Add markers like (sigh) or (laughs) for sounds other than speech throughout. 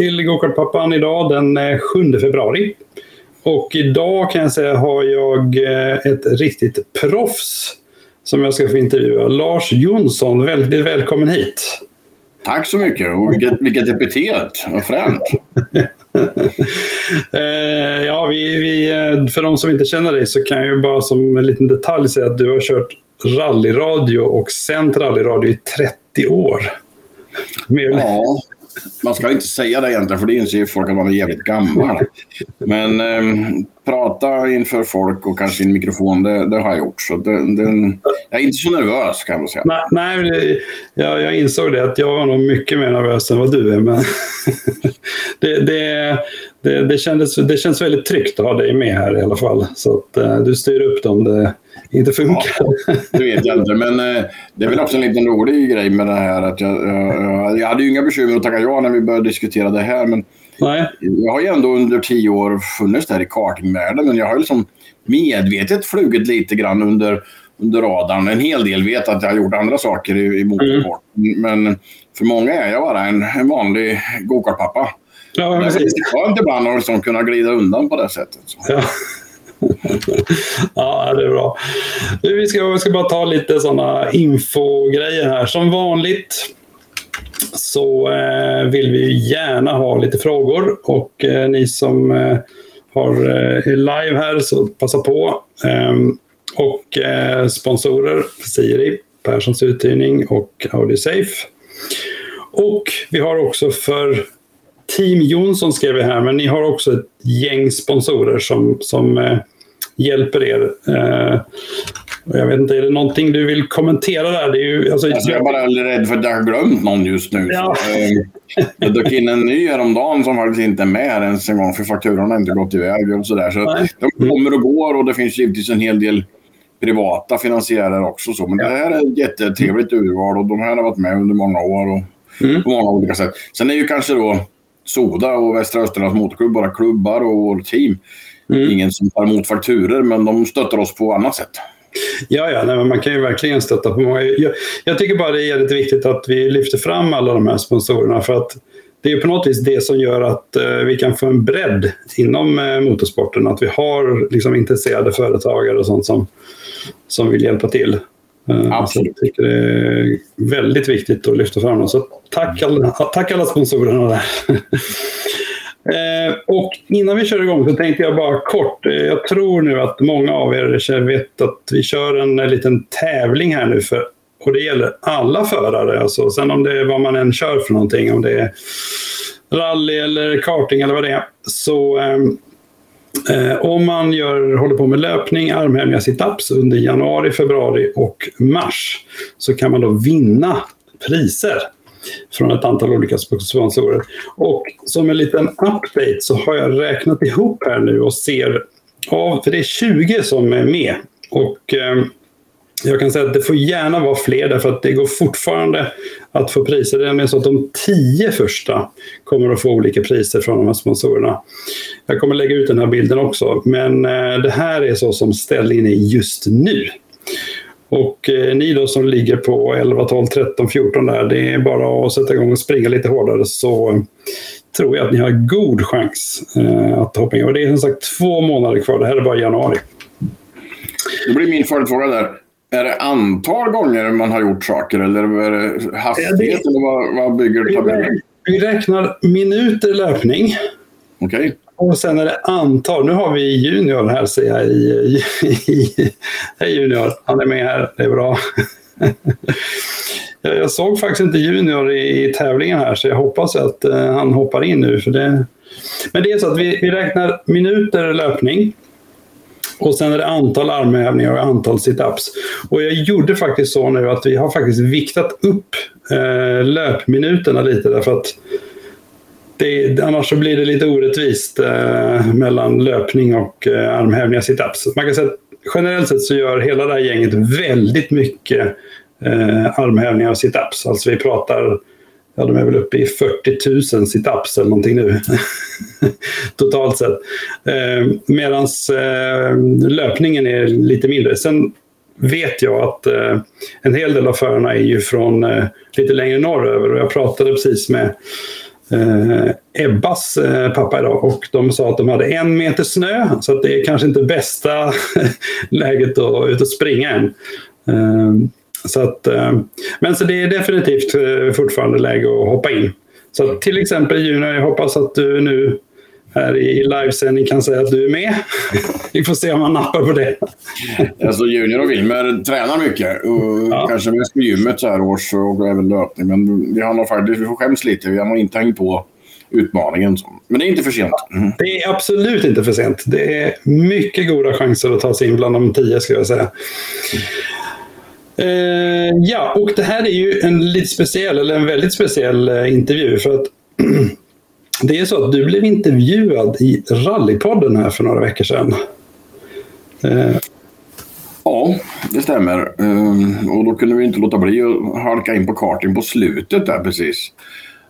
Till Gokartpappan idag den 7 eh, februari. Och idag kan jag säga har jag eh, ett riktigt proffs som jag ska få intervjua. Lars Jonsson, väldigt välkommen hit. Tack så mycket och vilket, vilket epitet, vad fränt. (laughs) eh, ja, vi, vi, för de som inte känner dig så kan jag ju bara som en liten detalj säga att du har kört rallyradio och sänt rallyradio i 30 år. Ja, man ska inte säga det egentligen för det inser ju folk att man är jävligt gammal. Men eh, prata inför folk och kanske i en mikrofon, det, det, har jag gjort. Så det, det, jag är inte så nervös kan man säga. Nej, nej jag, jag insåg det att jag var nog mycket mer nervös än vad du är. Men (laughs) det, det, det, det, kändes, det känns väldigt tryggt att ha dig med här i alla fall. Så att eh, du styr upp dem. Det, inte funkar. Ja, det vet jag inte, men eh, det är väl också en liten rolig grej med det här. Att jag, jag, jag hade ju inga bekymmer att tacka ja när vi började diskutera det här. Men Nej. Jag har ju ändå under tio år funnits där i kartingvärlden, men jag har ju liksom medvetet flugit lite grann under, under radarn. En hel del vet att jag har gjort andra saker i, i motorsport. Mm. Men för många är jag bara en, en vanlig gokartpappa. Ja, men det är skönt ibland att liksom kunna glida undan på det sättet. Ja. (laughs) ja, det är bra. Vi ska, vi ska bara ta lite sådana infogrejer här. Som vanligt så eh, vill vi gärna ha lite frågor och eh, ni som eh, har eh, live här så passa på. Ehm, och eh, sponsorer Siri, Perssons uthyrning och AudioSafe. Och vi har också för Team Jonsson skrev vi här, men ni har också ett gäng sponsorer som, som eh, hjälper er. Eh, jag vet inte, är det någonting du vill kommentera där? Det är ju, alltså, alltså, jag är bara rädd för att jag har glömt någon just nu. Ja. Så, eh, jag dök in en ny häromdagen som faktiskt inte är med ens en gång för fakturan har inte gått iväg. Och så där. Så de kommer och går och det finns givetvis en hel del privata finansiärer också. Så. Men det här är ett jättetrevligt urval och de här har varit med under många år och mm. på många olika sätt. Sen är ju kanske då Soda och Västra Österlands Motorklubb bara klubbar och team. Mm. Ingen som tar emot fakturer men de stöttar oss på annat sätt. Ja, ja nej, man kan ju verkligen stötta på många. Jag, jag tycker bara det är väldigt viktigt att vi lyfter fram alla de här sponsorerna för att det är på något vis det som gör att eh, vi kan få en bredd inom eh, motorsporten. Att vi har liksom, intresserade företagare och sånt som, som vill hjälpa till. Eh, Absolut. jag tycker det är väldigt viktigt att lyfta fram dem. Så tack alla, tack alla sponsorerna där. (laughs) Eh, och innan vi kör igång så tänkte jag bara kort. Eh, jag tror nu att många av er vet att vi kör en, en liten tävling här nu. För, och det gäller alla förare. Alltså, sen om det är vad man än kör för någonting. Om det är rally eller karting eller vad det är. Så ehm, eh, om man gör, håller på med löpning, armhävningar, situps under januari, februari och mars så kan man då vinna priser från ett antal olika sponsorer. Och som en liten update så har jag räknat ihop här nu och ser av, för det är 20 som är med. Och eh, jag kan säga att det får gärna vara fler därför att det går fortfarande att få priser. Det är nämligen så att de tio första kommer att få olika priser från de här sponsorerna. Jag kommer lägga ut den här bilden också, men eh, det här är så som ställningen är just nu. Och eh, ni då som ligger på 11, 12, 13, 14 där, det är bara att sätta igång och springa lite hårdare så tror jag att ni har god chans eh, att hoppa in. Och det är som sagt två månader kvar, det här är bara januari. Då blir min följdfråga där. Är det antal gånger man har gjort saker eller är det hastighet? Ja, det, eller vad, vad bygger tabellen? Vi räknar minuter löpning. Okej. Och sen är det antal. Nu har vi Junior här ser jag. I, i, i, hej Junior, han är med här. Det är bra. (laughs) jag såg faktiskt inte Junior i, i tävlingen här så jag hoppas att eh, han hoppar in nu. För det... Men det är så att vi, vi räknar minuter löpning. Och sen är det antal armhävningar och antal situps. Och jag gjorde faktiskt så nu att vi har faktiskt viktat upp eh, löpminuterna lite därför att det, annars så blir det lite orättvist eh, mellan löpning och eh, armhävningar situps. Man kan säga att generellt sett så gör hela det här gänget väldigt mycket eh, armhävningar och situps. Alltså vi pratar, ja de är väl uppe i 40 000 situps eller någonting nu. (laughs) Totalt sett. Eh, Medan eh, löpningen är lite mindre. Sen vet jag att eh, en hel del av förarna är ju från eh, lite längre norröver och jag pratade precis med eh, Ebbas eh, pappa idag och de sa att de hade en meter snö så att det är kanske inte bästa (laughs) läget att ut och springa än. Eh, så att, eh, men så det är definitivt eh, fortfarande läge att hoppa in. Så till exempel Junior, jag hoppas att du nu här i livesändning kan säga att du är med. (laughs) Vi får se om han nappar på det. alltså Junior och Wilmer tränar mycket. Och ja. Kanske mest på gymmet så här års och även löpning. Men vi har nog faktiskt, vi får skäms lite. Vi har nog inte hängt på utmaningen. Men det är inte för sent. Mm. Det är absolut inte för sent. Det är mycket goda chanser att ta sig in bland de tio skulle jag säga. Uh, ja, och det här är ju en lite speciell, eller en väldigt speciell uh, intervju. För att (clears throat) Det är så att du blev intervjuad i Rallypodden här för några veckor sedan. Eh. Ja, det stämmer. Um, och då kunde vi inte låta bli att halka in på karting på slutet där precis.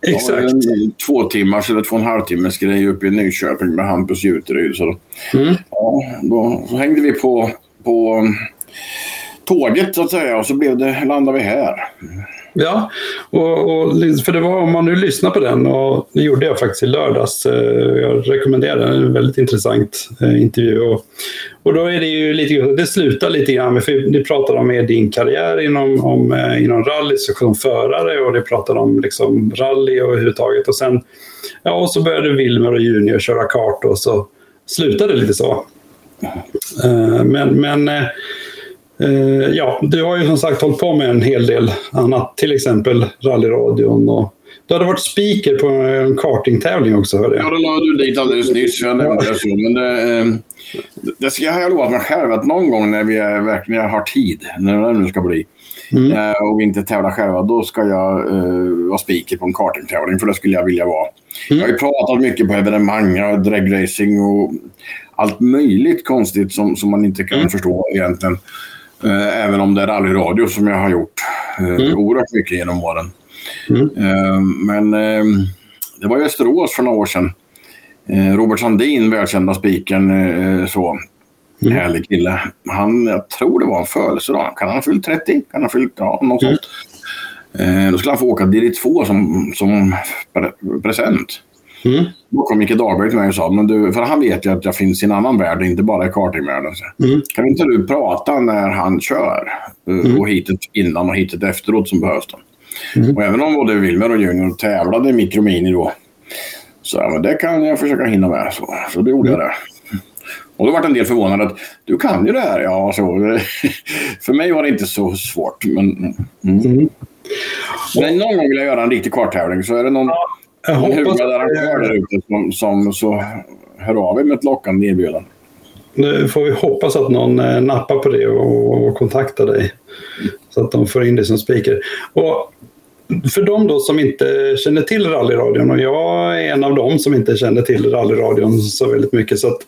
Exakt. En två timmars eller två och en halv timmes grej uppe i Nyköping med Hampus Juteryd. Så, mm. ja, då så hängde vi på, på tåget så att säga och så blev det, landade vi här. Ja, och, och, för det var om man nu lyssnar på den och det gjorde jag faktiskt i lördags. Eh, jag rekommenderar den, en väldigt intressant eh, intervju. Och, och då är det ju lite, det slutar lite grann med, för ni pratar om din karriär inom, om, eh, inom rally som förare och det pratar om liksom rally och överhuvudtaget. Och sen, ja, och så började Wilmer och Junior köra kart och så slutade det lite så. Men, men ja, du har ju som sagt hållit på med en hel del annat, till exempel rallyradion och du hade varit speaker på en kartingtävling också hörde jag. Ja, det lade du dit alldeles nyss. Jag nämnde det så. Men det, eh, det ska jag lovat mig själv att någon gång när vi verkligen har tid, när det nu ska bli, mm. Eh, och vi inte tävlar själva, då ska jag uh, vara speaker på en kartingtävling. För det skulle jag vilja vara. Mm. Jag har ju pratat mycket på evenemang, dragracing och allt möjligt konstigt som, som man inte kan mm. förstå egentligen. Eh, även om det är rallyradio som jag har gjort eh, mm. oerhört mycket genom åren. Mm. Eh, men det var i Västerås för några år sedan. Robert Sandin, välkända spikern, så. Mm. Härlig kille. Han, jag tror det var en födelsedag. Kan han ha fyllt 30? Kan han ha fyllt, ja, något mm. sånt. då skulle han få åka Diri 2 som, som present. Mm. Då kom Micke Dahlberg till mig och sa, men du, för han vet ju att jag finns i en annan värld, inte bara i kartingvärlden. Mm. Kan inte du prata när han kör? Eh, mm. Och hitet innan och hitet efteråt som behövs. Då. Mm. Och även om både Wilmer och Junior tävlade i mikromini då, så ja, men det kan jag försöka hinna med. Så, så då gjorde jag det. Och då var en del förvånade att du kan ju det här. Ja, så. (laughs) För mig var det inte så svårt. Men, mm. Mm. men någon gång vill jag göra en riktig karttävling. Så är det någon, jag hoppas hugad arrangör där ute som, som så hör av er med ett lockande erbjudande. Nu får vi hoppas att någon eh, nappar på det och, och kontaktar dig. Så att de får in dig som speaker. Och för de då som inte känner till rallyradion och jag är en av dem som inte känner till rallyradion så väldigt mycket. Så att,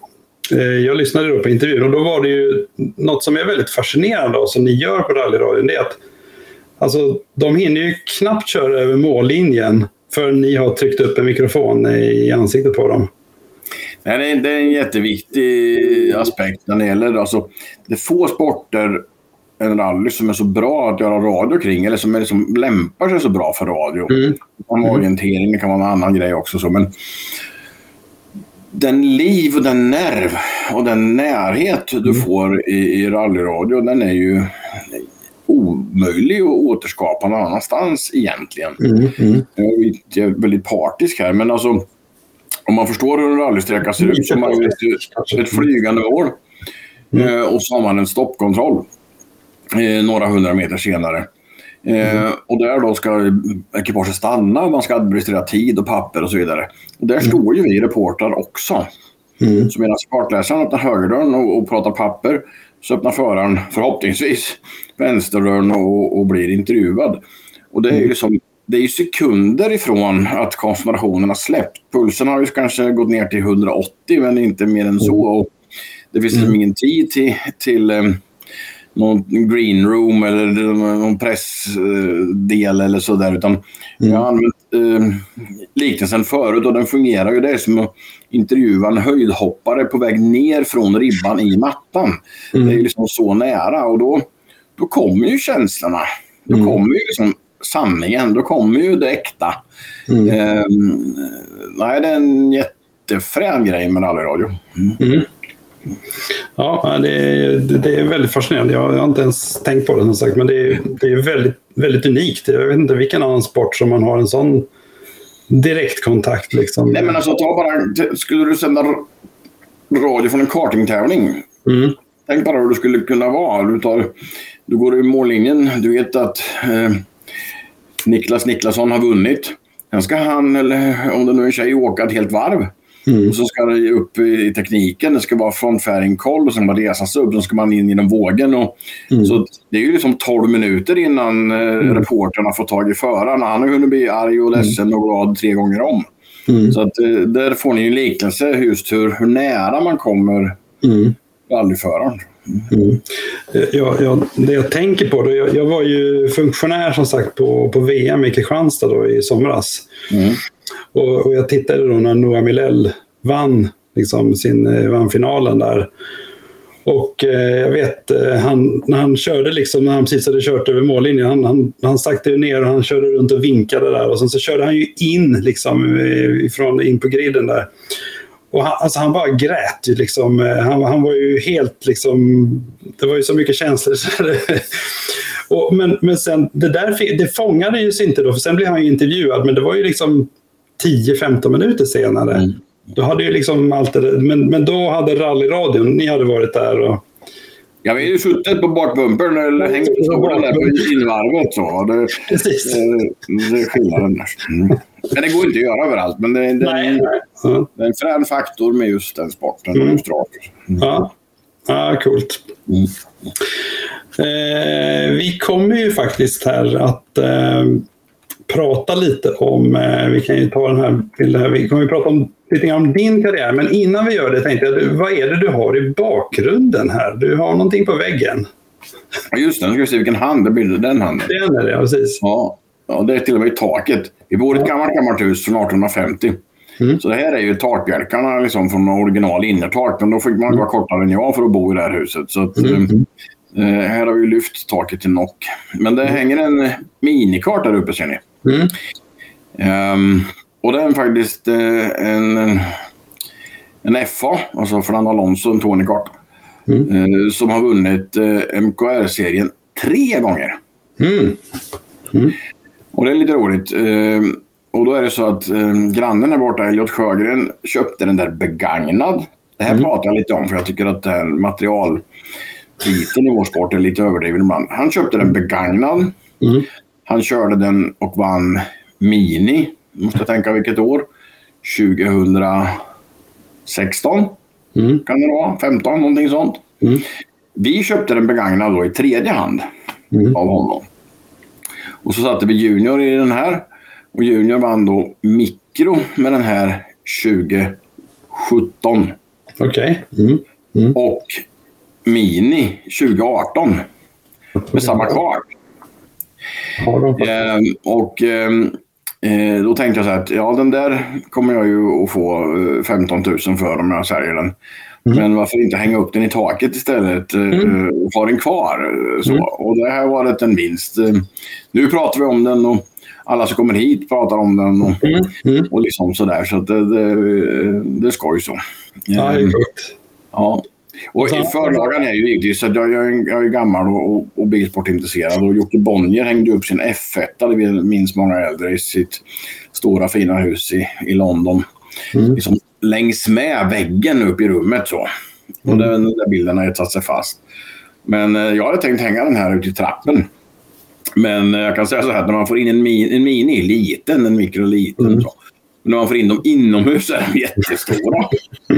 eh, jag lyssnade då på intervjun och då var det ju något som är väldigt fascinerande och som ni gör på rallyradion. Det är att alltså, de hinner ju knappt köra över mållinjen förrän ni har tryckt upp en mikrofon i ansiktet på dem. Nej, det är en jätteviktig aspekt när det gäller alltså, det är få sporter än rally som är så bra att göra radio kring eller som är liksom lämpar sig så bra för radio. Mm. Kan vara orientering, det kan vara en annan grej också. Så, men den liv och den nerv och den närhet du mm. får i, i rallyradio den är ju omöjlig att återskapa någon annanstans egentligen. Mm, mm. Jag är väldigt partisk här, men alltså om man förstår hur en rallysträcka ser ut så har man ett, ett flygande mål mm. Eh, och så har man en stoppkontroll eh, några hundra meter senare. Eh, mm. och där då ska ekipaget stanna, man ska administrera tid och papper och så vidare. Och där mm. står ju vi reportrar också. Mm. Så medan kartläsaren öppnar högerdörren och, och pratar papper så öppnar föraren förhoppningsvis vänsterdörren och, och blir intervjuad. Och det är ju liksom, det är sekunder ifrån att koncentrationen har släppt. Pulsen har ju kanske gått ner till 180 men inte mer än så. Och det finns liksom mm. ingen tid till, till um, någon green room eller någon pressdel eller sådär. Utan mm. jag har använt eh, liknelsen förut och den fungerar ju. Det är som att intervjua en höjdhoppare på väg ner från ribban i mattan. Mm. Det är liksom så nära och då, då kommer ju känslorna. Då mm. kommer ju liksom sanningen. Då kommer ju det äkta. Mm. Eh, nej, det är en jättefrän grej med rallyradio. Mm. Mm. Ja, det är, det är väldigt fascinerande. Jag har inte ens tänkt på det som sagt, men det är, det är väldigt, väldigt unikt. Jag vet inte vilken annan sport som man har en sån direktkontakt. Liksom. Nej, men alltså ta bara, skulle du sända radio från en kartingtävling. Mm. Tänk bara hur det skulle kunna vara. Du, tar, du går i mållinjen, du vet att eh, Niklas Niklasson har vunnit. Sen ska han, eller om det nu är en tjej, åka ett helt varv. Mm. Och så ska det upp i tekniken. Det ska vara frontfäring koll och sen bara resas upp. Sen ska man in genom vågen. Och, mm. Så det är ju liksom 12 minuter innan eh, mm. reporterna får tag i föraren. Han har hunnit bli arg och ledsen och glad tre gånger om. Mm. Så att, eh, där får ni en liknelse just hur, hur nära man kommer mm. Rallyföraren. Mm. Eh, jag, jag, det jag tänker på, då, jag, jag, var ju funktionär som sagt på, på VM i Kristianstad då, i somras. Mm. Och, och, jag tittade då när Noah Milell vann, liksom, sin, eh, vann finalen där. Och eh, jag vet, eh, han, när han körde, liksom, när han precis hade kört över mållinjen, han, han, han saktade ner och han körde runt och vinkade där. Och sen så körde han ju in, liksom, ifrån, in på griden där. Och han, alltså han bara grät ju liksom. Eh, han, han var ju helt liksom... Det var ju så mycket känslor. Så (laughs) det, och, men, men sen, det där det fångade ju inte då, för sen blev han ju intervjuad, men det var ju liksom 10-15 minuter senare. Mm. Då hade ju liksom allt det, men, men då hade rallyradion, ni hade varit där och... Ja, vi har ju suttit på bakbumpern eller hängt på stolen där på invarvet. Så. Det, Precis. Det, det är skillnaden där. Mm. Men det går inte att göra överallt. Men det, det, nej, nej. Ja. det är en frän faktor med just den sporten. Mm. Just mm. Ja. ja, coolt. Mm. Eh, vi kommer ju faktiskt här att eh, prata lite om, eh, vi kan ju ta den här bilden vi kommer ju prata om, lite grann om din karriär. Men innan vi gör det tänkte jag, vad är det du har i bakgrunden här? Du har någonting på väggen. Ja, just det, nu ska vi se vilken hand det blir. Den handen. Den är det, ja, precis. Ja. Ja, det är till och med taket. Vi bor i ett gammalt, gammalt hus från 1850. Mm. Så det här är ju takbjälkarna liksom från original innertak. Men då fick man mm. vara kortare än jag för att bo i det här huset. Så att, mm. eh, här har vi lyft taket till nock. Men det mm. hänger en minikart där uppe ser ni. Mm. Um, och det är faktiskt uh, en, en FA, alltså Fernando Alonso, en Tony Kart, mm. uh, som har vunnit eh, MKR-serien tre gånger. Och det är lite roligt. Ehm, och då är det så att ehm, grannen där borta, Elliot Sjögren, köpte den där begagnad. Det här mm. pratar jag lite om för jag tycker att det här materialbiten i vår sport är lite överdriven ibland. Han köpte den begagnad. Mm. Han körde den och vann Mini. Måste tänka vilket år. 2016. Mm. Kan det vara? 15, någonting sånt. Mm. Vi köpte den begagnad då i tredje hand mm. av honom. Och så satte vi Junior i den här. Och Junior vann då mikro med den här 2017. Okej. Okay. Mm. Mm. Och Mini 2018. Med samma kart. Eh, och eh, eh, då tänkte jag så här att ja, den där kommer jag ju att få 15 eh, 000 för om jag säljer den. Mm. Men varför inte hänga upp den i taket istället eh, mm. och ha den kvar? Så. Mm. Och det här var en vinst. Nu pratar vi om den och alla som kommer hit pratar om den och, mm. mm. och liksom sådär. Så det, det, det är skoj så. Ja, det är Ja. Och förlagan är ju givetvis att jag, jag, jag är gammal och, och, och bilsportintresserad och Jocke Bonnier hängde upp sin F1, det minns många äldre, i sitt stora fina hus i, i London. Mm. Liksom längs med väggen upp i rummet så. Och mm. den, den där bilden har satt sig fast. Men eh, jag hade tänkt hänga den här ute i trappen. Men eh, jag kan säga så här, när man får in en, min, en mini, liten, en mikroliten, mm. så, men när man får in dem inomhus är de jättestora.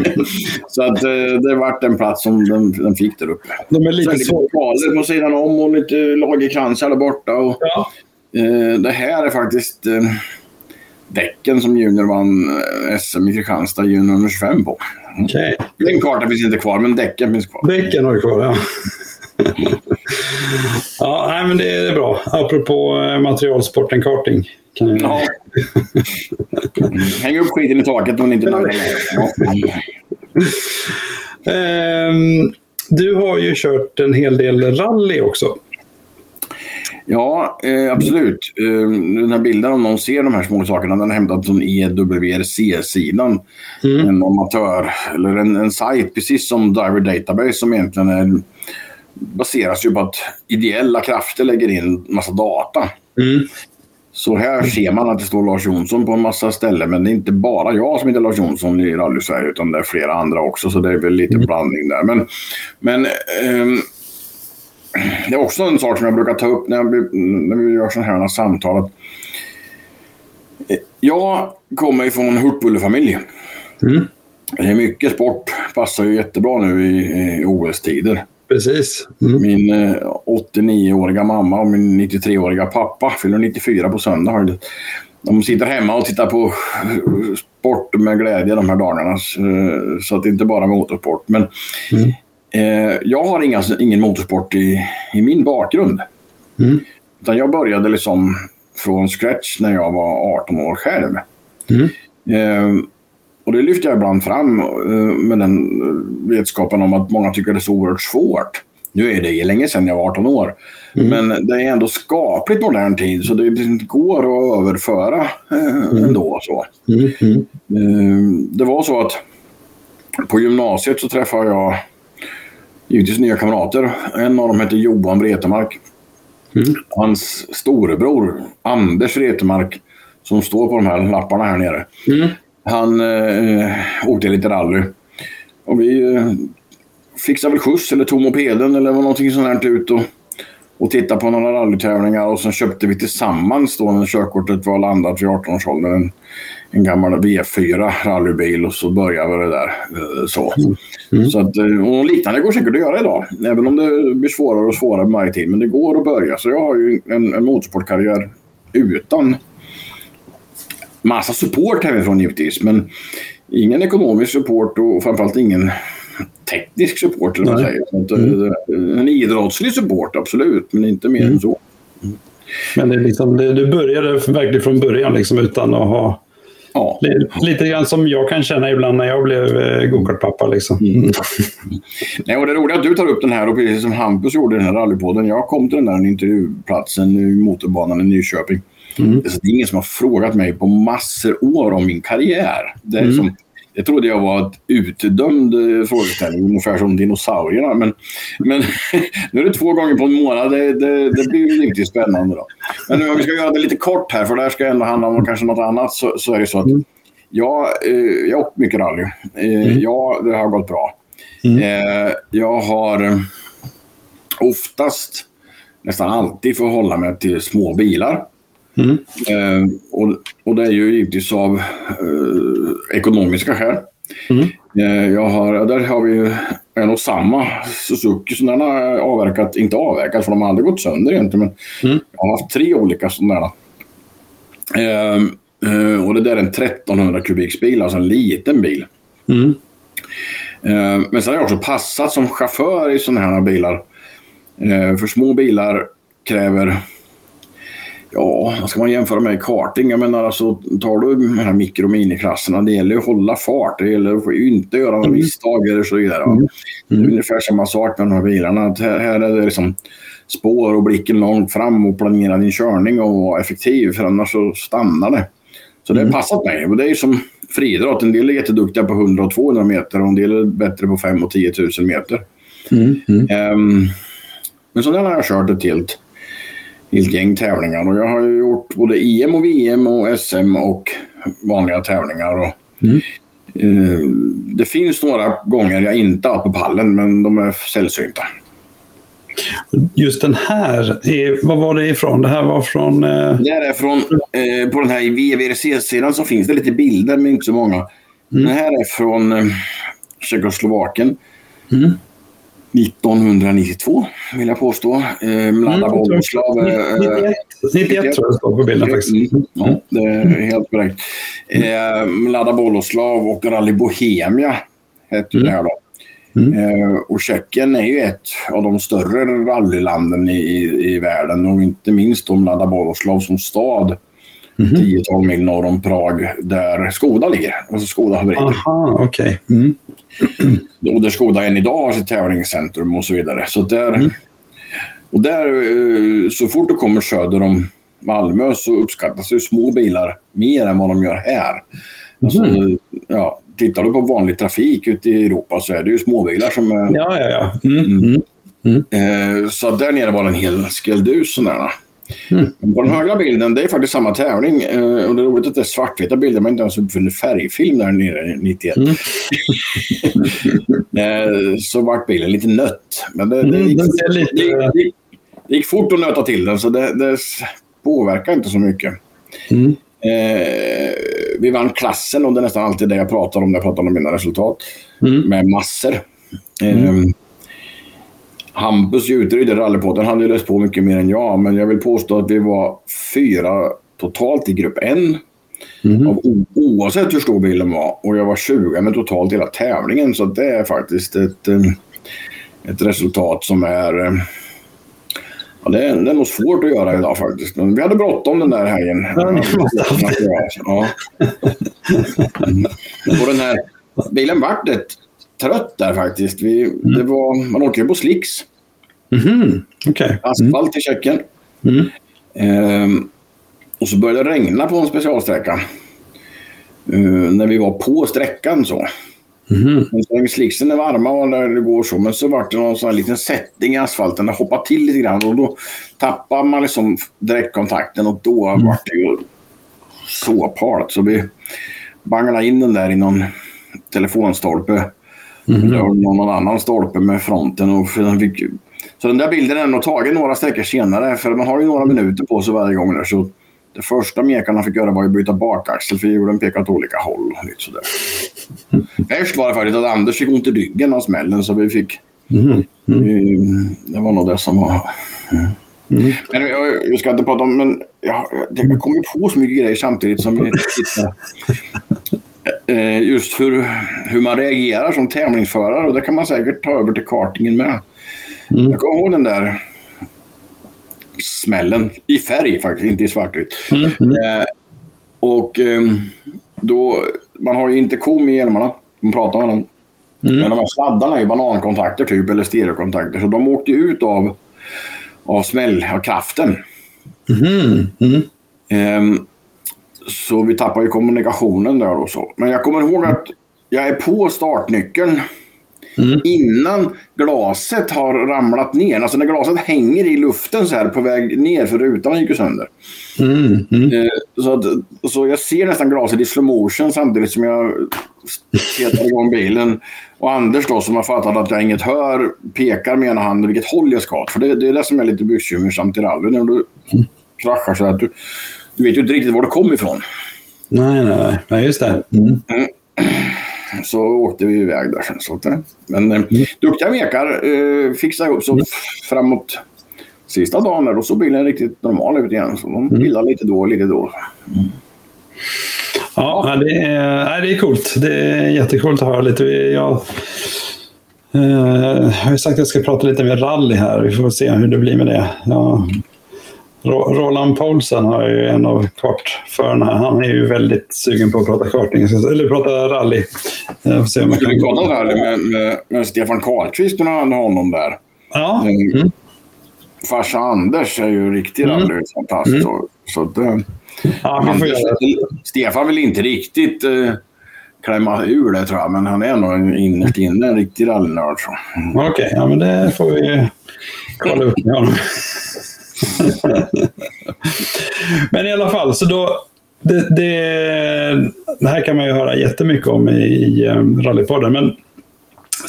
(laughs) så att eh, det vart en plats som den, den fick där uppe. De är lite Sen på sidan om och lite lagerkransar där borta. Och, ja. det här är faktiskt däcken som Junior vann eh, SM i Kristianstad Junior 25 på. Okay. Den kartan finns inte kvar, men däcken finns kvar. Däcken har du kvar, ja. ja, nej, men det är bra. Apropå eh, materialsporten karting. Kan jag... ja. Häng upp skiten i taket om ni inte nöjda um, Du har ju kört en hel del rally också. Ja, eh, absolut. Eh, den här bilden om någon ser de här små sakerna, den är hämtad från EWRC-sidan. Mm. En amatör, eller en, en sajt, precis som Driver Database som egentligen är, baseras ju på att ideella krafter lägger in massa data. Mm. Så här ser man att det står Lars Jonsson på en massa ställen. Men det är inte bara jag som heter Lars Jonsson i rally Sverige utan det är flera andra också. Så det är väl lite mm. blandning där. Men, men eh, det är också en sak som jag brukar ta upp när, jag, när vi gör sådana här samtal. Eh, jag kommer ifrån Hurtbullefamilj. Mm. Det är mycket sport. Passar ju jättebra nu i, i OS-tider. Precis. Mm. Min eh, 89-åriga mamma och min 93-åriga pappa fyller 94 på söndag. De sitter hemma och tittar på sport med glädje de här dagarna. Eh, så att det inte bara är motorsport. Men mm. Eh, jag har inga, ingen motorsport i, i min bakgrund. Mm. Utan jag började liksom från scratch när jag var 18 år själv. Mm. Eh, och det lyfter jag ibland fram eh, med den eh, vetskapen om att många tycker det är så oerhört svårt. Nu är det länge sedan jag var 18 år. Mm. Men det är ändå skapligt modern tid så det går att överföra eh, mm. ändå. Så. Mm. Mm. Det var så att på gymnasiet så träffade jag givetvis nya kamrater. En av dem hette Johan Vretemark. Mm. Hans storebror Anders Vretemark som står på de här lapparna här nere. Mm. Han eh, åkte lite rally. Och vi eh, fixade väl skjuts eller tog mopeden eller någonting sånt där ut och, och tittade på några rallytävlingar. Och sen köpte vi tillsammans då när körkortet var landat vid 18-årsåldern en, en gammal V4 rallybil och så började vi det där. Eh, så. Mm. så att, eh, och liknande går säkert att göra idag. Även om det blir svårare och svårare med varje tid. Men det går att börja. Så jag har ju en, en motorsportkarriär utan massa support härifrån givetvis. Men ingen ekonomisk support och framförallt ingen teknisk support. Eller säger. Så mm. En idrottslig support, absolut, men inte mer mm. än så. Men det är liksom, det, du började verkligen från början liksom, utan att ha Ja. Lite grann som jag kan känna ibland när jag blev eh, gokartpappa. Liksom. Mm. (laughs) Nej, och det är roligt att du tar upp den här och precis som Hampus gjorde den här rallypodden. Jag kom till den där intervjuplatsen i motorbanan i Nyköping. Mm. Det är ingen som har frågat mig på massor år om min karriär. Det är mm. som, jag trodde jag var ett utdömd eh, frågeställning, ungefär som dinosaurierna. Men, men (laughs) nu är det två gånger på en månad. Det, det, det blir ju riktigt spännande. Då. Men om vi ska göra det lite kort här, för det här ska ändå handla om kanske något annat, så, så är det så att mm. jag, eh, jag åkt mycket rally. Eh, mm. Ja, det har gått bra. Mm. Eh, jag har eh, oftast, nästan alltid, fått hålla mig till små bilar. Mm. Eh, och, och, det är ju givetvis av eh, ekonomiska skäl. Mm. Eh, jag har, där har vi en och samma Suzuki. Så den har avverkat, inte avverkat för de har aldrig gått sönder egentligen. Men mm. jag har haft tre olika sådana. Eh, eh, och det där är en 1300 kubiksbil, alltså en liten bil. Mm. Eh, men sen har jag också passat som chaufför i sådana här bilar. För små bilar kräver Ja, vad ska man jämföra med karting? Jag menar alltså, tar du de här mikro och miniklasserna, det gäller att hålla fart. Det gäller att inte göra några mm. misstag eller så vidare. Mm. Det är mm. ungefär samma sak med de här bilarna. Att här, här är det liksom spår och blicken långt fram och planera din körning och vara effektiv, för annars så stannar det. Så det har mm. passat mig. Och det är som friidrott. En del är jätteduktiga på 100 och 200 meter och en del är bättre på 5 och 10 000 meter. Mm. Um, men så den har jag kört ett helt ett gäng tävlingar. Och jag har ju gjort både EM och VM och SM och vanliga tävlingar. Och, mm. eh, det finns några gånger jag inte har på pallen, men de är sällsynta. Just den här, vad var det ifrån? Det här var från... Eh... Det här är från, eh, på den här VVRC-sidan så finns det lite bilder, men inte så många. Mm. Den här är från eh, Tjeckoslovakien. Mm. 1992 vill jag påstå. Eh, Mlada mm, Boleslav. 91, 91 tror jag står på bilden faktiskt. Mm, ja, det är helt korrekt. Eh, Mlada Boleslav och Rally Bohemia hette mm. det här då. Mm. Eh, och Tjeckien är ju ett av de större rallylanden i, i, i världen och inte minst om Mlada Boleslav som stad. Mm. 10-12 mil norr om Prag där Skoda ligger. Alltså Skoda-fabriken. Aha, okej. Okay. Mm. Och där Skoda än idag har sitt tävlingscentrum och så vidare. Så där, mm. Och där, eh, så fort du kommer söder om Malmö så uppskattas ju små bilar mer än vad de gör här. Alltså, Mm. ja, tittar du på vanlig trafik ute i Europa så är det ju småbilar som är... Ja, ja, ja. Mm. Mm. Eh, så där nere var det en hel skelldus sådana. Mm. På den högra bilden, det är faktiskt samma tävling. Eh, och det är roligt att det är svartvita bilder, men inte ens uppfunnit färgfilm där nere 91. Mm. (laughs) eh, så vart bilen lite nött. Men det, det, Mm, gick, ser lite- det, det, det gick fort att nöta till den, så det, det påverkar inte så mycket. Mm. Eh, vi vann klassen och det är nästan alltid det jag pratar om när jag pratar om mina resultat. Mm. Med massor. Eh, Hampus Juteryd i rallypodden hade läst på mycket mer än jag, men jag vill påstå att vi var fyra totalt i grupp N. Mm. Av, oavsett hur stor bilen var. Och jag var 20 med totalt hela tävlingen. Så det är faktiskt ett, eh, ett resultat som är... eh, Ja, det, är, det är nog svårt att göra idag faktiskt. Men vi hade bråttom den där helgen. Ja, Ja. (laughs) Och den här bilen vart rätt trött där faktiskt. Vi, det var, man åker ju på slicks. Mhm. Okej. Asfalt i checken. Mm. Ehm, och så började det regna på en specialsträcka. Ehm, när vi var på sträckan så. Men så slicksen är varma och när det går så. Men så vart det någon sån här liten sättning i asfalten. Det hoppade till lite grann och då tappar man liksom direktkontakten och då vart det ju så part. Så vi banglade in den där i någon telefonstolpe. Mhm. Det var någon annan stolpe med fronten. Och fick, så den där bilden är nog tagen några sträckor senare. För man har ju några minuter på sig varje gång. Där, så det första mekarna fick göra var att byta bakaxel för hjulen pekade åt olika håll. Och lite sådär. Värst var det faktiskt att Anders fick ont i ryggen av smällen så vi fick... Mhm. eh, Det var nog det som var... Mm. Men jag, jag ska inte prata om... Men jag, jag kommer på så mycket grejer samtidigt som vi tittar. (laughs) Eh, Just hur, hur man reagerar som tävlingsförare och det kan man säkert ta över till kartingen med. Mm. Jag kommer ihåg den där smällen i färg faktiskt, inte i svartvitt. Mm. Eh, och ehm, då, man har ju intercom i hjälmarna. Man pratar med dem. Mm. Men de här sladdarna är ju banankontakter typ, eller stereokontakter. Så de åkte ut av, av smäll, av kraften. Mhm. Mm. Så vi tappar ju kommunikationen där och så. Men jag kommer ihåg att jag är på startnyckeln Mm. innan glaset har ramlat ner. Alltså när glaset hänger i luften så här på väg ner för rutan gick ju sönder. Mm. Mm. Eh, Så, att, så jag ser nästan glaset i slow motion samtidigt som jag petar igång bilen. Och Anders då som har fattat att jag inget hör pekar med ena handen vilket håll jag ska. För det, det är det som är lite bekymmersamt i rally. När du kraschar så att du, du vet ju inte riktigt var det kom ifrån. Nej, nej, nej. Just det. Mm. Så åkte vi iväg där sen. Så det- men eh, duktiga mekar eh, fixade ihop så framåt sista dagen där då såg bilen riktigt normal ut igen. Så de pillade lite då och lite då. Ja, det är, det är coolt. Det är jättekult att höra lite. Jag eh, har ju sagt att jag ska prata lite mer rally här. Vi får se hur det blir med det. Ja. Ro- Roland Paulsen har ju en av kartförarna. Han är ju väldigt sugen på att prata karting, eller prata rally. Jag får se om jag kan... pratade rally med, med, med Stefan Karlqvist och hade honom där. Ja, Mm. Farsa Anders är ju riktig Mm. rallyfantast. Så, så att, eh, ja det. Stefan vill inte riktigt eh, klämma ur det tror jag, men han är nog innerst inne en riktig rallynörd. Okej, ja, men det får vi kolla upp med honom. (laughs) men i alla fall, så då... Det, det, det här kan man ju höra jättemycket om i, i um, Rallypodden. Men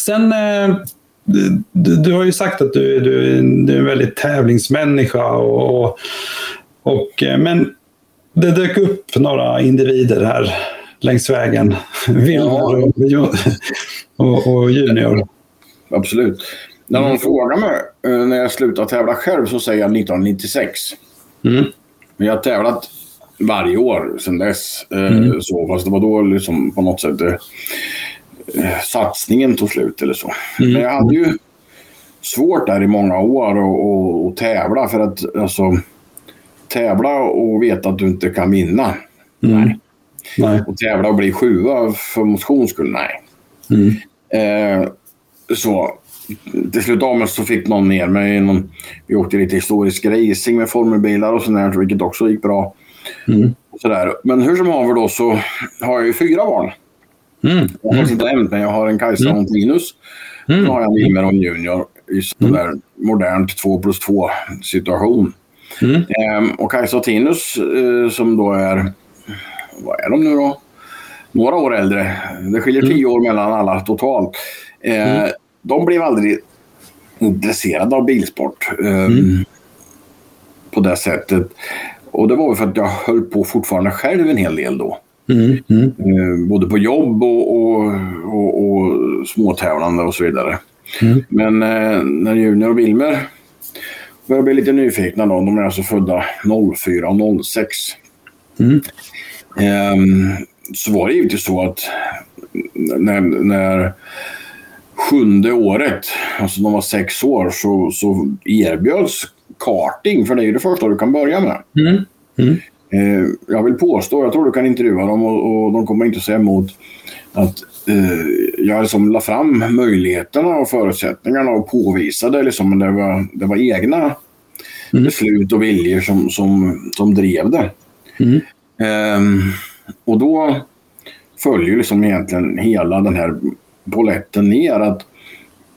sen... Eh, du, du har ju sagt att du, du, du är en väldigt tävlingsmänniska. Och, och, och, eh, men det dök upp några individer här längs vägen. (laughs) Wilmer och, och, och Junior. Absolut. När någon frågar mig eh, när jag slutade tävla själv så säger jag 1996. Mm. Men jag har tävlat varje år sedan dess. eh, Mm. Så, fast det var då liksom på något sätt eh, satsningen tog slut eller så. Mm. Men jag hade ju svårt där i många år att- tävla för att alltså, tävla och veta att du inte kan vinna. Mm. Nej. Och tävla och bli sjua för motions skull, nej. Mm. Eh, så. Till slut av så fick någon ner mig. Någon, vi åkte lite historisk racing med formelbilar och sånt vilket också gick bra. Mm. Sådär. Men hur som haver då så har jag ju fyra barn. Mm. Jag har inte nämnt men jag har en Kajsa och en Tinus. Mm. Då har jag en Wilmer och en Junior i sådär mm. modernt 2 plus 2 situation. Mm. Ehm, och Kajsa och Tinus eh, som då är, vad är de nu då? Några år äldre. Det skiljer mm. tio år mellan alla totalt. Ehm, mm. De blev aldrig intresserade av bilsport um, på det sättet. Och det var för att jag höll på fortfarande själv en hel del då. Mm, mm. Uh, både på jobb och, och, och, och småtävlande och så vidare. Mm. Men uh, när Junior och Wilmer började bli lite nyfikna då, de är alltså födda 04 och 06. Um, så var det givetvis så att när, när sjunde året, alltså de var sex år, så, så erbjöds karting, för det är ju det första du kan börja med. Mm. Mm. Eh, jag vill påstå, jag tror du kan intervjua dem och, och de kommer inte säga emot, att eh, jag liksom la fram möjligheterna och förutsättningarna och påvisade liksom, det var, det var egna mm. beslut och viljor som, som, som drev det. Mm. Eh, och då följer liksom egentligen hela den här poletten ner. Att,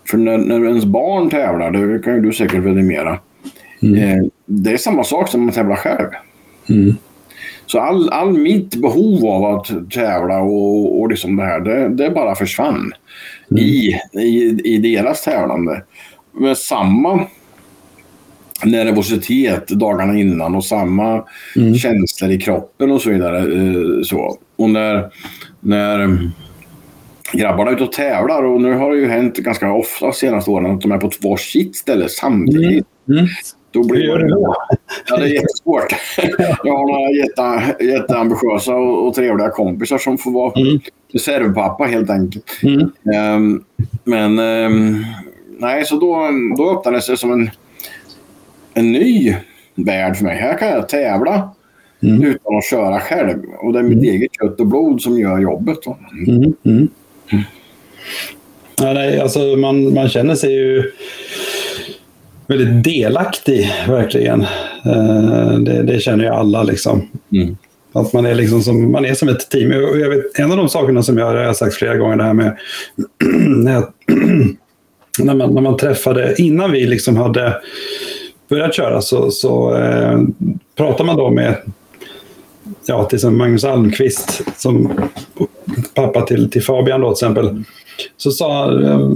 för när, när ens barn tävlar, det kan ju du säkert vidimera, mm. eh, det är samma sak som att tävla själv. Mm. Så all, all mitt behov av att tävla och, och liksom det här, det, det bara försvann mm. i, i, i deras tävlande. Med samma nervositet dagarna innan och samma mm. känslor i kroppen och så vidare. Eh, så. Och när, när grabbarna är ute och tävlar och nu har det ju hänt ganska ofta de senaste åren att de är på två sitt ställe samtidigt. Mm. Mm. Då blir det, ja, det är jättesvårt. (laughs) Jag har några jätte, jätteambitiösa och, och trevliga kompisar som får vara mm. reservpappa helt enkelt. Mm. Um, men um, nej, så då, då öppnades det som en, en ny värld för mig. Här kan jag tävla mm. utan att köra själv. Och det är mitt mm. eget kött och blod som gör jobbet. Mm. Mm. Ja, nej, alltså man, man känner sig ju väldigt delaktig, verkligen. Eh, det, det känner ju alla. liksom. Mm. Att man är, liksom som, man är som ett team. Jag vet, en av de sakerna som jag har sagt flera gånger, det här med (clears throat) (clears throat) när, man, när man träffade, innan vi liksom hade börjat köra, så, så eh, pratar man då med ja, till exempel Magnus Almqvist, som pappa till, till Fabian då till exempel. Så sa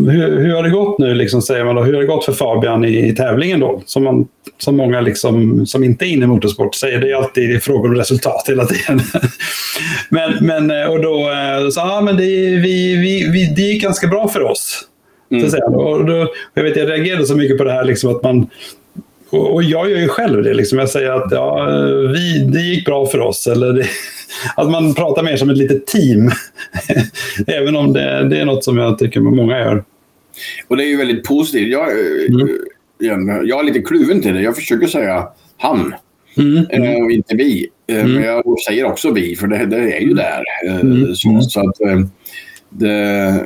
hur, hur har det gått nu, liksom, säger man då. Hur har det gått för Fabian i, i tävlingen då? Som, man, som många liksom, som inte är inne i motorsport säger. Det är alltid frågor om resultat hela tiden. (laughs) men, men, och då eh, sa han, men det, vi, vi, vi, det gick ganska bra för oss. Mm. Så och då, jag, vet, jag reagerade så mycket på det här liksom, att man och, jag gör ju själv det. Liksom. Jag säger att ja, vi, det gick bra för oss. Eller det, (laughs) att man pratar mer som ett litet team. (laughs) Även om det, det, är något som jag tycker många gör. Och det är ju väldigt positivt. Jag, mm. jag är lite kluven till det. Jag försöker säga han. Mm. Mm. och inte vi. Eh, mm. Men jag säger också vi, för det, det är ju där. Eh, mm. Så, så, att, det,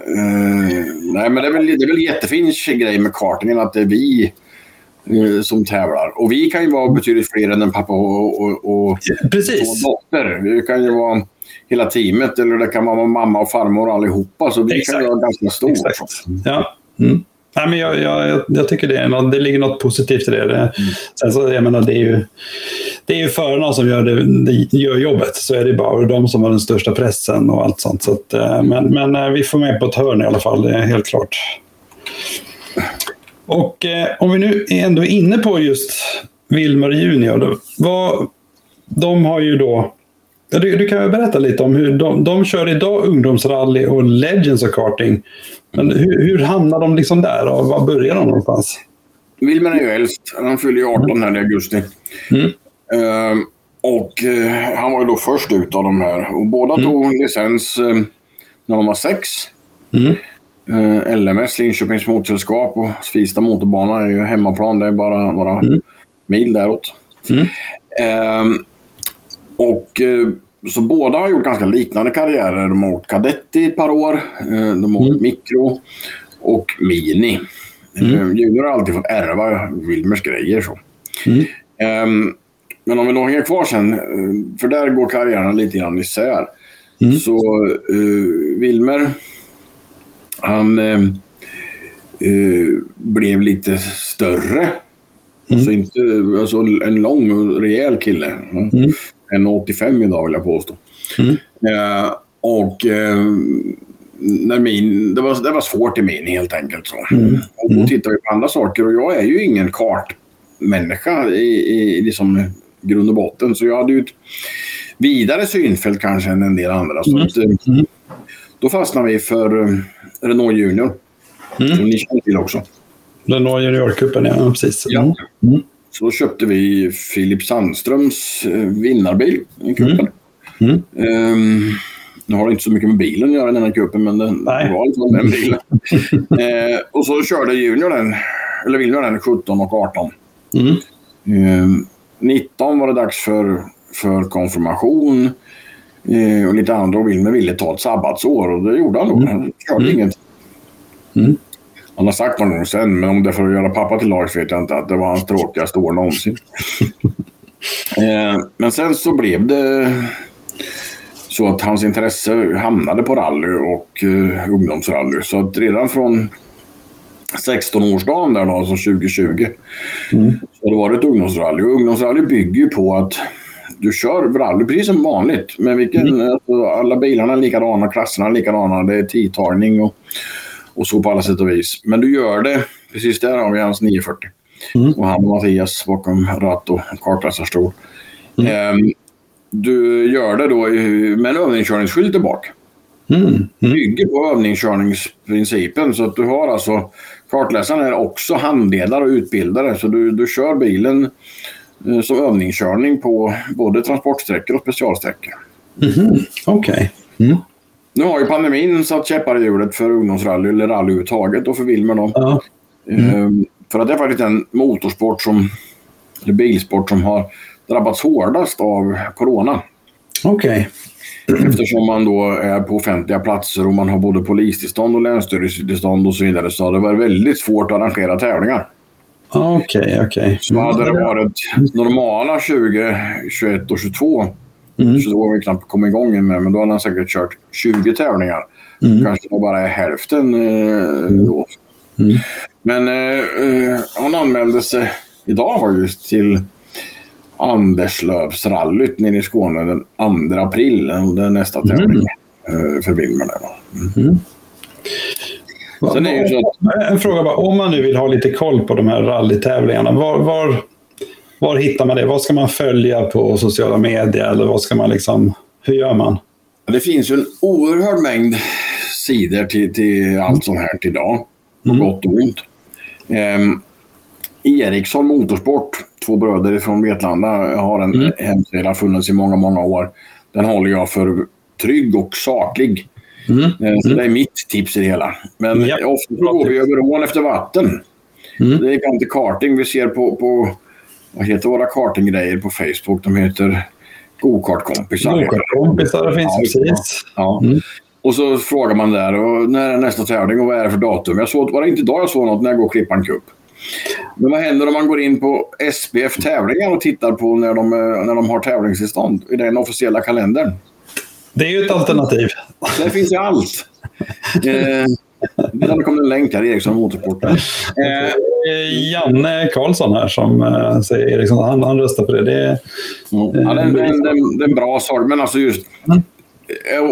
nej, men det är väl, det är väl en jättefin grej med kartingen att det är vi Eh, som tävlar. Och vi kan ju vara betydligt fler än en pappa och, och, och, Precis. och dotter. Vi kan ju vara hela teamet eller det kan vara mamma och farmor allihopa. Så vi Exakt. kan vara ganska stor. Exakt. Ja. Mm. Nej, men jag, jag, jag tycker det, är något, det ligger något positivt i det. det mm. Sen så, jag menar, det är ju, det är ju förarna som gör, det, det, gör jobbet. Så är det bara de som har den största pressen och allt sånt. Så att, eh, men, men eh, vi får med på ett hörn i alla fall, det är helt klart. Och eh, om vi nu ändå är inne på just Wilmer Junior. Då, vad, de har ju då... Du, du kan väl berätta lite om hur de, de kör idag ungdomsrally och Legends och karting. Men hur, hur hamnar de liksom där och var börjar de någonstans? Wilmer är ju äldst. Han fyller ju 18 här i augusti. Mm. Uh, och uh, han var ju då först ut av de här. Och båda mm. tog licens uh, när de var sex. Mm. Eh, LMS, Linköpings motorsällskap och Svista motorbana är ju hemmaplan. Det är bara några mm. mil däråt. Mm. Eh, och så båda har gjort ganska liknande karriärer. De har åkt kadett i ett par år. Eh, de har åkt mm. mikro och mini. Mm. Junior har alltid fått ärva Wilmers grejer. Så. Mm. Um, men om vi då hänger kvar sen, eh, för där går karriären lite grann isär. Mm. Så uh, Wilmer, han uh, uh, blev lite större. Mm. Alltså, inte, alltså en lång och rejäl kille. Mm. En 85 idag vill jag påstå. Mm. Uh, och när min, det, var, det var svårt i min helt enkelt. Så. Mm. Och då tittade vi på andra saker och jag är ju ingen kartmänniska i, i liksom grund och botten. Så jag hade ju ett vidare synfält kanske än en del andra. Så mm. att, eh, mm. Då fastnade vi för uh, Renault Junior. Mm. Som ni känner till också. Renault Juniorcupen, ja precis. Ja. Mm. mm. Så då köpte vi Filip Sandströms uh, vinnarbil i cupen. Mm. Um, nu har det inte så mycket med bilen att göra den här cupen, men den Nej. var liksom den bilen. (laughs) eh, och så körde Junior den, eller Wilmer den 17 och 18. Mm. Eh, 19 var det dags för, för konfirmation. Eh, och lite andra och Wilmer ville ta ett sabbatsår och det gjorde han. Mm. Han körde mm. inget. Mm. Han har sagt någon gång sen, men om det är för att göra pappa till lags vet jag inte, att det var hans tråkigaste år någonsin. (laughs) eh, men sen så blev det så att hans intresse hamnade på rally och uh, ungdomsrally. Så att redan från 16-årsdagen där då, alltså 2020, mm. så det varit ungdomsrally. Och ungdomsrally bygger ju på att du kör rally precis som vanligt. Men vilken, mm. alltså, alla bilarna är likadana, klasserna är likadana, det är tidtagning och, och så på alla sätt och vis. Men du gör det, precis där har vi hans 940. Mm. Och han och Mattias bakom ratt och kartläsarstol. Mm. Um, du gör det då med en övningskörningsskylt bak. Mm. Mm. Bygger på övningskörningsprincipen så att du har alltså kartläsaren är också handledare och utbildare så du, du kör bilen som övningskörning på både transportsträckor och specialsträckor. Mm. Okej. Okay. Mm. Nu har ju pandemin satt käppar i hjulet för ungdomsrally eller rally överhuvudtaget och för Wilmer då. Ja. Mm. För att det är faktiskt en motorsport som, eller bilsport som har drabbats hårdast av corona. Okej. Okay. Eftersom man då är på offentliga platser och man har både polistillstånd och länsstyrelsetillstånd och så vidare så har det varit väldigt svårt att arrangera tävlingar. Okej, okay, okej. Okay. Så hade det varit normala 20, 21 och 22 mm. så då har vi knappt kommit igång med men då hade han säkert kört 20 tävlingar. Mm. Kanske bara är hälften eh, då. Mm. Men eh, eh, han anmälde sig idag faktiskt till Anderslövsrallyt nere i Skåne den 2 april. Det är nästa mm. tävling mm. för Wilmer. Sen är ju att... En fråga bara, om man nu vill ha lite koll på de här rallytävlingarna, var, var, var hittar man det? Vad ska man följa på sociala medier? Eller vad ska man liksom, hur gör man? Det finns ju en oerhörd mängd sidor till, till allt sånt här idag. På mm. gott och ont. Um, Eriksson Motorsport, två bröder från Vetlanda, har en mm. hemsida, funnits i många, många år. Den håller jag för trygg och saklig. Mm. Eh, så mm. det är mitt tips i det hela. Men ja. ofta går vi över ån efter vatten. Mm. Det är inte karting. Vi ser på, på vad heter våra kartinggrejer på Facebook? De heter Gokartkompisar. Gokartkompisar finns ja, precis. Ja. Mm. Och så frågar man där, och när är nästa tävling och vad är det för datum? Jag såg, var det inte idag jag såg något när jag går Klippan Cup? Men vad händer om man går in på SPF tävlingar och tittar på när de, när de har tävlingstillstånd i den officiella kalendern? Det är ju ett alternativ. Där finns ju allt. Eh, det kommer en länk här, Eriksson Motorsport. Eh, Janne Karlsson här som eh, säger Eriksson, han, han röstar på det. det är, ja, det, är, det, är, det är en bra sak, men alltså just... Mm.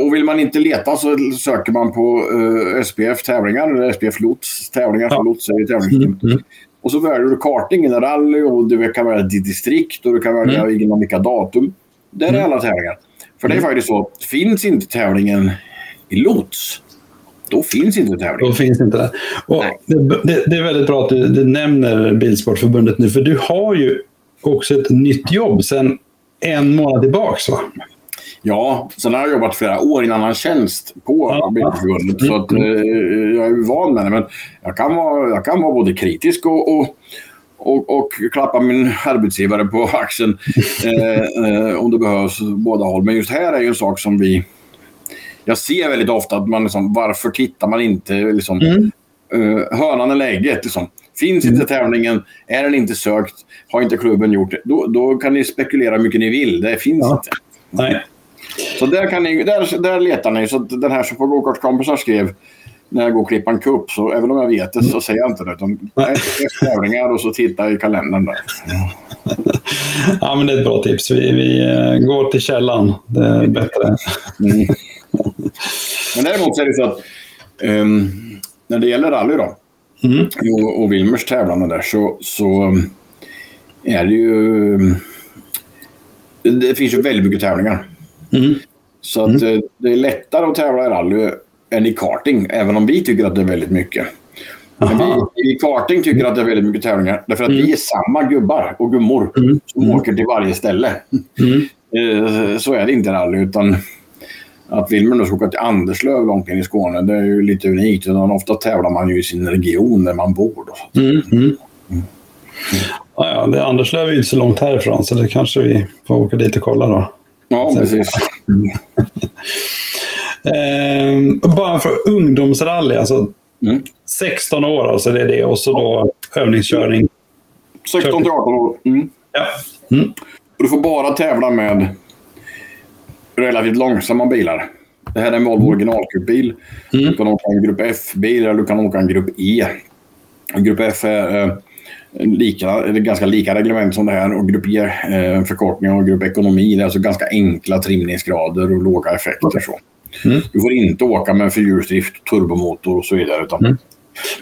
Och vill man inte leta så söker man på uh, SPF tävlingar, eller SPF lots tävlingar, ja. för lots är tävlingssystemet. Mm. Och så väljer du karting, en rally och du kan välja ditt distrikt och du kan välja mm. inom vilka datum. Där mm. är alla tävlingar. För det är mm. faktiskt så, finns inte tävlingen i lots, då finns inte tävlingen. Då finns inte det. Det, det, det, är väldigt bra att du, du, nämner Bilsportförbundet nu, för du har ju också ett nytt jobb sedan en månad tillbaka. Va? Ja, sen har jag jobbat flera år i en annan tjänst på ja. Bilsportförbundet. Så att, eh, jag är van med det. Men jag kan vara, jag kan vara både kritisk och, och och, och klappa min arbetsgivare på (laughs) axeln eh, eh, om det behövs båda håll. Men just här är ju en sak som vi... Jag ser väldigt ofta att man liksom, varför tittar man inte liksom, mm. uh, hönan eller ägget. Liksom. Finns inte tävlingen, är den inte sökt, har inte klubben gjort det, då, då kan ni spekulera hur mycket ni vill. Det finns ja. inte. Nej. Så där, kan ni, där, där letar ni. Så den här som på gokartskompisar skrev när jag går och klipper en kupp, så även om jag vet det så säger jag inte det. Utan efter tävlingar och så tittar jag i kalendern där. (laughs) ja, men det är ett bra tips. Vi, vi eh, går till källan. Det är bättre. Mm. (laughs) Men däremot så är det så att um, när det gäller rally då mm. och, och Wilmers tävlande där så, så är det ju... Det finns ju väldigt mycket tävlingar. Mm. Så att mm. det är lättare att tävla i rally än i karting, även om vi tycker att det är väldigt mycket. Vi i karting tycker att det är väldigt mycket tävlingar. Därför att mm. vi är samma gubbar och gummor mm. som mm. åker till varje ställe. Mm. Eh, så är det inte i rally. Utan att Wilmer nu ska åka till Anderslöv långt in i Skåne, det är ju lite unikt. Utan ofta tävlar man ju i sin region där man bor. Mm. Mm. Ja, ja, det Anderslöv är ju inte så långt härifrån, så det kanske vi får åka dit och kolla då. Ja, precis. (laughs) eh, bara för ungdomsrally, alltså mm. 16 år, alltså det är det. Och så då övningskörning. 16 till 18 år. Mm. Ja. Mm. Du får bara tävla med relativt långsamma bilar. Det här är en Volvo mm. originalkupbil. Mm. Du kan åka en Grupp F-bil eller du kan åka en Grupp E. Grupp F är eh, lika, är ganska lika reglement som det här och Grupp E eh, förkortning och Grupp Ekonomi. Det är alltså ganska enkla trimningsgrader och låga effekter. Så. Mm. Du får inte åka med fyrhjulsdrift, turbomotor och så vidare. Utan mm.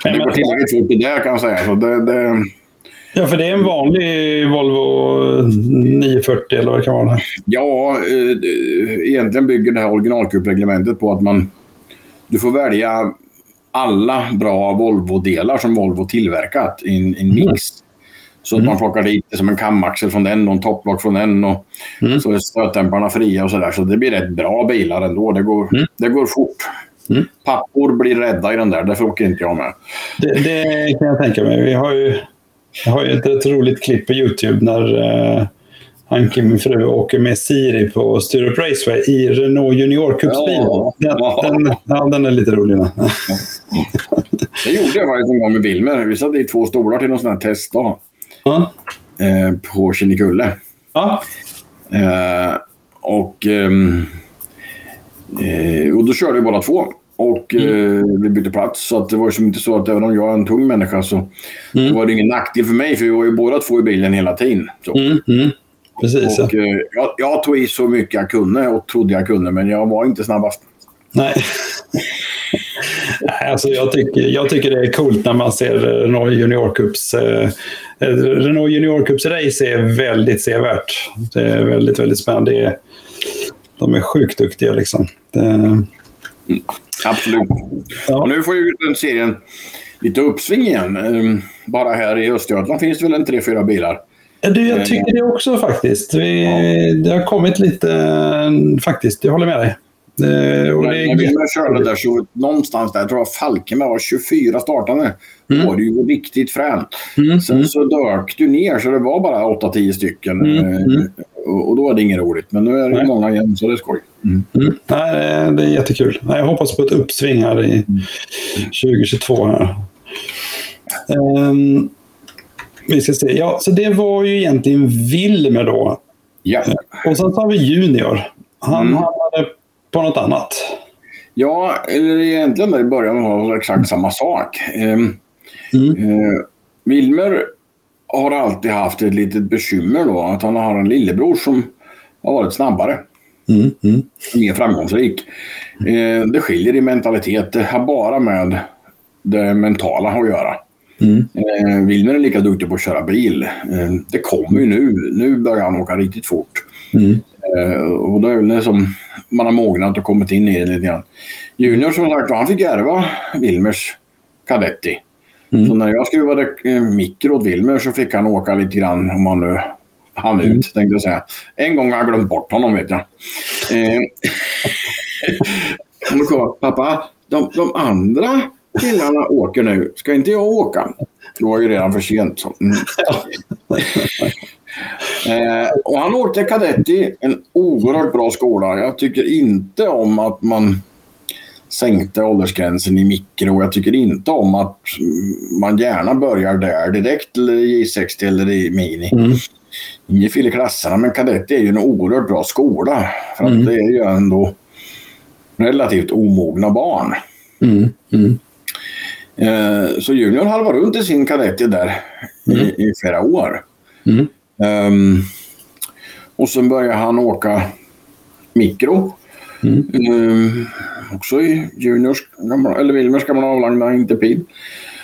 Men, det går tillräckligt fort det där kan jag säga. Så det, det... Ja, för det är en vanlig Volvo 940 eller vad det kan vara? Ja, eh, egentligen bygger det här originalkuppreglementet på att man... Du får välja alla bra Volvo-delar som Volvo tillverkat i en, en mix. Mm. Så att man plockar dit som en kamaxel från den och en topplock från den. Och mm. Så är stötdämparna fria och sådär. Så det blir rätt bra bilar ändå. Det går, mm. det går fort. Mm. Pappor blir rädda i den där, därför åker inte jag med. Det, det kan jag tänka mig. Vi har ju, jag har ju ett rätt roligt klipp på Youtube när uh, Anki, min fru, åker med Siri på Sturup Raceway i Renault Junior Cups-bil. Ja, den. Den, ja, den är lite rolig. Ja. det gjorde jag faktiskt en gång med Wilmer. Vi satt i två stolar till någon sån här testdag. Ja. Eh, på Kinnekulle. Ja. Eh, och, ehm, eh, och då körde vi båda två. Och mm. eh, vi bytte plats. Så att det var ju inte så att även om jag är en tung människa så mm. var det ingen nackdel för mig. För vi var ju båda två i bilen hela tiden. Mm, mm. Precis, och. Eh, jag, jag, tog i så mycket jag kunde och trodde jag kunde. Men jag var inte snabbast. Nej. (laughs) alltså jag, tycker, jag tycker det är coolt när man ser Renault Junior Cups. Eh, Renault Junior Cups race är väldigt sevärt. Det är väldigt, väldigt spännande. Det är, de är sjukt duktiga liksom. Det... Mm, absolut. Ja. Och nu får ju den serien lite uppsving igen. Ehm, bara här i Östergötland finns det väl en tre, fyra bilar. Du, jag tycker det också faktiskt. Vi. Det har kommit lite, faktiskt. Jag håller med dig. Det, och det när vi körde där så någonstans där, jag tror jag Falkenberg var 24 startande. Mm. Då var det ju riktigt fränt. Mm. Sen mm. så dök du ner så det var bara 8-10 stycken. Mm. mm. Och, och, då är det inget roligt. Men nu är det Nej. många igen så det är skoj. Mm. Nej, det är jättekul. Jag hoppas på ett uppsving här i 2022. Här. Um, vi ska se. Ja, så det var ju egentligen Wilmer då. Ja. Och sen så har vi Junior. Han hamnade på något annat? Ja, eller egentligen där i början var det exakt samma sak. Eh, mm. eh, Wilmer har alltid haft ett litet bekymmer då, att han har en lillebror som har varit snabbare. Mm. Mm. Mer framgångsrik. Eh, det skiljer i mentalitet. Det har bara med det mentala att göra. Mm. Eh, Wilmer är lika duktig på att köra bil. Eh, det kommer ju nu. Nu börjar han åka riktigt fort. Mm. Eh, och då är det som man har mognat och kommit in i det lite grann. Junior som sagt han fick ärva Wilmers Cadetti. Mm. Så när jag skruvade eh, mikro åt Wilmer så fick han åka lite grann om han nu han ut, mm. tänkte jag säga. En gång har jag glömt bort honom, vet jag. Eh, (laughs) pappa, de, de andra killarna åker nu. Ska inte jag åka? Det var ju redan för sent. Mm. (laughs) Eh, och han åkte kadetti, en oerhört bra skola. Jag tycker inte om att man sänkte åldersgränsen i mikro. Jag tycker inte om att man gärna börjar där direkt, eller i J60 eller i Mini. Mm. Inget fel i klasserna, men kadett är ju en oerhört bra skola. För att mm. det är ju ändå relativt omogna barn. Mm. Mm. Eh, så Junior halvar runt i sin kadett där i, mm. i, flera år. Um, och sen börjar han åka mikro. Mm. Um, också i Juniors eller Wilmers gamla avlagda Interpid.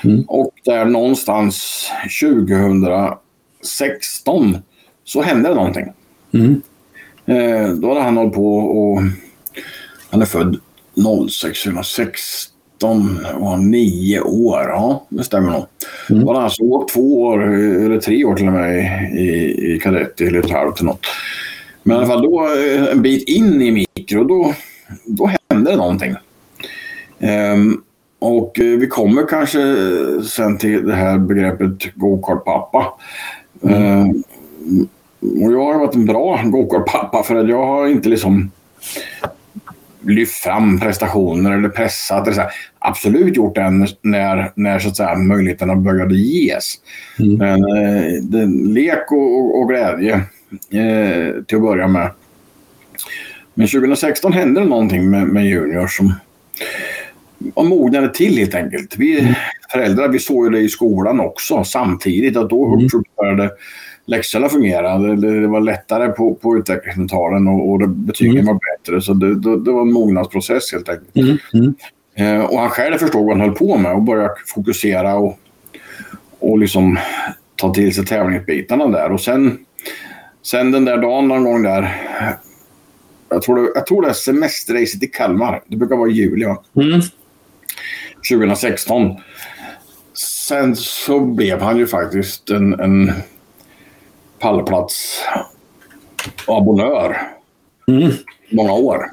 Mm. Och där någonstans 2016 så hände det någonting. Mm. Eh, då hade han hållit på och han är född 06, 2016 var han nio år. Ja, det stämmer nog. Mm. Han alltså åkt två år, eller tre år till och med i, i kadett eller ett halvt eller något. Men i alla fall då en bit in i mikro, då, då hände det någonting. Um, och vi kommer kanske sen till det här begreppet go-kart-pappa. Mm. Um, och jag har varit en bra go-kart-pappa för att jag har inte liksom lyft fram prestationer eller pressat. Eller så här. Absolut gjort det när, när så att säga, möjligheterna började ges. Mm. Men eh, det, lek och, och, och glädje eh, till att börja med. Men 2016 hände det någonting med, med Junior som mognade till helt enkelt. Vi mm. föräldrar vi såg ju det i skolan också samtidigt. att Då mm. började läxorna fungerade. Det, var lättare på, på utvecklingsmentalen och, och betygen mm. var bättre. Så det, det, det, var en mognadsprocess helt enkelt. Mm. Mm. Eh, och han själv förstod vad han höll på med och började fokusera och, och liksom ta till sig tävlingsbitarna där. Och sen, sen den där dagen någon gång där jag tror, det, jag tror det är semesterracet i Kalmar. Det brukar vara i juli. Va? Mm. 2016. Sen så blev han ju faktiskt en, en pallplats abonnör. Mm. Många år.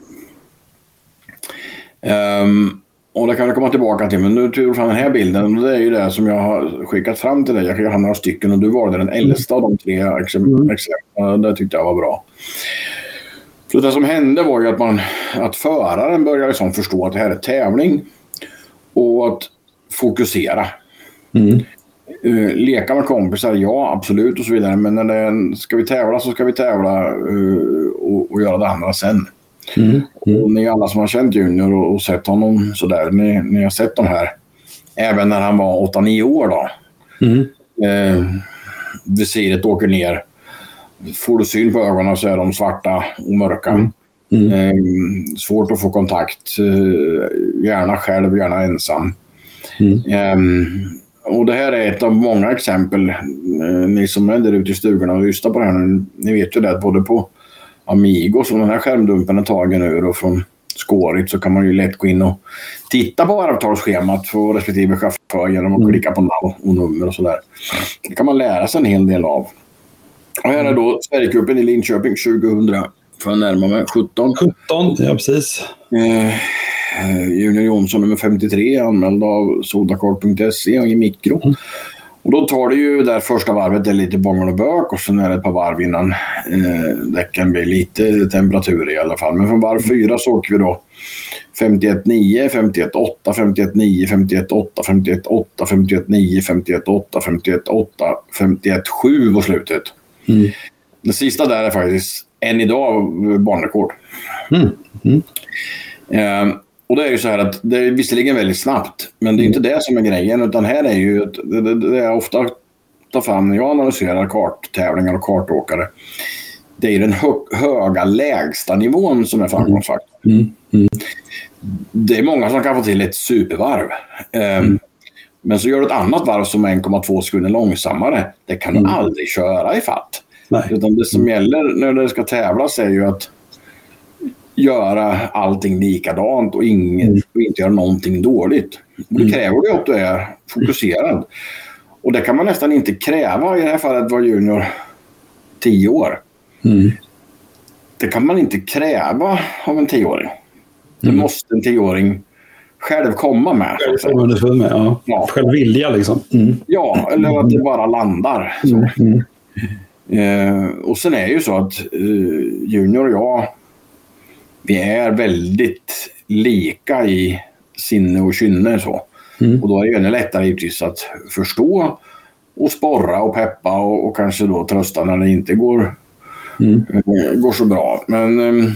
Um, och det kan vi komma tillbaka till, men nu tog jag fram den här bilden. Och det är ju det som jag har skickat fram till dig. Jag skickade fram några stycken och du valde den äldsta av de tre exemplen. Mm. Det tyckte jag var bra. Så det som hände var ju att, man, att föraren började liksom förstå att det här är tävling och att fokusera. Mm. Uh, leka med kompisar, ja absolut och så vidare. Men när det, ska vi tävla så ska vi tävla uh, och, och, göra det andra sen. Mm. Mm. Och ni alla som har känt Junior och, och sett honom sådär, ni, ni har sett de här. Även när han var 8-9 år då. Mm. Uh, visiret åker ner Får du syn på ögonen så är de svarta och mörka. Mm. Mm. Eh, svårt att få kontakt. Eh, gärna själv, gärna ensam. Mm. Och det här är ett av många exempel. Eh, ni som är där ute i stugorna och lyssnar på det här nu, ni vet ju det både på Amigo som den här skärmdumpen är tagen ur och från Skårit så kan man ju lätt gå in och titta på varvtalsschemat för respektive chaufför genom att mm. klicka på namn och nummer och sådär. Det kan man lära sig en hel del av. Och här är då Sverigecupen i Linköping 2000, får jag närma mig, 17. 17, ja precis. Eh, Junior Jonsson nummer 53, anmäld av sodakort.se och i mikro. Mm. Och då tar det ju där första varvet, det är lite bångel och bök och sen är det ett par varv innan eh, däcken blir lite temperatur i alla fall. Men från varv fyra så åker vi då 51-9, 51-8, 51-9, 51-8, 51-8, 51-9, 51-8, 51-8, 51-7 på slutet. Mm. Den sista där är faktiskt än idag banrekord. Mm. Mm. Eh, och det är ju så här att det är visserligen väldigt snabbt, men det är inte det som är grejen. Utan här är ju, det, det, det är ofta tar fram när jag analyserar karttävlingar och kartåkare. Det är den hö, höga lägsta nivån som är framgångsfaktorn. Mm. Mm. Det är många som kan få till ett supervarv. Eh, men så gör du ett annat varv som är 1,2 sekunder långsammare. Det kan du mm. aldrig köra i fatt. Nej. Utan det som gäller när det ska tävlas är ju att göra allting likadant och, ingen, mm. och inte göra någonting dåligt. Och det mm. kräver ju att du är fokuserad. Och det kan man nästan inte kräva. I det här fallet var Junior 10 år. Mm. Det kan man inte kräva av en tioåring. Det mm. måste en tioåring själv komma med. Själv komma med, ja. ja. Själv vilja liksom. Mm. Ja, eller att det bara landar. Mm. Eh, och sen är det ju så att eh, Junior och jag, vi är väldigt lika i sinne och kynne. Så. Mm. Och då är det ännu lättare givetvis att förstå och sporra och peppa och, och kanske då trösta när det inte går, mm. Eh, går så bra. Men ehm,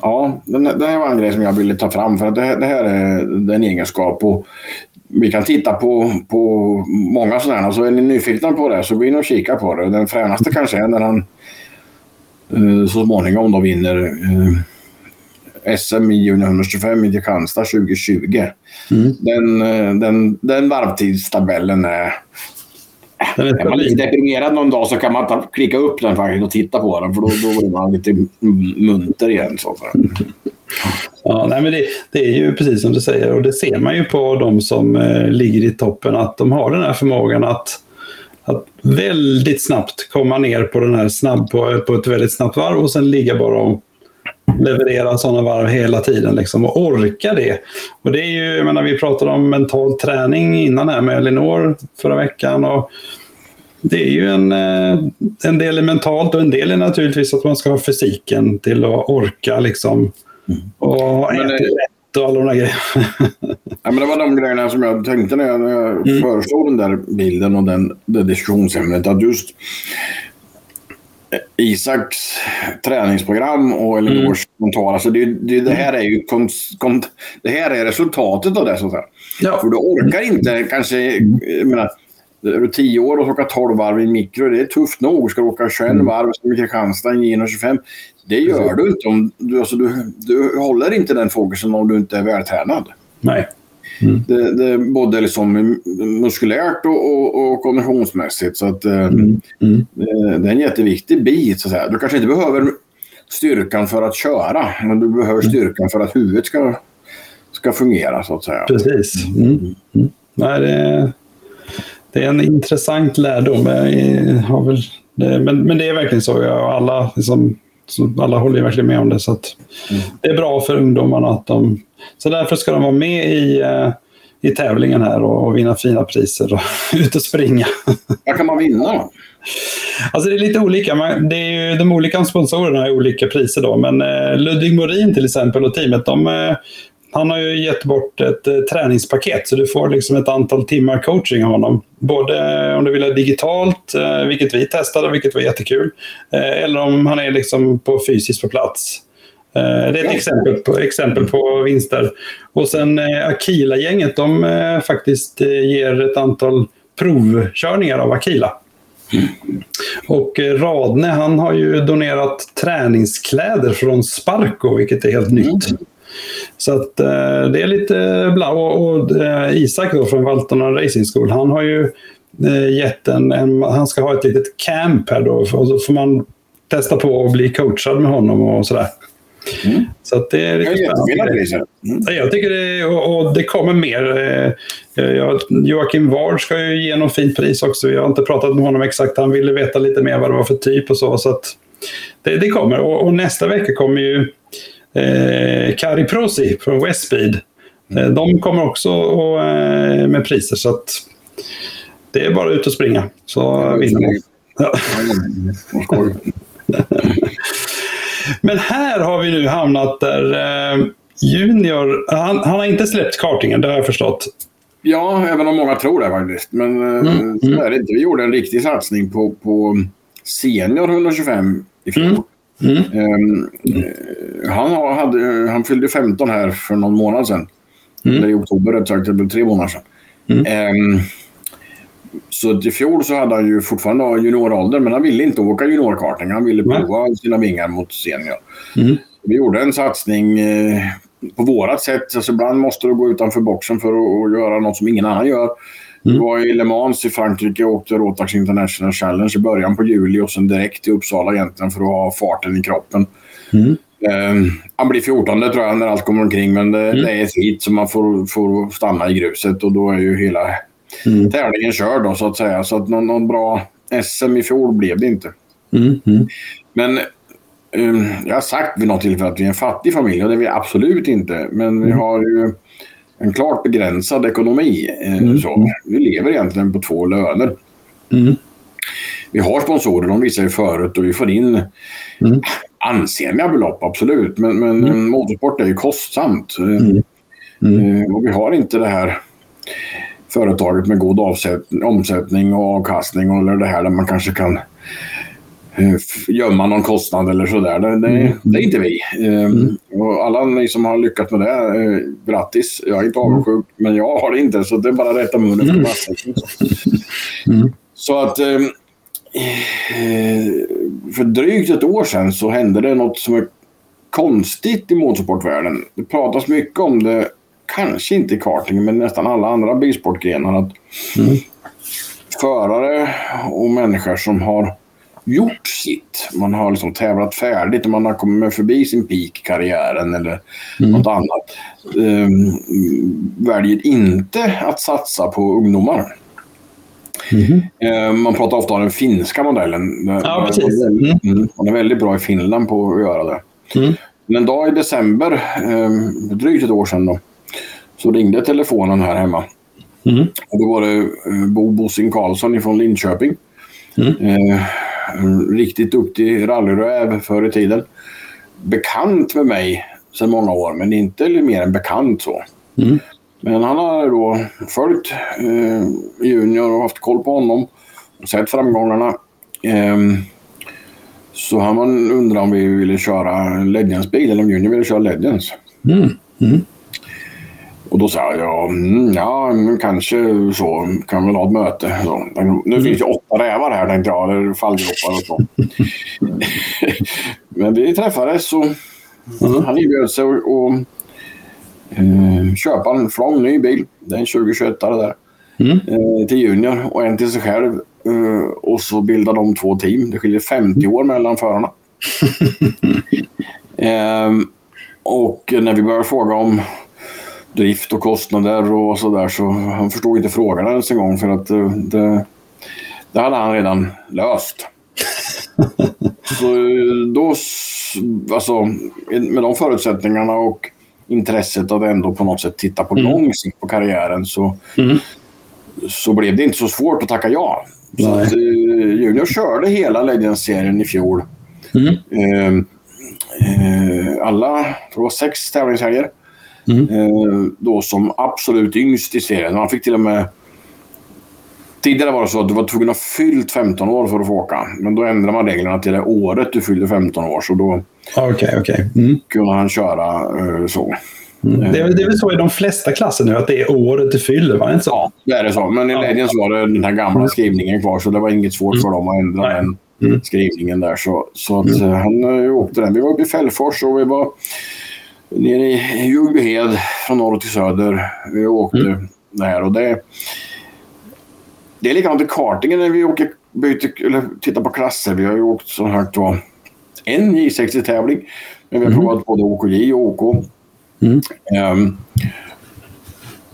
ja, det här var en grej som jag ville ta fram för att det, det här är en egenskap. Och vi kan titta på, på många sådana. Så är ni nyfikna på det så gå in och kika på det. Den fränaste kanske är när han så småningom då vinner eh, SM i junior 125 i Kristianstad 2020. Mm. Den, eh, den, den varvtidstabellen är... är man lite deprimerad någon dag så kan man ta, klicka upp den faktiskt och titta på den för då, då blir man lite munter igen. Så Ja, nej, men det, det, är ju precis som du säger och det ser man ju på de som eh, ligger i toppen att de har den här förmågan att, att väldigt snabbt komma ner på den här snabb, på, på ett väldigt snabbt varv och sen ligga bara och leverera sådana varv hela tiden liksom, och orka det. Och det är ju, jag menar, vi pratade om mental träning innan här med Elinor förra veckan. Och det är ju en, eh, en del är mentalt och en del är naturligtvis att man ska ha fysiken till att orka liksom, och äta rätt och alla de där grejerna. (laughs) ja, men det var de grejerna som jag tänkte när jag, när jag mm. föreslog den där bilden och den, det diskussionsämnet. Att just Isaks träningsprogram och Elinors mm. mentala. Alltså det, det, det, här är ju kont, kont, det här är resultatet av det. Så att. Ja. För du orkar inte kanske... Jag menar, är du tio år och åka 12 varv i mikro, det är tufft nog. Ska du åka 21 mm. varv som i Kristianstad i 25, det gör du inte. Om du, alltså, du, du håller inte den fokusen om du inte är vältränad. Nej. Mm. Det, det, både liksom muskulärt och, och, och konditionsmässigt. Så att, eh, mm. Mm. Det, det, är en jätteviktig bit. Så att säga. Du kanske inte behöver styrkan för att köra, men du behöver mm. styrkan för att huvudet ska, ska fungera. så att säga. Precis. Mm. Mm. Nej, det, det är en intressant lärdom. väl, men, men det är verkligen så. Alla liksom, alla håller verkligen med om det. Så. Det är bra för ungdomarna att de... Så därför ska de vara med i, eh, i tävlingen här och, och vinna fina priser och (laughs) ut och springa. Vad kan man vinna Alltså det är lite olika. Det är ju, de olika sponsorerna har olika priser då. Men eh, Ludvig Morin till exempel och teamet, de, eh, han har ju gett bort ett eh, träningspaket så du får liksom ett antal timmar coaching av honom. Både om du vill ha digitalt, eh, vilket vi testade, vilket var jättekul, eh, eller om han är liksom på fysiskt på plats. Det är ett exempel på, exempel på vinster. Och sen Akila-gänget, de faktiskt ger ett antal provkörningar av Akila. Och Radne, han har ju donerat träningskläder från Sparko, vilket är helt nytt. Så att eh, det är lite bla. Och, och eh, Isak då från Valtorna Racing School, han har ju eh, gett en, en, han ska ha ett litet camp här då. Och så får man testa på och bli coachad med honom och sådär. Mm. Så det är riktigt spännande. Mm. Jag tycker det, och, och det kommer mer. Eh, jag, Joakim Ward ska ju ge något fint pris också. Jag har inte pratat med honom exakt. Han ville veta lite mer vad det var för typ och så. så det, det kommer. Och, och, nästa vecka kommer ju eh, Kari Prosi från Westspeed. Eh, de kommer också och, eh, med priser så att det är bara ut och springa så vinner man. Ja. (laughs) Men här har vi nu hamnat där eh, Junior, han, han, har inte släppt kartingen, det har jag förstått. Ja, även om många tror det faktiskt. Men eh, mm. så är det inte. Vi gjorde en riktig satsning på, på Senior 125 i fjol. Mm. Mm. Um, han, hade, han fyllde 15 här för någon månad sedan. Mm. Eller i oktober rätt sagt, det blev tre månader sedan. Mm. Um, så i fjol så hade han ju fortfarande juniorålder, men han ville inte åka juniorkarting. Han ville prova mm. sina vingar mot senior. Mm. Vi gjorde en satsning eh, på vårat sätt. Alltså ibland måste du gå utanför boxen för att, göra något som ingen annan gör. Mm. Vi var i Le Mans i Frankrike och åkte Rotax International Challenge i början på juli och sen direkt till Uppsala egentligen för att ha farten i kroppen. Mm. Eh, han blir 14 tror jag när allt kommer omkring men det, mm. det är ett hit så man får, får stanna i gruset och då är ju hela mm. tävlingen körd då, så att säga. Så att någon, någon bra SM i fjol blev det inte. Mm. mm. Men um, jag har sagt vid något tillfälle att vi är en fattig familj och det är vi absolut inte. Men vi mm. har ju en klart begränsad ekonomi. Eh, mm. Så. Vi lever egentligen på två löner. Mm. Vi har sponsorer, de visar ju förut och vi får in mm. ansenliga belopp, absolut. Men, men mm. motorsport är ju kostsamt. Mm. Mm. Och vi har inte det här företaget med god omsättning och avkastning eller det här där man kanske kan Eh, gömma någon kostnad eller sådär. Det, det, mm. det är inte vi. Ehm, mm. Och alla ni som har lyckats med det, eh, grattis. Jag är inte mm. avundsjuk, men jag har det inte. Så det är bara att rätta munnen mm. (laughs) mm. Så att eh, för drygt ett år sedan så hände det något som är konstigt i motorsportvärlden. Det pratas mycket om det, kanske inte karting, men nästan alla andra bilsportgrenar. Att mm. Förare och människor som har gjort sitt. Man har liksom tävlat färdigt och man har kommit förbi sin peak i karriären eller mm. något annat. Um, väljer inte att satsa på ungdomar. Mm. Um, man pratar ofta om den finska modellen. Ja, precis. Mm. Man är väldigt bra i Finland på att göra det. Mm. Men en dag i december, um, drygt ett år sedan, då, så ringde telefonen här hemma. Mm. Och då var det uh, Bo Bossing Karlsson från Linköping. Mm. Uh, riktigt duktig rallyräv förr i tiden. Bekant med mig sedan många år, men inte mer än bekant så. Mm. Men han har då följt eh, Junior och haft koll på honom och sett framgångarna. Eh, så han undrade om vi ville köra Legends-bil eller om Junior ville köra Legends. Mm. Mm. Och då sa jag, mm, ja, kanske så, kan väl ha ett möte. Så, nu finns det åtta rävar här tänkte jag, eller fallgropar och så. (laughs) Men vi träffades och mm. han erbjöd sig att eh, köpa en flång ny bil. Det är en 2021 där. Mm. Eh, till Junior och en till sig själv. Eh, och så bildade de två team. Det skiljer 50 år mellan förarna. (laughs) Ehm, och när vi började fråga om drift och kostnader och sådär. Så han förstod inte frågan ens en gång för att eh, det, det hade han redan löst. (laughs) så eh, då, alltså med de förutsättningarna och intresset att ändå på något sätt titta på mm. lång sikt på karriären så, mm. så blev det inte så svårt att tacka ja. Så att, eh, Junior körde hela Legends-serien i fjol. Mm. Eh, eh, alla, tror var sex tävlingshelger. Mm. Eh, då som absolut yngst i serien. Han fick till och med... Tidigare var det så att du var tvungen att ha fyllt 15 år för att få åka. Men då ändrade man reglerna till det året du fyllde 15 år. Så då okay, okay. Mm. kunde han köra uh, så. Mm. Det, är, det är väl så i de flesta klasser nu, att det är året du fyller, det inte så? Ja, det är det så. Men i. Legends var det den här gamla mm. skrivningen kvar, så det var inget svårt för dem att ändra Nej. den mm. skrivningen där. Så, så att, mm. han åkte den. Vi var uppe i Fällfors och vi var nere i Ljungbyhed från norr till söder. Vi åkte mm. där och det, det är likadant i kartingen när vi åker, byter, eller tittar på klasser. Vi har ju åkt så här då, en J60-tävling. Men vi har mm. provat både OKJ och OK. Mm. Um,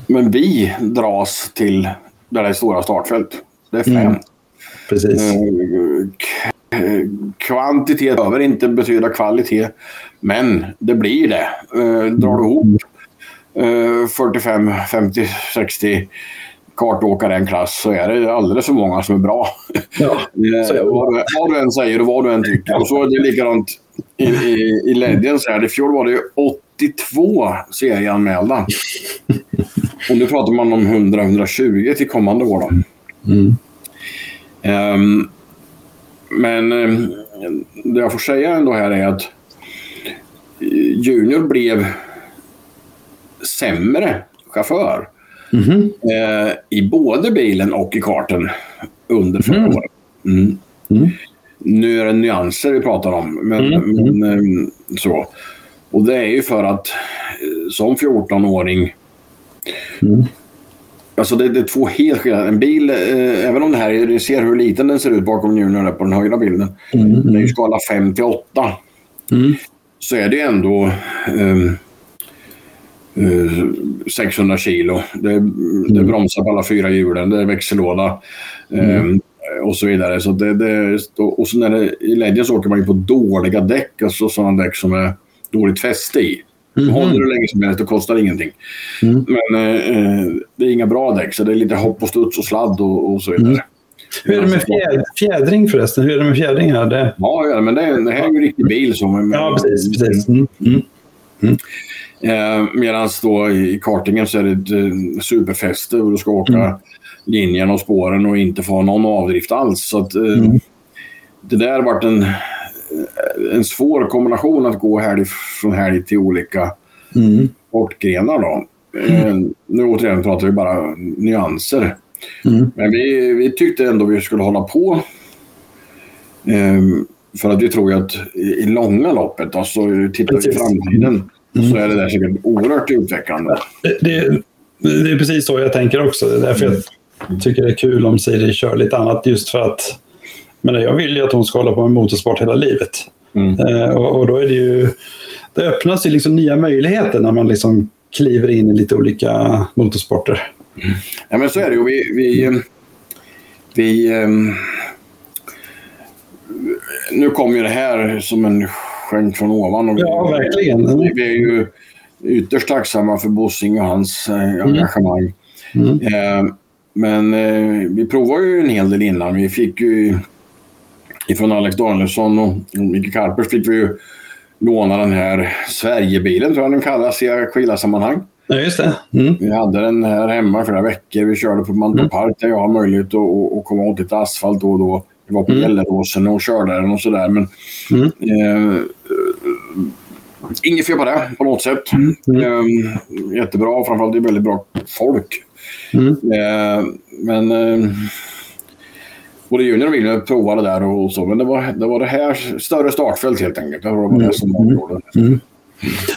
men vi dras till där det är stora startfält. Det är fem. Mm. Precis. Uh, kvantitet behöver inte betyda kvalitet. Men det blir det. Eh, drar du ihop eh, 45, 50, 60 kartåkare i en klass så är det alldeles för många som är bra. Ja, (laughs) eh, vad, du, vad du än säger och vad du än tycker. Och så är det likadant i, i, i. Här. I fjol var det 82 serieanmälda. Och nu pratar man om 100-120 till kommande år. Mm. Um, men um, det jag får säga ändå här är att Junior blev sämre chaufför. Mm -hmm. eh, I både bilen och i karten under förra mm. året. Mm. Mm. Nu är det nyanser vi pratar om. Men, mm. men, så. Och det är ju för att eh, som 14-åring mm. Alltså det, det, är två helt skilda. En bil, eh, även om det här, ni ser hur liten den ser ut bakom Junior på den högra bilden. Mm. Den är ju skala 5 till 8. Mm så är det ändå um, uh, 600 kilo. Det, mm. det bromsar på alla fyra hjulen, det är växellåda mm. um, och så vidare. Så det, det, och så när det, I Legends åker man ju på dåliga däck, alltså sådana däck som är dåligt fäste i. Mm. Håller du länge som helst, det kostar ingenting. Mm. Men eh, det är inga bra däck, så det är lite hopp och studs och sladd och, och så vidare. Hur är det med fjäd, fjädring förresten? Hur är det med fjädring här? Det... Ja, ja, men det, det här är ju en riktig bil. Som, ja, precis. precis. Mm. Mm. Mm. Eh, Medan då i kartingen så är det ett eh, superfäste och du ska åka mm. linjen och spåren och inte få någon avdrift alls. Så att, eh, mm. Det där har varit en, en svår kombination att gå helg från helg till olika mm. sportgrenar. Då. Eh, nu återigen pratar vi bara nyanser. Mm. Men vi, vi tyckte ändå vi skulle hålla på. Eh, för att vi tror att i långa loppet, alltså tittar vi i framtiden, mm. så är det där säkert oerhört utvecklande. Det, det, det, är precis så jag tänker också. Det är därför jag tycker det är kul om Siri kör lite annat. Just för att men jag vill ju att hon ska hålla på med motorsport hela livet. Mm. Eh, och, och, då är det ju... Det öppnas ju liksom nya möjligheter när man liksom kliver in i lite olika motorsporter. Mm. Ja, men så är det ju. Vi, vi, vi, um, nu kom ju det här som en skänk från ovan. Och ja, verkligen. Vi, vi är ju ytterst tacksamma för Bossing och hans eh, mm. engagemang. Mm. Eh, men eh, vi provade ju en hel del innan. Vi fick ju ifrån Alex Danielsson och Micke Karpers fick vi ju låna den här Sverigebilen, tror jag den kallas i Aquila-sammanhang. Ja, just det. Mm. Vi hade den här hemma flera veckor. Vi körde på Mantorp mm. Park där jag har möjlighet att, att komma åt lite asfalt då och då. Vi var på mm. Gelleråsen och körde den och sådär. Men, mm. eh, inget fel på det på något sätt. Mm. mm. Eh, jättebra. Framförallt det är väldigt bra folk. Mm. Eh, men eh, både Junior och William provade där och så. Men det var det, var det här större startfält helt enkelt. Det var det som var mm.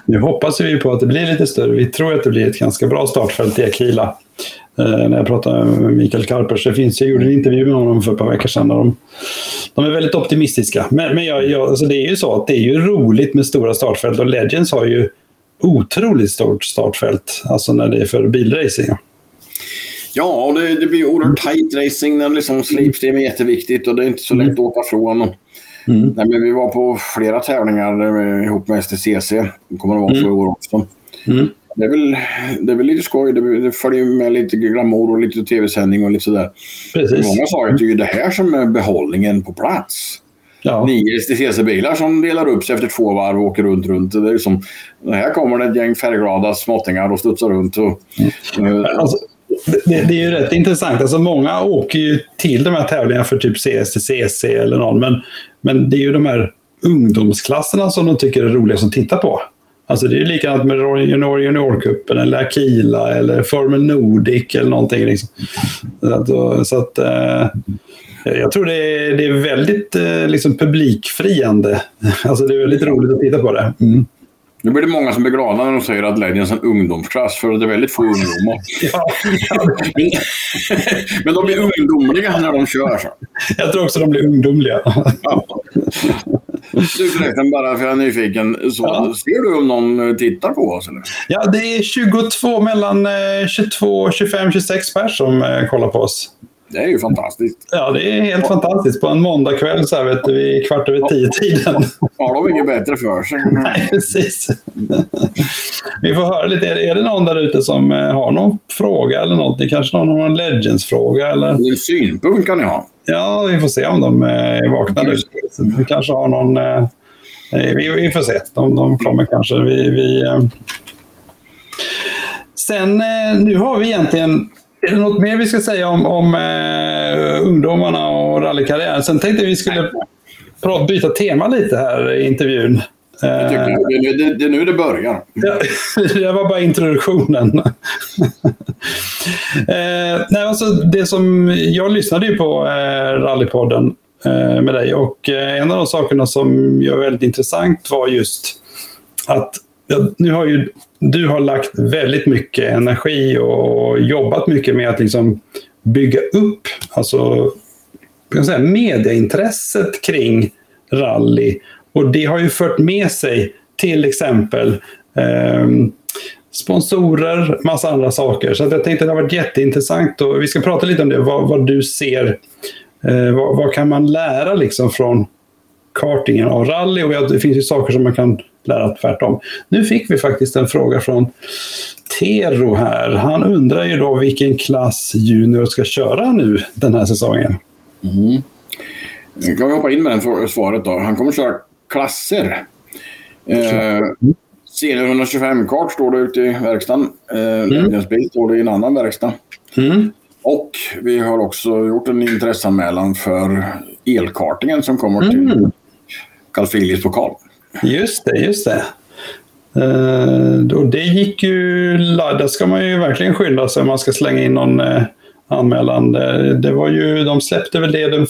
Nu hoppas vi på att det blir lite större. Vi tror att det blir ett ganska bra startfält i Akila. Eh, när jag pratade med Mikael Karpers, det finns, jag gjorde en intervju med honom för ett par veckor sedan. De, de är väldigt optimistiska. Men, men jag, jag, alltså det är ju så att det är ju roligt med stora startfält och Legends har ju otroligt stort startfält, alltså när det är för bilracing. Ja, och det, det blir oerhört tight racing när liksom slipstream är jätteviktigt och det är inte så lätt att åka från. Mm. Nej, men vi var på flera tävlingar ihop med STCC. Det kommer att vara mm. för år också. Mm. Det, är väl, det är väl lite skoj. Det, det följer med lite glamour och lite tv-sändning och lite sådär. Precis. Många sa att det är ju det här som är behållningen på plats. Ja. Nio STCC-bilar som delar upp sig efter två varv och åker runt, runt. Det är som, här kommer det ett gäng färgglada småttingar och studsar runt. Och, mm. alltså, det, det, är ju rätt intressant. Alltså många åker ju till de här tävlingarna för typ CSTCC eller någon. Men, men det är ju de här ungdomsklasserna som de tycker är roligast att titta på. Alltså det är likadant med junior juniorcupen eller Akila eller Formel Nordic eller någonting. Liksom. Så att, eh, jag tror det är, det är väldigt eh, liksom publikfriande. (laughs) Alltså det är väldigt roligt att titta på det. Mm. Nu blir det många som blir glada när de säger att Legends är en ungdomsklass, för det är väldigt få ungdomar. ja, Men de blir ungdomliga när de kör. Så. Jag tror också de blir ungdomliga. ja. Du förresten, bara för jag är nyfiken. Så ja. Ser du om någon tittar på oss? Eller? Ja, det är 22, mellan 22, 25, 26 personer som eh, kollar på oss. Det är ju fantastiskt. Ja, det är helt fantastiskt. På en måndagkväll så här, vet du, vid kvart över tio-tiden. Har de inget bättre för sig? (laughs) Nej, precis. Vi får höra lite. Är det någon där ute som eh, har någon fråga eller något? Kanske någon har en Legends-fråga? Eller? En synpunkt kan ni ha. Ja, vi får se om de eh, är vakna nu. Vi kanske har någon... Eh, vi, vi får se. De, de kommer kanske. Vi, vi, Sen, nu har vi egentligen är det något mer vi ska säga om, om uh, ungdomarna och rallykarriären? Sen tänkte vi skulle prata, byta tema lite här i intervjun. Uh, det, det, det, är nu det börjar. (laughs) det var bara introduktionen. uh, (laughs) nej, alltså, det som, jag lyssnade ju på uh, Rallypodden med dig och en av de sakerna som jag väldigt intressant var just att nu har ju du har lagt väldigt mycket energi och jobbat mycket med att liksom bygga upp alltså, kan säga, mediaintresset kring rally. Och det har ju fört med sig till exempel eh, sponsorer, massa andra saker. Så jag tänkte att det har varit jätteintressant och vi ska prata lite om det, vad, vad du ser. Eh, vad, vad, kan man lära liksom från kartingen av rally? Och det finns ju saker som man kan lära tvärtom. Nu fick vi faktiskt en fråga från Tero här. Han undrar ju då vilken klass Junior ska köra nu den här säsongen. Mm. Kan vi hoppa in med den svaret då. Han kommer köra klasser. Eh, Senior 125-kart står det ute i verkstaden. Eh, mm. bil står det i en annan verkstad. Mm. Och vi har också gjort en intresseanmälan för elkartingen som kommer till mm. Carl pokal. Just det, just det. Uh, och det gick ju... Där ska man ju verkligen skynda sig om man ska slänga in någon uh, anmälan. Det, det, var ju, de släppte väl det den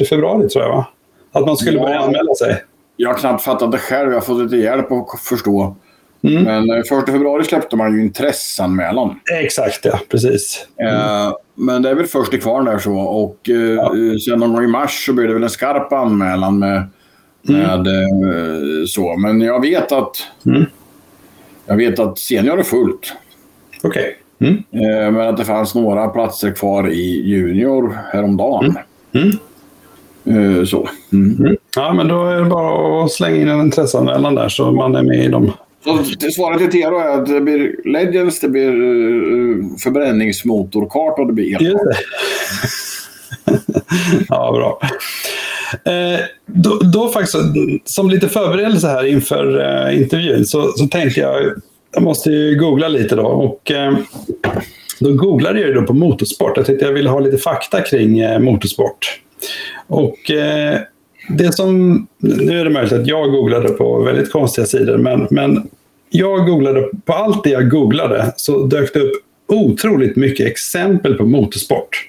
1 februari tror jag va? Att man skulle ja, börja anmäla sig. Jag har knappt fattat det själv. Jag har fått lite hjälp att förstå. Mm. Men 1 eh, februari släppte man ju intresseanmälan. Exakt, ja. Precis. Mm. men det är väl först i kvar där så. Och ja. sen någon gång i mars så blir det väl en skarp anmälan med, mm. med så. Men jag vet att mm. Jag vet att senior är fullt. Okej. Okay. Mm. Men att det fanns några platser kvar i junior häromdagen. Mm. Mm. Så. Mm. mm. Ja, men då är det bara att slänga in en intresseanmälan där så man är med i dem. Så svaret till Tero är att det blir Legends, det blir förbränningsmotorkart och det blir elkart. (laughs) ja, bra. Eh, då, då, faktiskt, som lite förberedelse här inför eh, intervjun så, så tänkte jag, jag måste ju googla lite då. Och, eh, då googlade jag ju då på motorsport. Jag tänkte jag ville ha lite fakta kring eh, motorsport. Och eh, det som, nu är det möjligt att jag googlade på väldigt konstiga sidor, men, men jag googlade på allt det jag googlade så dök det upp otroligt mycket exempel på motorsport.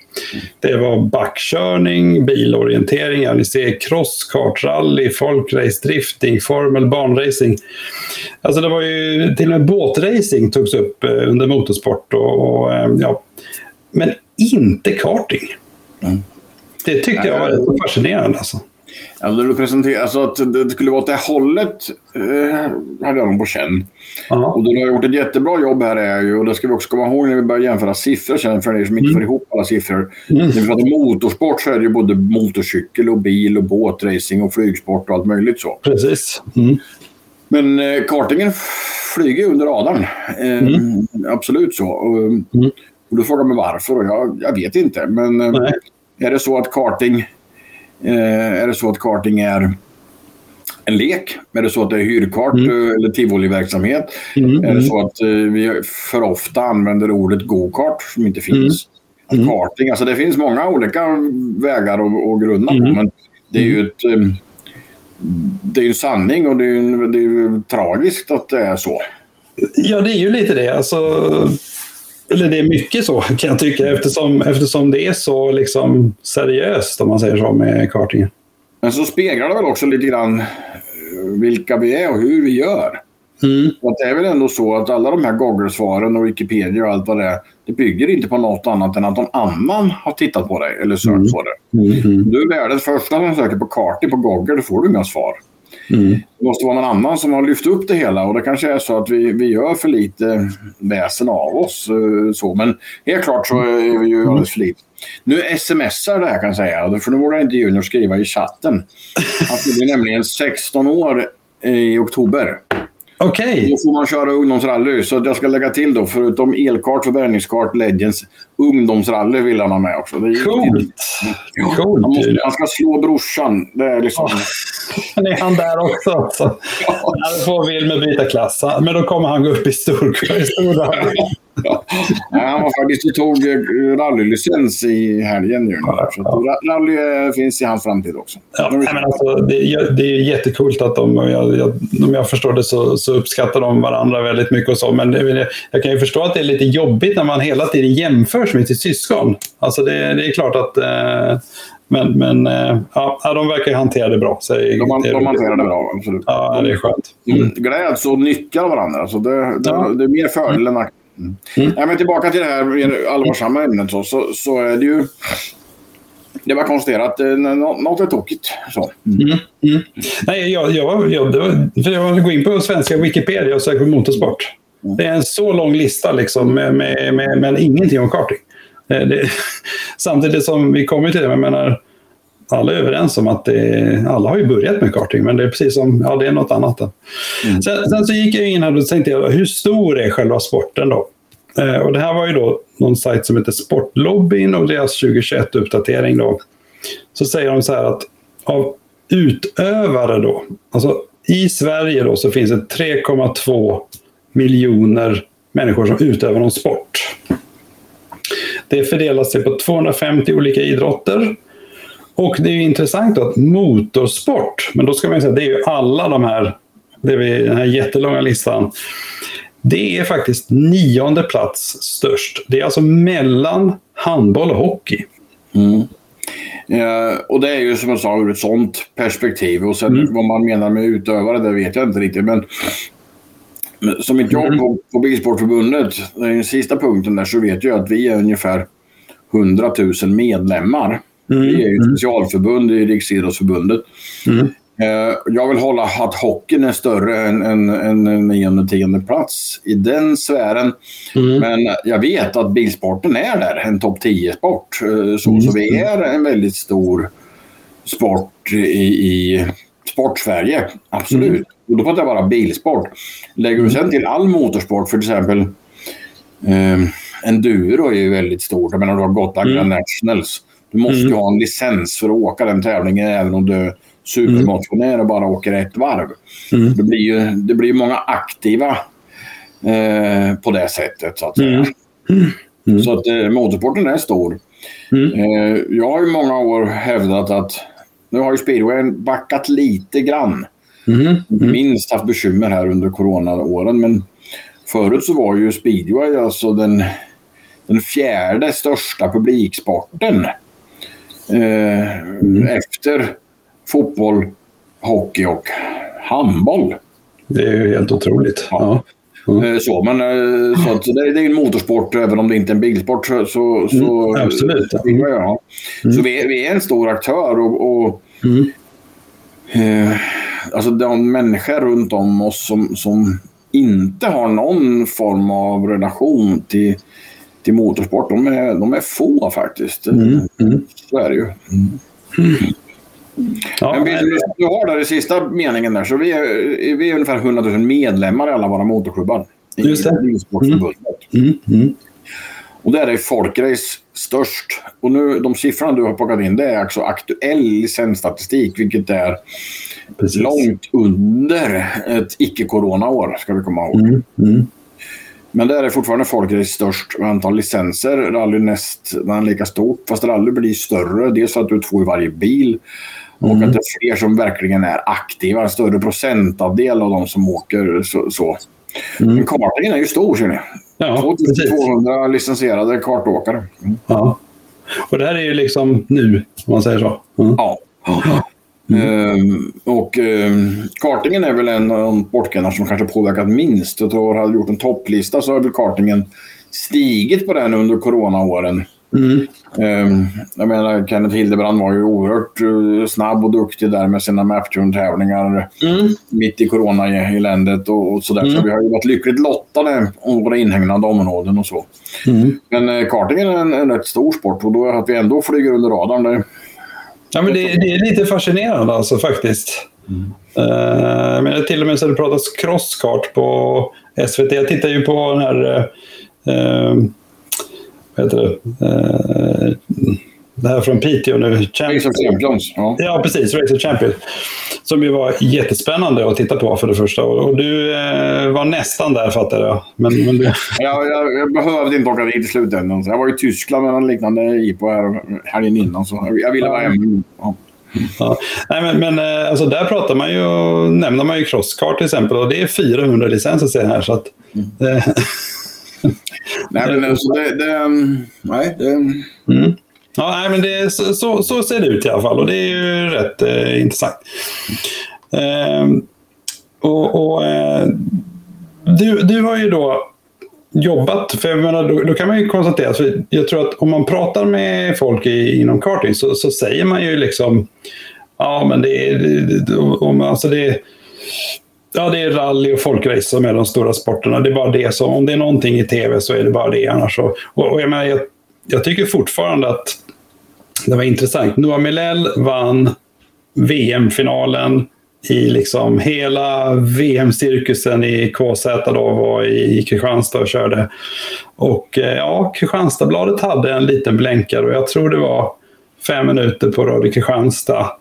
Det var backkörning, bilorientering, ja, ni ser cross, kartrally, folkrace, drifting, formel, banracing. Alltså det var ju till och med båtracing togs upp eh, under motorsport. Och, och eh, ja. Men inte karting. Mm. Det tyckte jag var fascinerande. Alltså. Alltså, du presenterar, alltså att det skulle vara åt det hållet eh, hade jag nog på känn. Aha. Och du har gjort ett jättebra jobb här är ju, och det ska vi också komma ihåg när vi börjar jämföra siffror sen för er som inte mm. får ihop alla siffror. Mm. När vi pratar motorsport så är det ju både motorcykel och bil och båtracing och flygsport och allt möjligt så. Precis. Mm. Men eh, kartingen flyger under radarn. Eh, mm. Absolut så. Och, mm. och du frågar mig varför och jag, jag vet inte. Men eh, är det så att karting är det så att karting är en lek? Är det så att det är hyrkart mm. Eh, eller tivoliverksamhet? Mm. Är det så att eh, vi för ofta använder ordet go-kart som inte finns? Mm. mm. Karting, alltså det finns många olika vägar att, grunna på. Mm. Men det är ju ett, det är en sanning och det är, det är tragiskt att det är så. Ja, det är ju lite det. Alltså, eller det är mycket så kan jag tycka eftersom, eftersom det är så liksom seriöst om man säger så med kartingen. Men så speglar det väl också lite grann eh, vilka vi är och hur vi gör. Mm. Och det är väl ändå så att alla de här Google-svaren och Wikipedia och allt vad det är, det bygger inte på något annat än att någon annan har tittat på det eller sökt mm. på det. Mm. Du är världens första som söker på kartor på Google, då får du inga svar. Mm. Det måste vara någon annan som har lyft upp det hela och det kanske är så att vi, vi gör för lite väsen av oss. Eh, så. Men helt klart så är vi ju alldeles för lite. Nu smsar det här kan jag säga, för nu vågar inte Junior skriva i chatten. Han fyller nämligen 16 år i oktober. Okej. Okay. Då får man köra ungdomsrally. Så jag ska lägga till då, förutom elkart, förbränningskart, Legends, ungdomsrally vill han ha med också. Det är Coolt. Ja, Coolt. Han, måste, han ska slå brorsan. Det är liksom... Oh, (laughs) är han där också? Alltså. Ja. Här får Wilmer byta klass. Men då kommer han gå upp i stor, (laughs) stor ja. Han var faktiskt och tog eh, rallylicens i helgen nu. Ja, ja. Rally eh, finns i hans framtid också. Ja, men alltså, det, är, det är jättekult att de, jag, jag, om jag förstår det så, så, uppskattar de varandra väldigt mycket och så. Men det, jag kan ju förstå att det är lite jobbigt när man hela tiden jämförs med sitt syskon. Alltså det, det är klart att eh, men, men ja, de verkar hantera det bra. Så de, de, hanterar det bra, absolut. Ja, det är skönt. Mm. Gläds och nyttjar varandra. Alltså det, det, ja. det är mer fördel än nackdel. Mm. Ja, men tillbaka till det här allvarsamma ämnet så, så, så är det ju... Det var konstaterat eh, något är tokigt. Så. Mm. Mm. mm. Nej, jag, jag, jag, för jag går in på svenska Wikipedia och söker på motorsport. Mm. Det är en så lång lista liksom, med, med, med, med ingenting om karting. Eh, det, (laughs) samtidigt som vi kommer till det, jag menar, alla är överens om att det, alla har ju börjat med karting, men det är precis som, ja det är något annat. Mm. Sen, sen, så gick jag in här och tänkte, jag, hur stor är själva sporten då? Eh, och det här var ju då någon sajt som heter Sportlobbyn och deras 2021-uppdatering då. så säger de så här att av utövare då, alltså i Sverige då så finns det 3,2 miljoner människor som utövar någon sport. Det fördelar sig på 250 olika idrotter. Och det är intressant att motorsport, men då ska man säga det är ju alla de här, det är den här jättelånga listan. Det är faktiskt nionde plats störst. Det är alltså mellan handboll och hockey. Mm. Eh, och det är ju som jag sa ur ett sånt perspektiv. Och sen mm. vad man menar med utövare, det vet jag inte riktigt. Men, som ett jobb mm. på, på Bilsportförbundet, den sista punkten där, så vet jag att vi är ungefär 100 000 medlemmar. Mm. Vi är ju ett mm. specialförbund i Riksidrottsförbundet. Mm. Eh, jag vill hålla att hockeyn är större än, än, än en nionde, tionde plats i den sfären. Mm. Men jag vet att bilsporten är där, en topp 10-sport. Eh, så, mm. så vi är en väldigt stor sport i, i sport-Sverige, absolut. Mm. Och då får det vara bilsport. Lägger du sen till all motorsport, för exempel eh, enduro är ju väldigt stort. Jag menar, du har Gotland mm. Nationals. Du måste ju mm. ha en licens för att åka den tävlingen även om du supermotionär och bara åker ett varv. Mm. Det blir ju det blir många aktiva eh, på det sättet så att säga. Mm. Mm. Så att eh, motorsporten är stor. Mm. Eh, jag har i många år hävdat att nu har ju speedwayen backat lite grann. Mm. Mm. Minst haft bekymmer här under coronaåren men förut så var ju speedway alltså den, den fjärde största publiksporten. Eh, mm. Efter fotboll, hockey och handboll. Det är ju helt otroligt. Ja. Mm. Så, men, eh, så att det, det är en motorsport, även om det inte är en bilsport. Så, så, mm, absolut. Ja. Mm. Så vi, vi, är en stor aktör. och, och mm. eh, alltså De människor runt om oss som, som inte har någon form av relation till, till motorsport, de är, de är få faktiskt. Mm. Mm. Så är det ju. Mm. Ja, men vi, du har där i sista meningen där, så vi är, vi är ungefär 100 000 medlemmar i alla våra motorklubbar. Just det. Mm. Mm. Mm. Och där är Folkrace störst. Och nu, de siffrorna du har plockat in det är alltså aktuell licensstatistik, vilket är Precis. långt under ett icke-corona-år, ska vi komma ihåg. Mm. Men där är fortfarande Folkrace störst antal licenser. Rally näst lika stort, fast rally blir större. Dels för att du är två i varje bil och mm. att det är fler som verkligen är aktiva. En större procentandel av de som åker så. så. Mm. Men kartingen är ju stor ser ni. Ja, 2200 licensierade kartåkare. Mm. Ja. Och det här är ju liksom nu, om man säger så. Mm. Ja. Mm. Um, och um, kartingen är väl en av de sportgrenar som kanske påverkat minst. Jag tror hade gjort en topplista så har väl kartingen stigit på den under coronaåren. Mm. Um, jag menar, Kenneth Hildebrand var ju oerhört snabb och duktig där med sina Maptune-tävlingar mm. mitt i corona-eländet och, och sådär. Mm. Så vi har ju varit lyckligt lottade om våra inhägnade områden och så. Mm. Men kartingen är en, en rätt stor sport och då att vi ändå flyger under radarn. Det, ja, men det, det är lite fascinerande alltså faktiskt. Mm. Uh, men till och med så det pratas crosskart på SVT. Jag tittar ju på den här uh, vad heter det? Eh, det här från Piteå nu. Race of Champions. Ja. ja, precis. Race of Champions. Som ju var jättespännande att titta på för det första. Och du eh, var nästan där fattar jag. Men, men du... (laughs) ja, jag, jag behövde inte åka dit i slutändan. Jag var i Tyskland med en liknande IPO här helgen innan. Så jag ville vara hemma. Ja. Ja. Nej, men, men eh, alltså, där pratar man ju, nämner man ju Crosscar till exempel och det är 400 licenser ser jag här. Så att, mm. eh, (laughs) nej, men alltså det... det nej, det... Mm. Ja, nej, men det, så, så, så, ser det ut i alla fall och det är ju rätt eh, intressant. Eh, och, och eh, du, du har ju då jobbat, för jag menar, då, då, kan man ju konstatera, för jag tror att om man pratar med folk i, inom karting så, så säger man ju liksom, ja men det är, det, alltså det Ja, det är rally och folkrace som är de stora sporterna. Det är bara det. som... om det är någonting i tv så är det bara det. Annars och, och jag, menar, jag, jag tycker fortfarande att det var intressant. Noah Milell vann VM-finalen i liksom hela VM-cirkusen i KZ då var i Kristianstad och körde. Och eh, ja, Kristianstadsbladet hade en liten blänkare och jag tror det var fem minuter på Radio Kristianstad.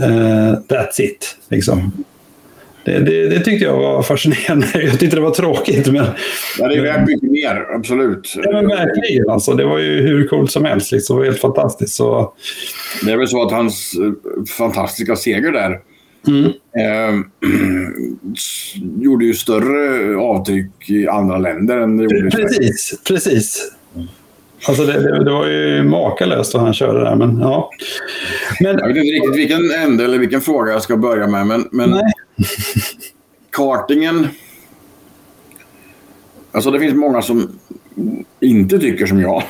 Uh, that's it. Liksom. Det, det, det, tyckte jag var fascinerande. (laughs) Jag tyckte det var tråkigt. Men... Ja, det är värt mycket mer, absolut. Ja, men verkligen. Alltså, det var ju hur coolt som helst. Liksom. Det var helt fantastiskt. Så... Det är väl så att hans eh, fantastiska seger där mm. (clears throat) eh, gjorde ju större avtryck i andra länder än det gjorde i Sverige. Precis, precis. Alltså det, det, det, var ju makalöst vad han körde där. Men, ja. men, jag vet inte riktigt vilken ände eller vilken fråga jag ska börja med. Men, men kartingen... Alltså det finns många som inte tycker som jag.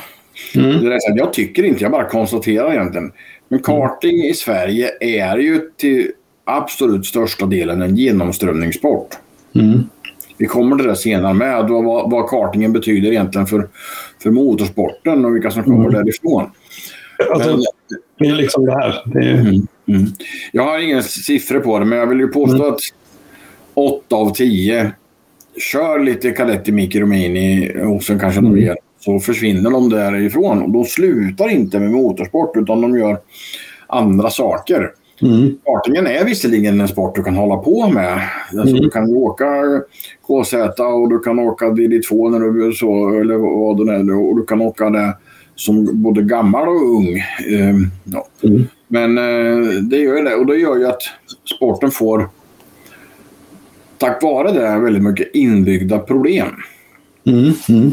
Mm. Det är så jag tycker inte, jag bara konstaterar egentligen. Men karting i Sverige är ju till absolut största delen en genomströmningssport. Mm. Vi kommer till det senare med, vad, vad kartingen betyder egentligen för, för motorsporten och vilka som kommer mm. därifrån. Alltså, men, det är liksom det här. Det är... mm, mm. Jag har inga siffror på det, men jag vill ju påstå mm. att 8 av 10 kör lite Cadetti Micromini och sen kanske mm. mer så försvinner de därifrån. Och de slutar inte med motorsport utan de gör andra saker. Mm. Kartingen är visserligen en sport du kan hålla på med. Alltså, mm. Du kan åka KZ och du kan åka DD2 när du så, eller vad det är. Och du kan åka det som både gammal och ung. Eh, ja. mm. Men eh, det gör det och det gör ju att sporten får tack vare det väldigt mycket inbyggda problem. Mm. Mm.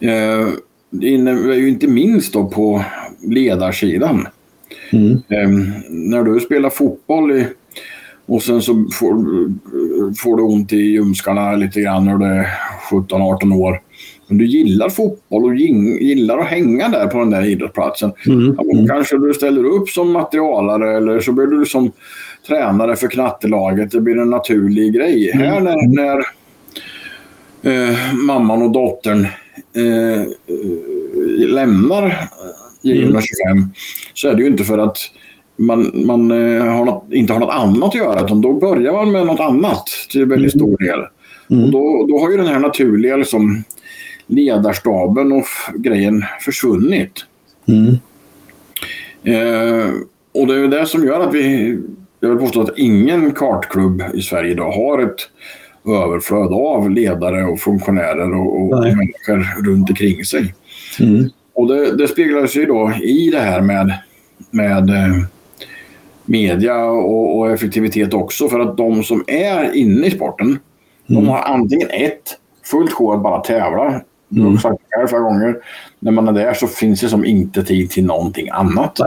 Eh, det innebär ju inte minst då på ledarsidan. Mm. Eh, när du spelar fotboll i, och sen så får, får du ont i ljumskarna lite grann när du är 17-18 år. Men du gillar fotboll och gillar att hänga där på den där idrottsplatsen. Mm. Ja, mm. kanske du ställer upp som materialare eller så blir du som tränare för knattelaget. Det blir en naturlig grej. Mm. Här när, när eh, mamman och dottern eh, eh lämnar J125 mm. så är det ju inte för att man, man eh, har något, inte har något annat att göra. Utan då börjar man med något annat till väldigt mm. stor del. Mm. Och då, då har ju den här naturliga liksom, ledarstaben och grejen försvunnit. Mm. Eh, och det är det som gör att vi jag vill påstå att ingen kartklubb i Sverige idag har ett överflöd av ledare och funktionärer och, och människor runt omkring sig. Mm. Och det, det speglar sig då i det här med, med eh, media och, och, effektivitet också. För att de som är inne i sporten, mm. de har antingen ett, fullt sjå att bara tävla. Mm. Jag har sagt det här flera gånger. När man är där så finns det som inte tid till någonting annat.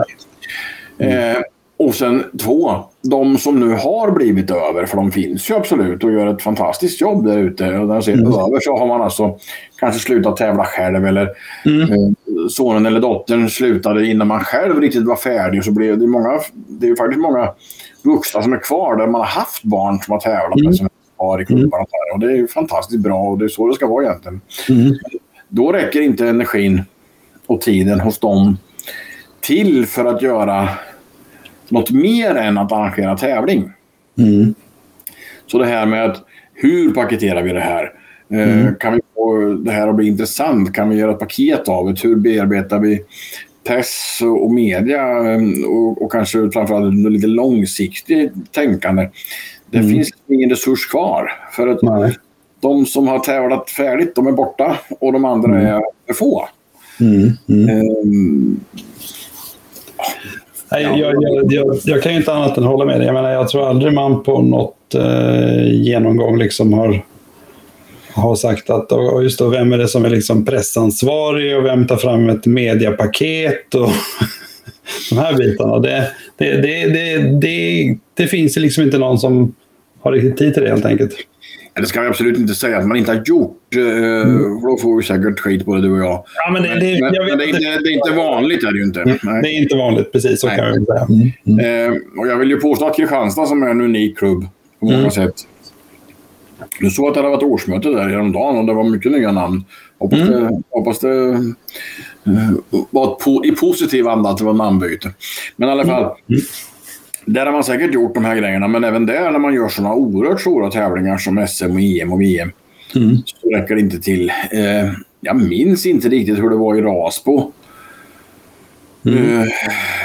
Mm. Eh, och sen två, de som nu har blivit över, för de finns ju absolut och gör ett fantastiskt jobb där ute. Och när jag säger mm. över så har man alltså kanske slutat tävla själv eller mm. eh, sonen eller dottern slutade innan man själv riktigt var färdig. Så blev det, många, det är faktiskt många vuxna som är kvar där man har haft barn som har tävlat mm. som kvar i klubbarna. Mm. Och det är fantastiskt bra och det är så det ska vara egentligen. Mm. Då räcker inte energin och tiden hos dem till för att göra något mer än att arrangera tävling. Mm. Så det här med att hur paketerar vi det här? Eh, mm. Kan vi få det här att bli intressant? Kan vi göra ett paket av det? Hur bearbetar vi press och media eh, och, och kanske framförallt lite långsiktigt tänkande? Det mm. finns ingen resurs kvar. För att Nej. de som har tävlat färdigt, de är borta och de andra mm. är för få. Mm. Um, Nej, jag, jag, jag, jag, kan ju inte annat än hålla med dig. Jag, menar, jag tror aldrig man på något eh, genomgång liksom har, har sagt att och just då, vem är det som är liksom pressansvarig och vem tar fram ett mediapaket och (laughs) de här bitarna. Det, det, det, det, det, finns liksom inte någon som har riktigt tid till det helt enkelt. Det ska vi absolut inte säga att man inte har gjort. Eh, mm. Då får vi säkert skit på det, du och jag. Ja, men det, det, men, men det, är, inte, det är inte vanligt. Är det, ju inte. Nej. det är inte vanligt, precis. Så Nej. kan jag säga. Mm. Mm. Eh, och jag vill ju påstå att Kristianstad, som är en unik klubb på många mm. sätt. Du såg att det hade varit årsmöte där häromdagen och det var mycket nya namn. Hoppas mm. det, hoppas det uh, var po i positiv anda att det var namnbyte. Men i alla fall. Där har man säkert gjort de här grejerna, men även där när man gör sådana oerhört stora tävlingar som SM, och EM och VM mm. så räcker det inte till. Eh, jag minns inte riktigt hur det var i Rasbo. Mm. Eh,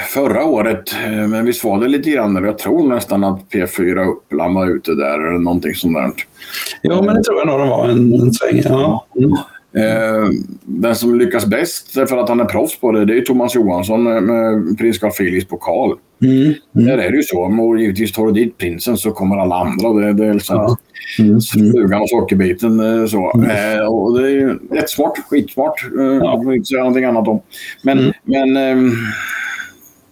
förra året. Eh, men visst var det lite grann, jag tror nästan att P4 Uppland var ute där eller någonting sånt där. Ja, men det tror jag nog de var en, en sväng. Ja. Mm. Eh, den som lyckas bäst för att han är proffs på det, det är Thomas Johansson med, prins Carl Philips pokal. Mm. Mm. Där är det ju så. Och givetvis tar du dit prinsen så kommer alla andra. Det, det är liksom ja. mm. flugan och sockerbiten. Eh, så. Mm. Eh, och det är ju jättesmart, skitsmart. Eh, ja. Jag inte säga någonting annat om. Men, mm. men eh,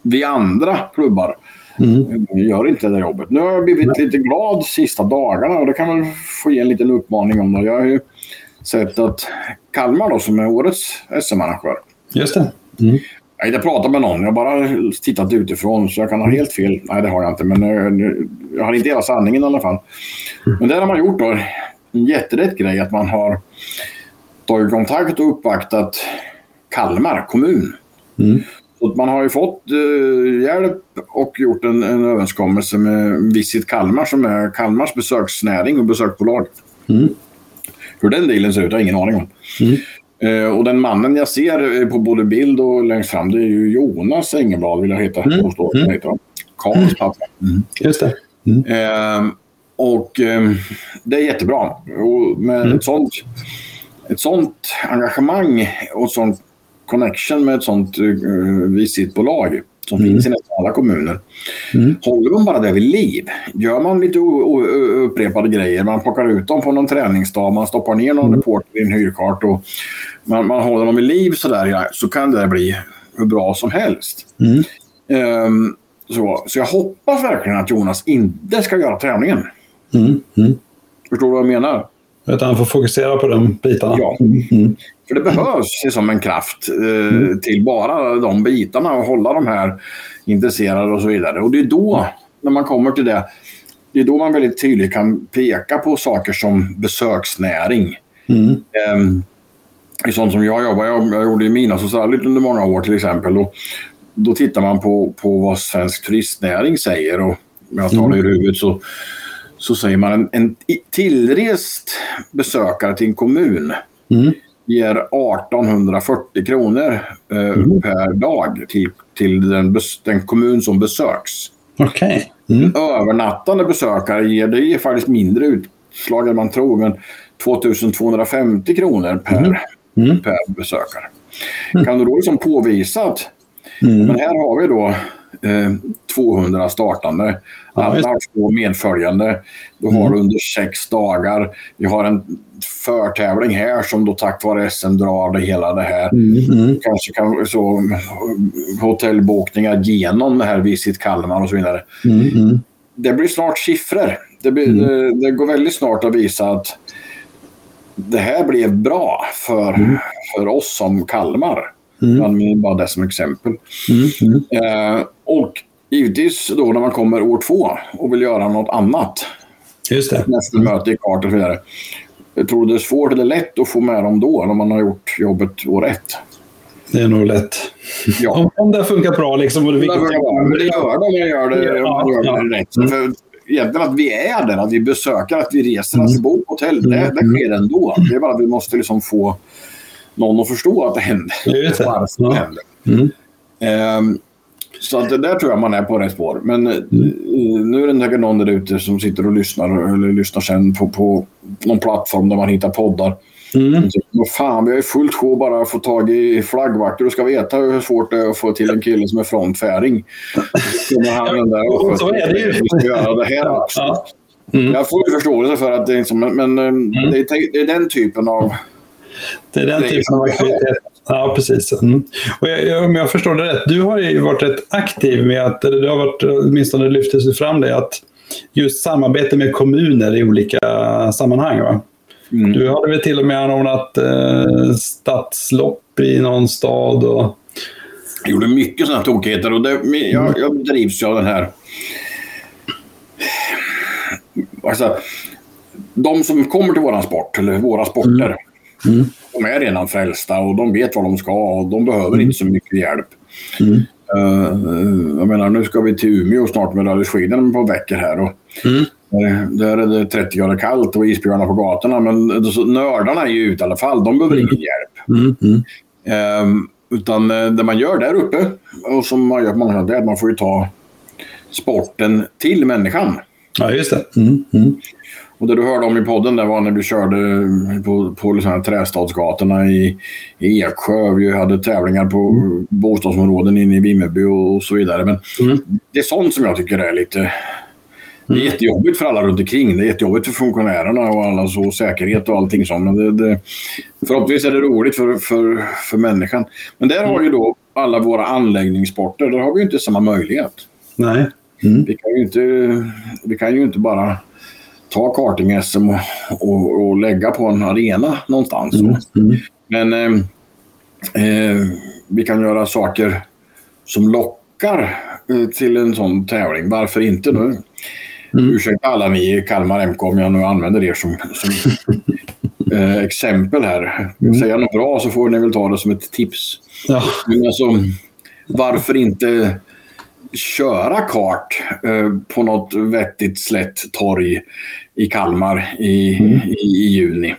vi andra klubbar Mm. gör inte det jobbet. Nu har jag blivit lite glad sista dagarna och det kan väl få ge en liten uppmaning om det. Jag har ju sett att Kalmar då, som är årets SM-arrangör. Just det. Mm. Jag har inte pratat med någon, jag har bara tittat utifrån så jag kan ha helt fel. Nej, det har jag inte, men jag, eh, jag har inte hela sanningen i alla fall. Mm. Men det har man gjort då, en jätterätt grej, att man har tagit kontakt och uppvaktat Kalmar kommun. Mm. Så man har ju fått eh, hjälp och gjort en, en överenskommelse med Visit Kalmar som är Kalmars besöksnäring och besöksbolag. Mm. Hur den dealen ser ut har jag ingen aning om. Mm. Eh, och den mannen jag ser på både bild och längst fram det är ju Jonas Engelblad vill jag heta. Mm. Mm. Heter Karls pappa. Mm. Just det. Eh, och eh, det är jättebra. Och med mm. ett, sånt, ett sånt engagemang och sån connection med ett sånt uh, visitbolag som mm. finns i nästan alla kommuner. Mm. Håller man bara det vid liv, gör man lite upprepade grejer, man plockar ut dem på någon träningsdag, man stoppar ner någon mm. reporter i en hyrkart och man, man håller dem vid liv sådär, så kan det bli hur bra som helst. Mm. Um, så, så jag hoppas verkligen att Jonas inte ska göra träningen. Mm. Mm. Förstår du vad jag menar? Utan han får fokusera på de bitarna. Ja. Mm. För det behövs som en kraft eh, mm. till bara de bitarna och hålla de här intresserade och så vidare. Och det är då, när man kommer till det, det är då man väldigt tydligt kan peka på saker som besöksnäring. Mm. Eh, sånt som jag jobbar, jag, jag gjorde i Minas och Särligt under många år till exempel. Och då tittar man på, på vad svensk turistnäring säger och om jag tar det i huvudet så så säger man en, en tillrest besökare till en kommun mm. ger 1840 kronor eh, mm. per dag till, till den, den kommun som besöks. Okay. Mm. Övernattande besökare ger, det ger faktiskt mindre utslag än man tror, men 2250 kronor per, mm. mm. per besökare. Mm. Kan du då liksom påvisa att men här har vi då 200 startande. Alla har två medföljande. Du har mm. under sex dagar. Vi har en förtävling här som då tack vare SM drar det hela det här. Mm. Mm. Kanske kan så hotellbokningar genom det här Visit Kalmar och så vidare. Mm. mm. Det blir snart siffror. Det, blir, mm. det, det, går väldigt snart att visa att det här blev bra för, för oss som Kalmar. Mm. använder bara det som exempel. Mm. Mm. Eh, och givetvis då när man kommer år två och vill göra något annat. Just det. Nästa möte i kart och så vidare. Jag tror det är svårt eller lätt att få med dem då när man har gjort jobbet år ett. Det är nog lätt. Ja. Om, om det funkar bra liksom. Och det, det, det gör det om man gör det, ja, gör det ja. rätt. Mm. För egentligen att vi är där, att vi besöker, att vi reser, mm. att vi bor på hotell. Det, det sker ändå. Det är bara att vi måste liksom få någon att förstå att det händer. Varför det händer. Mm. Um, så att det där tror jag man är på rätt spår. Men mm. nu är det säkert någon där ute som sitter och lyssnar eller lyssnar sen på, på någon plattform där man hittar poddar. Mm. Så, fan, vi har ju fullt sjå bara att få tag i flaggvakter. Du ska veta hur svårt det är att få till en kille som är frontfäring. Så han den där och (laughs) så är det ju. göra det här också. Ja. Mm. Jag får ju förståelse för att det är liksom, men, men mm. det, är, det är den typen av det är den typen av aktivitet. Ja, precis. Mm. Och jag, om jag förstår det rätt, du har ju varit rätt aktiv med att, eller du har varit, åtminstone lyftes fram det, att just samarbete med kommuner i olika sammanhang. Va? Mm. Du hade väl till och med anordnat eh, stadslopp i någon stad? Och... Jag gjorde mycket sådana tokigheter och det, jag, jag drivs av den här... Alltså, de som kommer till våran sport, eller våra sporter, mm. Mm. De är redan frälsta och de vet vad de ska och de behöver mm. inte så mycket hjälp. Mm. Uh, jag menar, nu ska vi till Umeå snart med rallyskidorna på veckor här. Och, mm. uh, där är det 30 grader kallt och isbjörnar på gatorna. Men så, nördarna är ju ute i alla fall. De behöver ingen hjälp. Uh, Utan eh, det man gör där uppe, och som man gör på många att man får ju ta sporten till människan. Ja, just det. Mm, mm. Och det du hörde om i podden där var när vi körde på, på liksom trästadsgatorna i, i Eksjö. Vi hade tävlingar på mm. bostadsområden inne i Vimmerby och, och så vidare. Men mm. det är sånt som jag tycker är lite... Det är mm. jättejobbigt för alla runt omkring. Det är jättejobbigt för funktionärerna och alla så säkerhet och allting sånt. Men det, det, förhoppningsvis är det roligt för, för, för människan. Men där har ju då alla våra anläggningssporter, där har vi ju inte samma möjlighet. Nej. Mm. Vi, kan ju inte, vi kan ju inte bara ta karting-SM och, och, och, lägga på en arena någonstans. Mm. Mm. Men eh, eh, vi kan göra saker som lockar till en sån tävling. Varför inte nu? Mm. Ursäkta alla ni i Kalmar MK om jag nu använder er som, som (laughs) eh, exempel här. Mm. Säger jag något bra så får ni väl ta det som ett tips. Ja. Men alltså, varför inte köra kart eh, på något vettigt slätt torg i Kalmar i, mm. i, i, juni.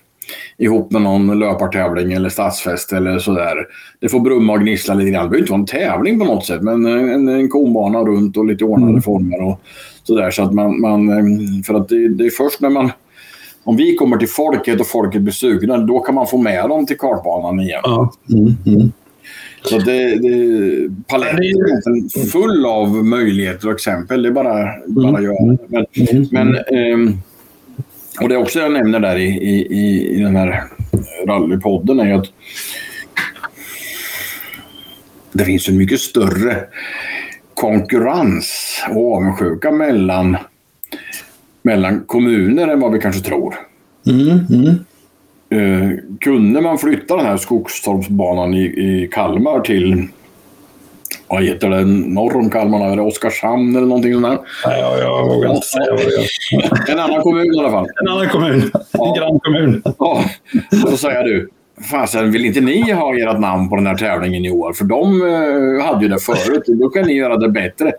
Ihop med någon löpartävling eller stadsfest eller sådär. Det får brumma och gnissla lite grann. Det behöver inte vara en tävling på något sätt men en, en konbana runt och lite ordnade mm. former och sådär. Så att man, man, eh, för att det, det är först när man om vi kommer till folket och folket blir sugna, då kan man få med dem till kartbanan igen. Ja. Mm, mm. Så det, det, paletten är full av möjligheter och exempel. Det är bara, bara att göra. Mm. Men, mm. men eh, och det också jag nämner där i, i, i den här rallypodden är att det finns en mycket större konkurrens och avundsjuka mellan, mellan kommuner än vad vi kanske tror. Mm, mm. Eh, kunde man flytta den här Skogstorpsbanan i, i Kalmar till vad heter det, norr om Kalmar, det Oskarshamn eller någonting sånt där? Nej, jag, jag vågar inte säga vad det är. (laughs) En annan kommun i alla fall. En annan kommun. Ja. En grannkommun. Ja, och så säger du. Fasen, vill inte ni ha ert namn på den här tävlingen i år? För de uh, hade ju det förut. Då kan ni göra det bättre.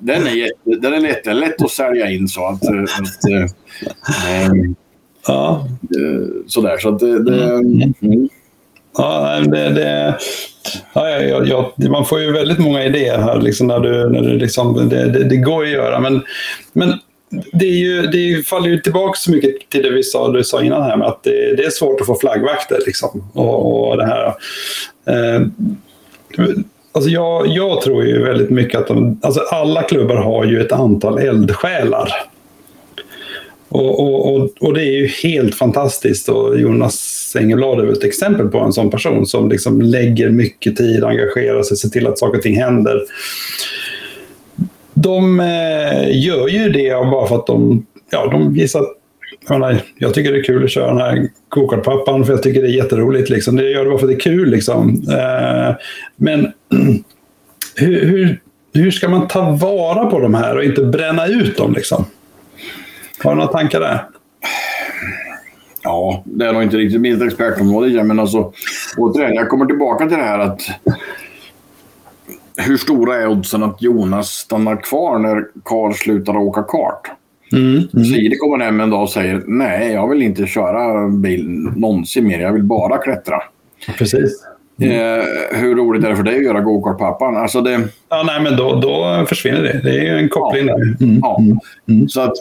Den är, den är lätt, lätt att sälja in så att... Uh, att uh, um, Ja. Sådär, så att det... det mm. Mm. Ja, det, det, ja, ja, ja, man får ju väldigt många idéer här. Liksom, när du, när du liksom, det, det, det går att göra. Men, men det, är ju, det faller ju tillbaka så mycket till det vi sa, du sa innan här med att det, det är svårt att få flaggvakter. Liksom, och, och det här. Eh, alltså jag, jag tror ju väldigt mycket att de, alltså alla klubbar har ju ett antal eldsjälar. Och, och, och, och, det är ju helt fantastiskt och Jonas Engelblad är ett exempel på en sån person som liksom lägger mycket tid, engagerar sig, ser till att saker och ting händer. De eh, gör ju det bara för att de, ja, de visar jag, jag tycker det är kul att köra den här kokartpappan för jag tycker det är jätteroligt. Liksom. Det gör det bara för att det är kul. Liksom. Eh, men (clears throat) hur, hur, hur ska man ta vara på de här och inte bränna ut dem? Liksom? Har du några tankar där? Ja, det är nog inte riktigt mitt expertområde men alltså återigen, jag kommer tillbaka till det här att hur stora är oddsen att Jonas stannar kvar när Karl slutar åka kart? Mm, mm. Siri kommer hem en dag och säger nej, jag vill inte köra bil någonsin mer. Jag vill bara klättra. Precis. Mm. Eh, hur roligt är det för dig att göra gokartpappan? Alltså det... Ja, nej, men då, då försvinner det. Det är en koppling ja. där. Mm. Ja. Mm. mm. Så att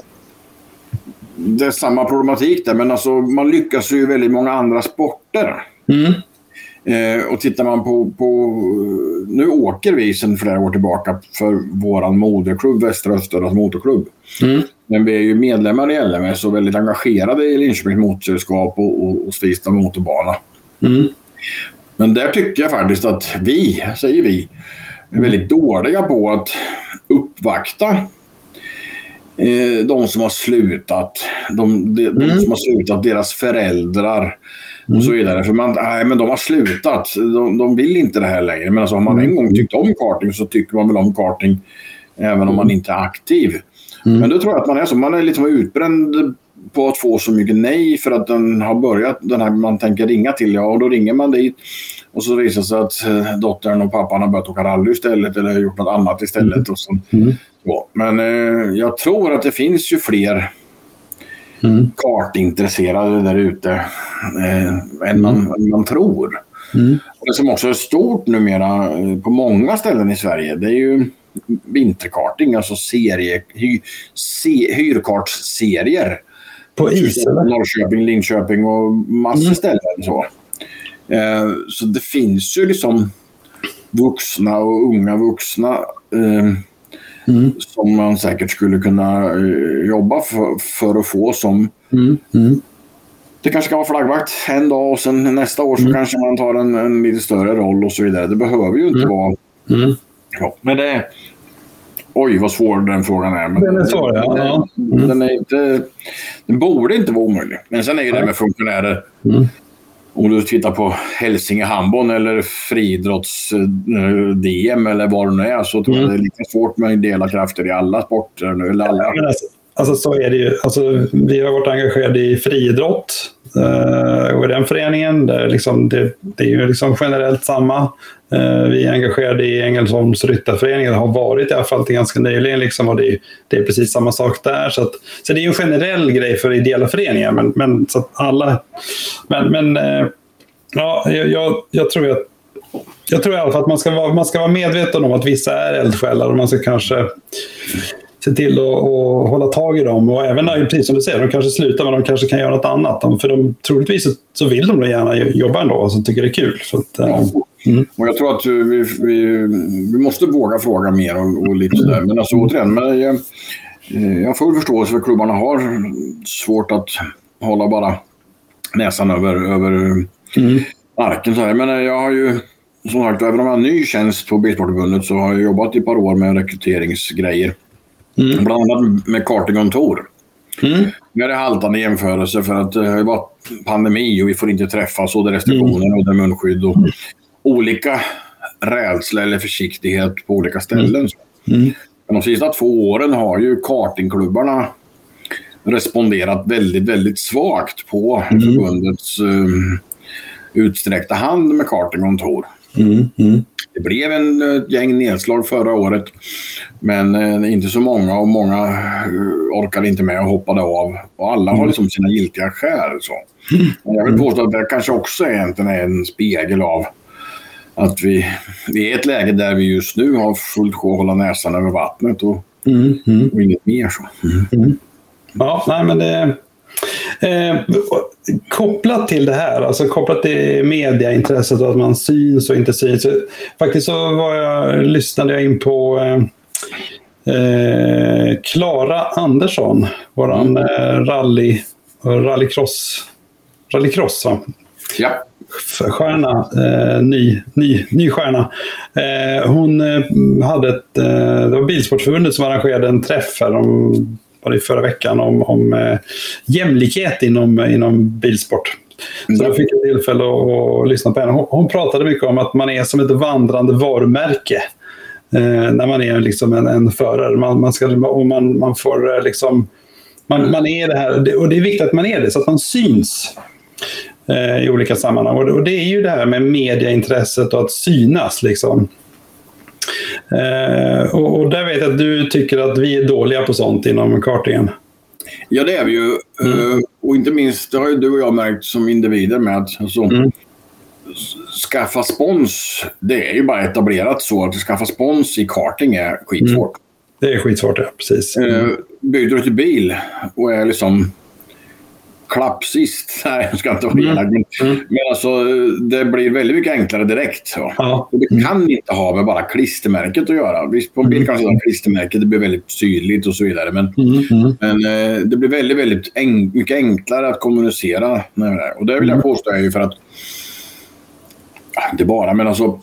det är samma problematik där, men alltså, man lyckas ju i väldigt många andra sporter. Mm. Eh, och tittar man på, på... Nu åker vi sedan flera år tillbaka för vår moderklubb, Västra Östergötlands motorklubb. Mm. Men vi är ju medlemmar i LMS och väldigt engagerade i Linköpings motorsällskap och, och, och Svista motorbana. Mm. Men där tycker jag faktiskt att vi, säger vi, är väldigt dåliga på att uppvakta de som har slutat. De, de, mm. de, som har slutat, deras föräldrar och så mm. vidare. För man, nej, men de har slutat. De, de vill inte det här längre. Men alltså, har man en gång tyckt om karting så tycker man väl om karting även om man inte är aktiv. Mm. Men då tror jag att man är så. Man är liksom utbränd på att få så mycket nej för att den har börjat. Den här man tänker ringa till. Ja, och då ringer man dit. Och så visar det sig att eh, dottern och pappan har börjat åka rally istället eller gjort något annat istället. Mm. Och så, mm. Så. Men eh, jag tror att det finns ju fler mm. kartintresserade där ute eh, än, man, mm. än man tror. Mm. Och det som också är stort numera eh, på många ställen i Sverige det är ju vinterkarting, alltså serie, hy, se, hyrkartsserier. På is? Eller? Norrköping, Linköping och massor mm. ställen. Så. Eh, så det finns ju liksom vuxna och unga vuxna eh, mm. som man säkert skulle kunna eh, jobba för, för att få som mm. Mm. Det kanske kan vara flaggvakt en dag och sen nästa år så mm. kanske man tar en, en, lite större roll och så vidare. Det behöver ju inte mm. vara... Ja, men det, Oj, vad svår den frågan är. Men den är svår, ja. Den, är inte, den borde inte vara omöjlig. Men sen är ju det med funktionärer. Mm. Om du tittar på Hälsinge handboll eller friidrotts-DM eller vad det nu är så tror jag mm. det är lika svårt med dela krafter i alla sporter. Nu, eller alla. Ja, alltså, alltså, så är det ju. Alltså, vi har varit engagerade i friidrott uh, och i den föreningen. Där liksom, det, det är ju liksom generellt samma. Eh, vi är engagerade i Ängelholms ryttarförening, har varit i alla fall till ganska nyligen. Liksom, och det är, det är precis samma sak där. Så, att, så det är en generell grej för ideella föreningar. Men, men, så alla, men, men eh, ja, jag, jag, tror att jag tror i alla fall att man ska, vara, man ska vara medveten om att vissa är eldsjälar och man ska kanske se till att hålla tag i dem. Och även när, precis som du säger, de kanske slutar men de kanske kan göra något annat. För de, troligtvis så vill de gärna jobba ändå och tycker det är kul. Så att, ja. Mm. Och jag tror att vi, vi, vi måste våga fråga mer och, och lite sådär. Men alltså återigen, men jag, jag har full förståelse för att klubbarna har svårt att hålla bara näsan över, över mm. marken. Så Men jag har ju, som sagt, även om jag har ny tjänst på Bilsportförbundet så har jag jobbat i ett par år med rekryteringsgrejer. Mm. Bland annat med kartingkontor. Mm. Nu är det haltande jämförelse för att det har varit pandemi och vi får inte träffas och det är restriktioner mm. och det är munskydd. Och olika rädsla eller försiktighet på olika ställen. Mm. mm. Men de sista två åren har ju kartingklubbarna responderat väldigt, väldigt svagt på mm. förbundets um, utsträckta hand med kartingkontor. Mm. Mm. Det blev en uh, gäng nedslag förra året, men uh, inte så många och många uh, orkade inte med och hoppade av. Och alla har mm. liksom sina giltiga skäl. Så. Mm. Jag vill påstå att det kanske också egentligen är en spegel av att vi, vi är i ett läge där vi just nu har fullt sjå att hålla näsan över vattnet och, mm, mm. och inget mer. Så. Mm. mm. Ja, nej men det... Eh, kopplat till det här, alltså kopplat till mediaintresset och att man syns och inte syns. Faktiskt så var jag, lyssnade jag in på eh, Klara eh, Andersson, våran mm. eh, rally, rallycross, rallycross va? Ja stjärna, eh, ny, ny, ny stjärna. Eh, hon eh, hade ett, eh, det var Bilsportförbundet som arrangerade en träff här om, var det förra veckan om, om eh, jämlikhet inom, inom bilsport. Så jag fick ett tillfälle att, lyssna på henne. Hon, hon, pratade mycket om att man är som ett vandrande varumärke. Eh, när man är liksom en, en förare. Man, man, ska, och man, man får liksom... Man, man är det här, och det är viktigt att man är det, så att man syns eh, i olika sammanhang. Och, och, det är ju det här med mediaintresset och att synas. Liksom. Eh, och, och, där vet jag att du tycker att vi är dåliga på sånt inom kartingen. Ja, det är vi ju. Mm. Uh, och inte minst, det har ju du och jag märkt som individer med att alltså, mm. skaffa spons, det är ju bara etablerat så att skaffa spons i karting är skitsvårt. Mm. Det är skitsvårt, ja. Precis. Uh, mm. byggde du till bil och är liksom klappsist. (laughs) Nej, jag ska inte vara elak. Mm. Mm. Men alltså, det blir väldigt mycket enklare direkt. Så. Ja. Och det mm. kan inte ha med bara klistermärket att göra. Visst, på en bil kanske mm. klistermärket det blir väldigt tydligt och så vidare. Men, mm. mm. men eh, det blir väldigt, väldigt en, mycket enklare att kommunicera. Och det vill jag påstå är ju för att... Inte bara, men alltså...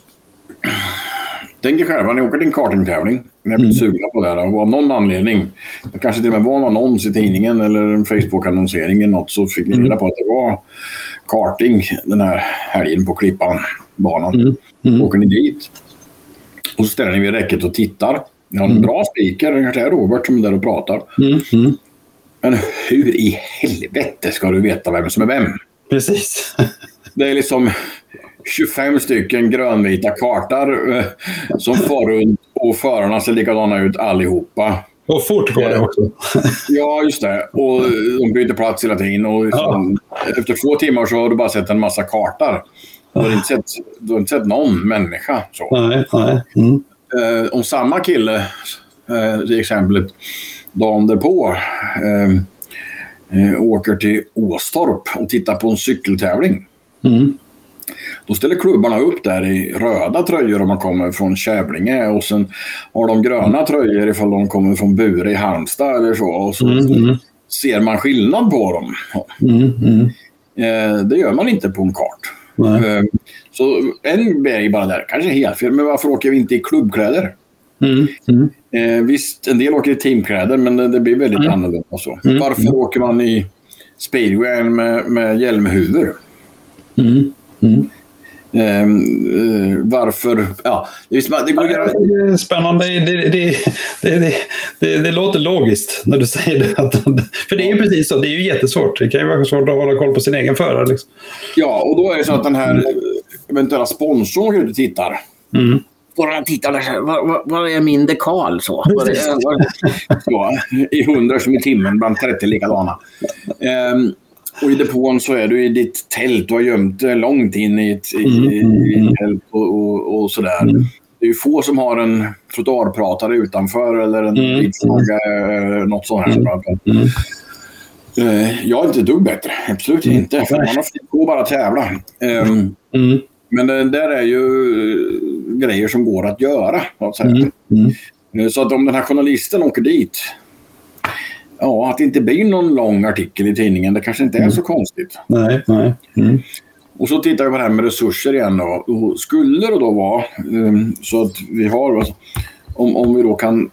Tänk er själva, ni åker till en kartingtävling. Ni blivit mm. sugna på det här och av någon anledning, det kanske till och med var en annons i tidningen eller en Facebook-annonsering eller något, så fick ni reda på att det var karting den här helgen på Klippan, banan. Mm. Mm. åker ni dit och så ställer ni vid räcket och tittar. Ni har en mm. bra speaker, det kanske är Robert som är där och pratar. Mm. Mm. Men hur i helvete ska du veta vem som är vem? Precis. det är liksom 25 stycken grönvita kartor eh, som (laughs) far runt och förarna ser likadana ut allihopa. Och fort går det också. (laughs) ja, just det. Och de byter plats hela tiden. Och ja. Efter två timmar så har du bara sett en massa kartor. Du har inte sett, du har inte sett någon människa. Så. Nej, nej. Mm. Eh, om samma kille, eh, till exempel dagen därpå, eh, eh, åker till Åstorp och tittar på en cykeltävling. Mm. Då ställer klubbarna upp där i röda tröjor om man kommer från Kävlinge och sen har de gröna tröjor ifall de kommer från Bure i Halmstad eller så. Och så Mm, mm. ser man skillnad på dem. Mm, mm. Eh, det gör man inte på en kart. Eh, så en grej bara där, kanske helt fel, men varför åker vi inte i klubbkläder? Mm, mm. Eh, visst, en del åker i teamkläder, men det, det blir väldigt Mm. annorlunda så. Mm, Varför mm. åker man i speedway med, med hjälmhuvor? Mm. Mm. Eh, varför? Ja, det går att spännande. Det, det, det, det, låter logiskt när du (laughs) säger det. För det är ju precis så. Det är ju jättesvårt. Det kan ju vara svårt att hålla koll på sin egen förare. Liksom. Ja, och då är det så att den här eventuella sponsorn och tittar. Mm. Och tittar där, vad, vad, vad är min dekal? Så, Precis. är, vad, (laughs) så, I hundra som i timmen bland 30 likadana. Ehm, och i depån så är du i ditt tält. Du har gömt det långt in i ett, i, Mm, i, mm, mm. ett tält och, och, och sådär. Mm. Det är ju få som har en trottoarpratare utanför eller en Mm, vitflagga, eh, något sånt här. Mm. Eh, Jag är inte ett dugg bättre. Absolut Mm. inte. För man har och bara tävla. Ehm, Mm. men det där är ju eh, grejer som går att göra. Mm. Mm. Så att om den här journalisten åker dit. Ja, att det inte blir någon lång artikel i tidningen, det kanske inte är så konstigt. Nej, nej. Mm. Och så tittar vi på det här med resurser igen. Då. Och skulle det då vara eh, så att vi har, om, om vi då kan,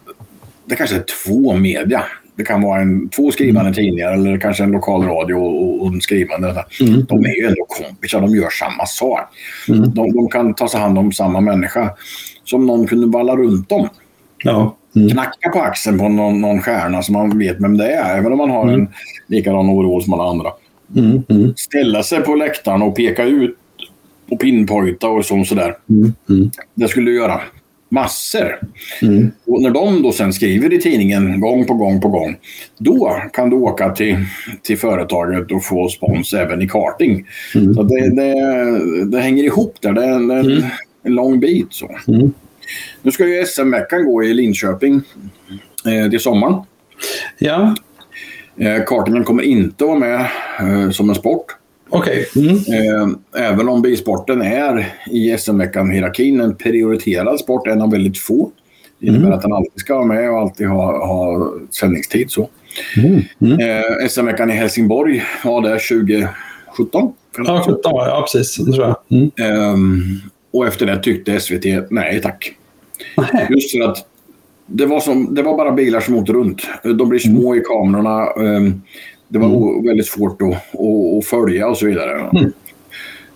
det kanske är två media. Det kan vara en, två skrivande tidningar eller kanske en lokal radio och, och en skrivande. Mm. De är ju ändå kompisar, de gör samma sak. Mm. De, de kan ta sig hand om samma människa. Som någon kunde valla runt dem. Ja. Mm. Knacka på axeln på någon, någon stjärna så man vet vem det är. Även om man har en likadan overall som alla andra. Mm. Mm. Ställa sig på läktaren och peka ut och pinpointa och så, sådär. Mm. Mm. Det skulle du göra massor. Mm. Och när de då sen skriver i tidningen gång på gång på gång. Då kan du åka till, till företaget och få spons även i karting. Mm. Så det, det, det hänger ihop där. Det är en, Mm. en lång bit. Så. Mm. Nu ska ju SM-veckan gå i Linköping eh, till sommaren. Ja, Eh, kartingen kommer inte vara med eh, som en sport. okej. Mm. Eh, även om bilsporten är i SM-veckan-hierarkin en prioriterad sport, en av väldigt få. Det innebär Mm. att den alltid ska vara med och alltid ha, ha sändningstid. Så. Mm. Mm. SM-veckan i Helsingborg var det 2017. Ja, 17 var jag. Ja, precis. Det tror jag. Mm. Ehm, och efter det tyckte SVT nej tack. Nej. Just för att det var, som, det var bara bilar som åkte runt. De blir små i kamerorna. ehm, Det var o- väldigt svårt att, att, följa och så vidare. Mm.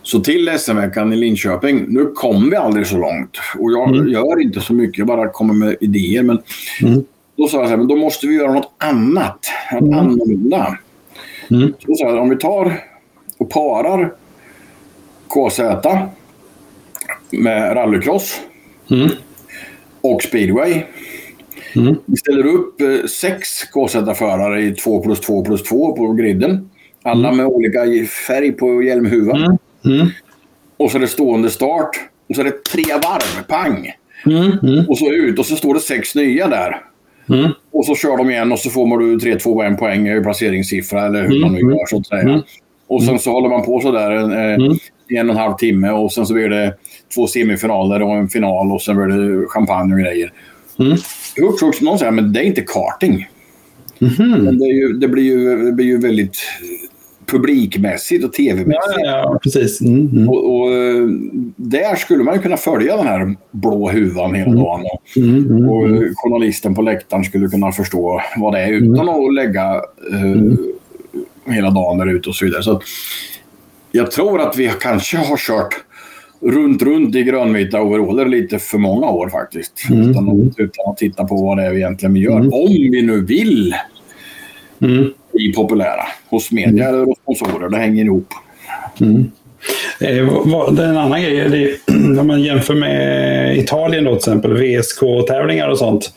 Så till SM-veckan i Linköping, nu kom vi aldrig så långt. Och jag Mm. gör inte så mycket, jag bara kommer med idéer. Men Mm. då sa jag så här, men då måste vi göra något annat. Något Mm. annorlunda. Mm. Så sa jag, om vi tar och parar KZ med rallycross Mm. Och speedway. Mm. Vi ställer upp eh, sex KZ-förare i 2 plus 2 plus 2 på griden. Alla med olika färg på hjälmhuvan. Mm. Mm. Och så är det stående start. Och så är det tre varv, pang! Mm. Mm. Och så ut och så står det sex nya där. Mm. Och så kör de igen och så får man du 3, 2 en poäng i placeringssiffra eller hur Mm, man nu mm, gör så att säga. mm. Och sen så håller man på sådär eh, Mm. en och en halv timme och sen så blir det två semifinaler och en final och sen blir det champagne och grejer. Mm. Jag också någon säga men det är inte karting. Mhm. Men det, ju, det, blir ju, det blir ju väldigt publikmässigt och tv-mässigt. ja, ja, precis. Mm. Mm. Och, och eh, där skulle man ju kunna följa den här blå huvan hela Mm. dagen. Och, Mm. Mm. och eh, journalisten på läktaren skulle kunna förstå vad det är Mm. utan att lägga eh, hela dagen där ute och så vidare. Så jag tror att vi kanske har kört runt, runt i grönvita overaller lite för många år faktiskt. Mm. Utan, att, utan att titta på vad det är vi egentligen gör. Mm. Om vi nu vill Mm. bli populära hos media eller hos sponsorer. Det hänger ihop. Mm. Eh, det är en annan grej. Det är, (clears throat) när man jämför med Italien då, till exempel, VSK-tävlingar och sånt.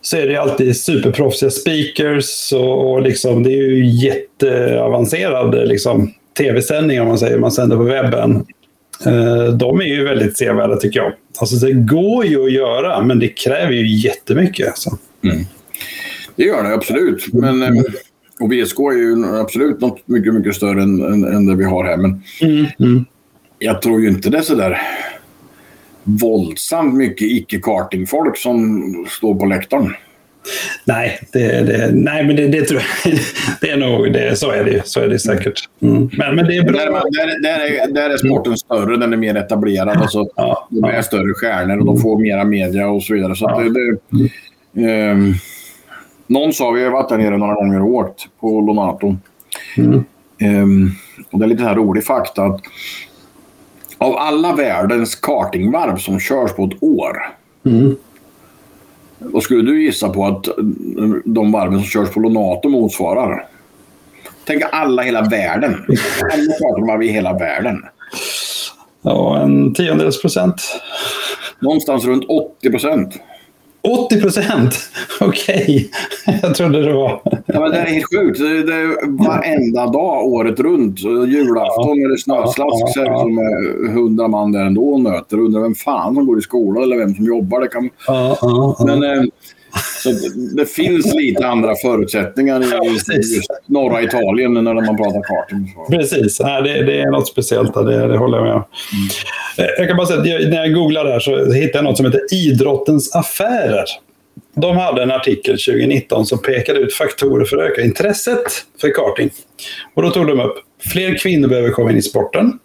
Så är det alltid superproffsiga speakers och, och liksom, det är ju jätteavancerad liksom, tv-sändningar, om man säger, man sänder på webben. Eh, de är ju väldigt sevärda tycker jag. Alltså det går ju att göra, men det kräver ju jättemycket. Alltså. Mm. Det gör det absolut. Men, eh, och VSK är ju absolut något mycket, mycket större än, än, än det vi har här. Men mm. Mm. jag tror ju inte det är så där våldsamt mycket icke-kartingfolk som står på läktaren. Nej, det, det, nej men det, det, tror jag. (laughs) Det är nog, det, så är det så är det säkert. Mm. Men, men det är bra. Där, där, där, är, där är sporten mm. större, den är mer etablerad. Alltså, ja, de är ja. större stjärnor och de får mera media och så vidare. Så ja. det, um, någon sa, vi har varit där nere några gånger och åkt på Lonato. Mm. Um, och det är lite här rolig fakta att av alla världens kartingvarv som körs på ett år mm. Vad skulle du gissa på att de varven som körs på Lonato motsvarar? Tänk alla hela världen. Alla kartingvarv i hela världen. Ja, en tiondels procent. Någonstans runt 80 procent. 80 procent? (laughs) Okej, okay. (laughs) jag trodde det var... ja, men det är helt sjukt. Det är varenda dag året runt. Julafton eller snöslask ja, ja, som är hundra man där ändå och nöter. Undrar vem fan som går i skolan eller vem som jobbar. Det kan... Men, eh, så det finns lite andra förutsättningar i ja, norra Italien när man pratar karting. Precis, ja, det, det, är något speciellt där, det, det håller jag med om. Mm. Jag kan bara säga att när jag googlar där så hittade jag något som heter Idrottens affärer. De hade en artikel 2019 som pekade ut faktorer för att öka intresset för karting. Och då tog de upp fler kvinnor behöver komma in i sporten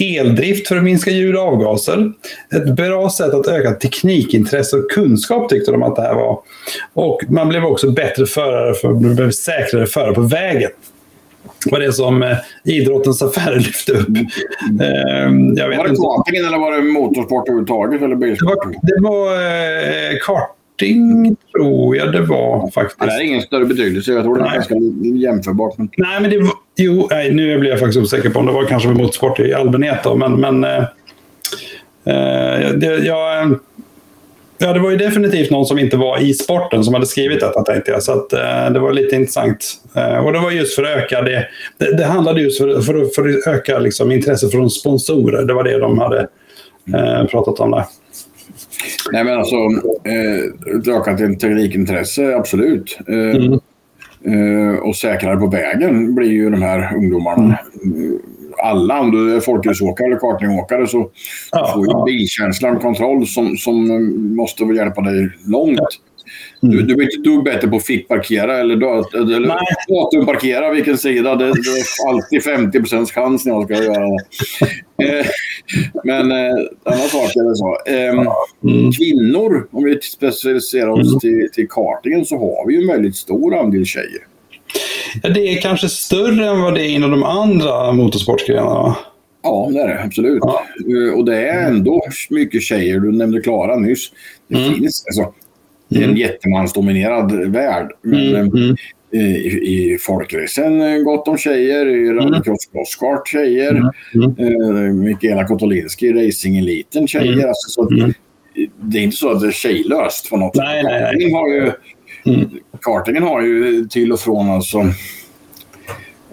eldrift för att minska ljud och avgaser. Ett bra sätt att öka teknikintresse och kunskap tyckte de att det här var. Och man blev också bättre förare, för, man blev säkrare förare på vägen var det som eh, idrottens affärer (laughs) lyfte upp. Mm. var det kartingen eller var det motorsport överhuvudtaget? Eller det var, det var eh, kart, någonting tror jag det var faktiskt. Det är ingen större betydelse. Jag tror det är ganska jämförbart. Men... Nej, men det var... Jo, nej, nu blir jag faktiskt osäker på om det var kanske med motorsport i allmänhet. Då, men men eh, eh, det, jag, ja, det var ju definitivt någon som inte var i sporten som hade skrivit detta tänkte jag. Så att, eh, det var lite intressant. Eh, och det var just för att öka det. Det, det handlade just för, för, för att öka liksom, intresse från sponsorer. Det var det de hade eh, pratat om där. Nej, men alltså, eh, ökat teknikintresse, absolut. Eh, mm. eh, och säkrare på vägen blir ju de här ungdomarna. Mm. Alla, om du är folkraceåkare eller kartingåkare så ja, får ju ja. bilkänslan kontroll som, som måste hjälpa dig långt. Mm. Du, du blir inte dugg bättre på att fickparkera eller, eller datumparkera vilken sida. Det, det är alltid 50% chans när jag ska göra det. Eh, men eh, annan sak är det så. Eh, mm. Kvinnor, om vi specialiserar oss mm. till, till kartingen, så har vi ju en väldigt stor andel tjejer. Ja, det är kanske större än vad det är inom de andra motorsportgrenarna? Ja, det är det absolut. Ja. Eh, och det är ändå mycket tjejer. Du nämnde Klara nyss. Det mm. finns alltså, är en mm. jättemansdominerad värld. Men mm. mm. i, i folkracen gott om tjejer. I mm. rallycross crosskart tjejer. Mm. mm. Eh, Mikaela Kotolinski racing-eliten tjejer. Mm. Alltså, så Det är inte så att det är tjejlöst på något sätt. Nej, nej, nej. Har ju, mm. Kartingen har ju till och från alltså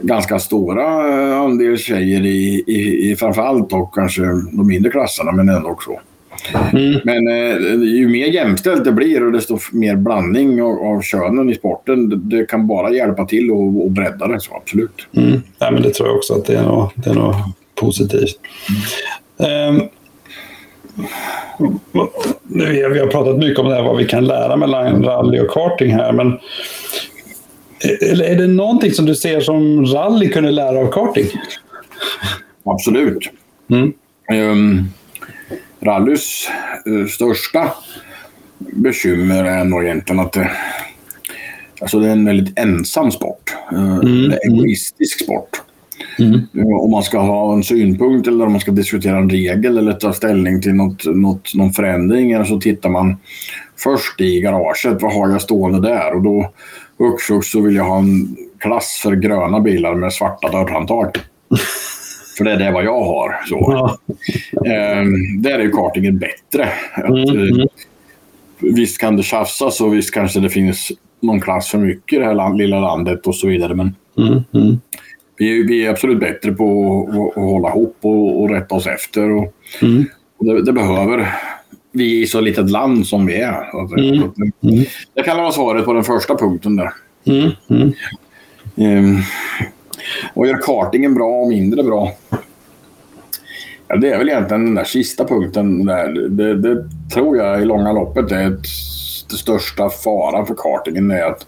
ganska stora eh, andel tjejer i, i, i framförallt och kanske de mindre klasserna men ändå också. Mm. Men eh, ju mer jämställt det blir och desto mer blandning av, av könen i sporten, det, det kan bara hjälpa till och, och bredda det. Så absolut. Mm. Ja, men det tror jag också att det är något, det är något positivt. Mm. Um, vi har pratat mycket om det här, vad vi kan lära mellan rally och karting här. Men eller är det någonting som du ser som rally kunde lära av karting? Absolut. Mm. Um, rallys uh, största bekymmer är nog egentligen att det, alltså det är en väldigt ensam sport. Uh, mm. Det är en egoistisk sport. Mm. Om man ska ha en synpunkt eller om man ska diskutera en regel eller ta ställning till något, något, någon förändring så tittar man först i garaget. Vad har jag stående där? Och då hux så vill jag ha en klass för gröna bilar med svarta dörrhandtag. (laughs) För det är det vad jag har. Så. Ja. Ehm, där är ju kartingen bättre. Att, mm, mm. Eh, visst kan det tjafsas och visst kanske det finns någon klass för mycket i det här land, lilla landet och så vidare. Men mm, mm. vi, vi är absolut bättre på att, hålla ihop och, och rätta oss efter. Och, mm. och det, det, behöver vi i så litet land som vi är. Mm. Mm. Det kan vara svaret på den första punkten där. Um, och gör kartingen bra och mindre bra? Ja, det är väl egentligen den där sista punkten. Där. Det, det tror jag i långa loppet är ett, det största faran för kartingen. är att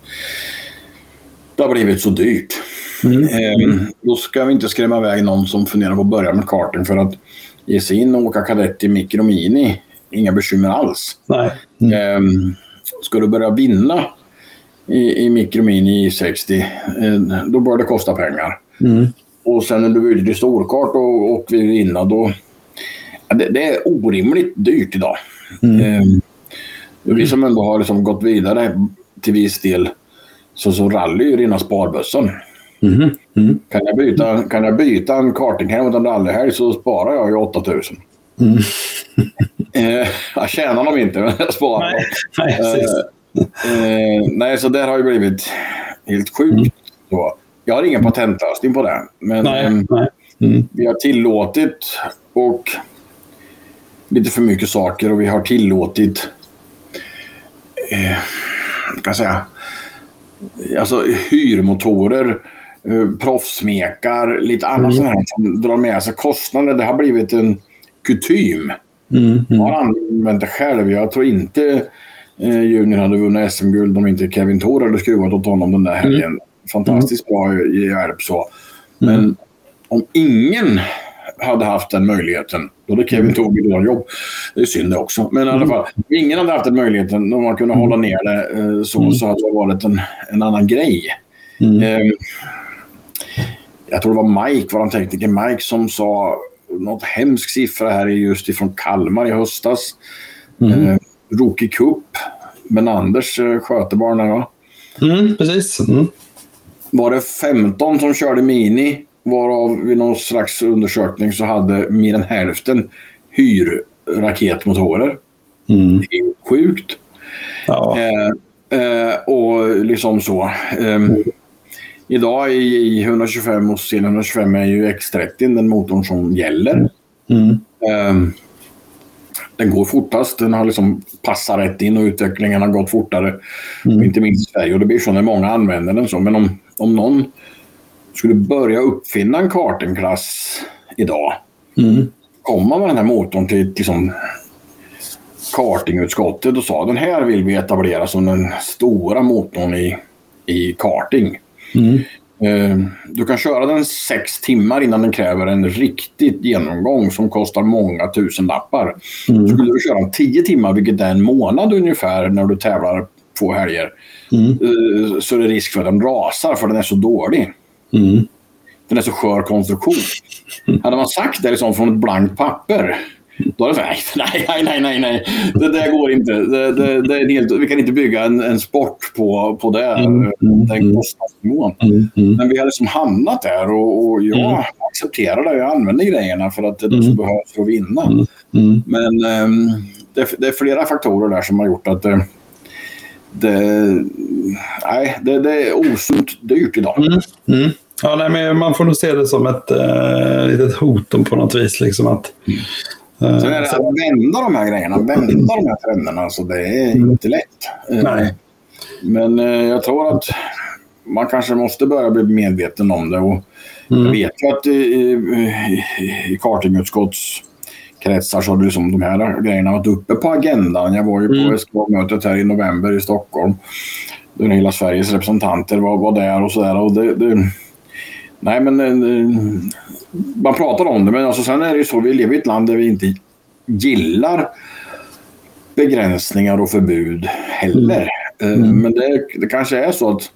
det har blivit så dyrt. Mm. Ehm, då ska vi inte skrämma iväg någon som funderar på att börja med karting för att ge sig in och åka kadett i mikro mini. Inga bekymmer alls. Nej. Mm. Ehm, ska du börja vinna i, i mikro mini i 60, eh, då bör det kosta pengar. Mm. Och sen när du i storkart och, och vinna då... Det, det, är orimligt dyrt idag. Mm. Ehm, vi som ändå har liksom gått vidare till viss del så, så rally är ju rena sparbössan. Mm. Mm. Kan, jag byta, kan jag byta en kartinghelg mot en rallyhelg så sparar jag ju 8000. Mm. eh, jag tjänar dem inte, men jag sparar nej, nej, eh, nej, så det har ju blivit helt sjukt. Mm. Så, jag har ingen patentlösning på det. Men nej, eh, nej. Mm. vi har tillåtit och lite för mycket saker och vi har tillåtit eh, kan säga, alltså hyrmotorer, eh, proffsmekar, lite annat mm. sånt som drar med sig kostnader. Det har blivit en kutym. Mm. Mm. Jag har använt det själv. Jag tror inte eh, Junior hade vunnit SM-guld om inte Kevin Thor hade skruvat åt honom den där helgen. Mm. Fantastiskt bra hjälp så. Men mm. om ingen hade haft den möjligheten, då hade Kevin tog redan jobb. Det är synd det också. Men i alla mm. fall, om ingen hade haft den möjligheten, om man kunde hålla ner det eh, så, mm. så hade det varit en, en annan grej. Mm. Eh, jag tror det var Mike, vår tekniker Mike, som sa något hemsk siffra här just ifrån Kalmar i höstas. Mm. Rookie Cup. Men Anders eh, skötebarn där va? Mm, precis. Mm. Var det 15 som körde Mini Varav vid någon slags undersökning så hade mer än hälften hyrraketmotorer. Mm. Det är sjukt. Ja. Eh, eh, och liksom så. Eh, idag i 125 och sen 125 är ju X30 den motorn som gäller. Mm. Den går fortast. Den har liksom passat rätt in och utvecklingen har gått fortare. Mm. Inte minst i Sverige. Och det blir så när många använder den. Så. Men om, om någon skulle börja uppfinna en kartingklass idag. Mm. Komma med den här motorn till liksom, kartingutskottet och sa den här vill vi etablera som den stora motorn i, i karting. Mm. Uh, du kan köra den sex timmar innan den kräver en riktig genomgång som kostar många tusen lappar. Mm. Skulle du köra tio timmar, vilket är en månad ungefär när du tävlar två helger, mm. uh, så är det risk för att den rasar för den är så dålig. Mm. Den är så skör konstruktion. (laughs) Hade man sagt det liksom från ett blankt papper då hade jag sagt nej, nej, nej, nej, nej. Det där går inte. Det, det, det är helt, vi kan inte bygga en, en sport på, på det, mm, mm, den kostnadsnivån. Mm, mm. Men vi har liksom hamnat där och, och jag mm. accepterar det. Jag använder grejerna för att det är det som mm. behövs för att vinna. Mm. Men um, det, det, är flera faktorer där som har gjort att det, det, nej, det, det är osunt dyrt idag. Ja, nej, men man får nog se det som ett äh, litet hot på något vis. Liksom att, Sen är det att vända de här grejerna, vända de här trenderna, alltså, det är mm. inte lätt. Eh, nej. Men äh, jag tror att man kanske måste börja bli medveten om det. Och mm. Jag vet ju att i, i, i kartingutskottskretsar så har liksom de här grejerna varit uppe på agendan. Jag var ju på mm. SK-mötet här i november i Stockholm. Där hela Sveriges representanter var, var där och sådär. det, det Nej, men eh, man pratar om det, men alltså, sen är det ju så, vi lever i ett land där vi inte gillar begränsningar och förbud heller. Mm. Eh, mm. Men det, det, kanske är så att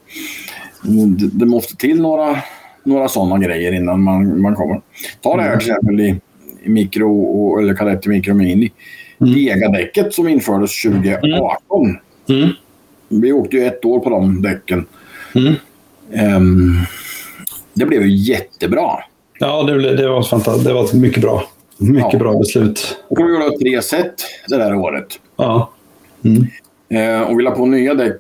det, det, måste till några, några sådana grejer innan man, man kommer. Ta det här till exempel i, i mikro, och, eller kadett i mikro mini. Mm. Vegadäcket som infördes 2018. Mm. Vi åkte ju ett år på de däcken. Mm. Um, det blev ju jättebra. Ja, det, det, var, fantastiskt. det var ett mycket bra, mycket ja. bra beslut. Och vi gjorde tre set det där året. Ja. Mm. Eh, och vi la på nya däck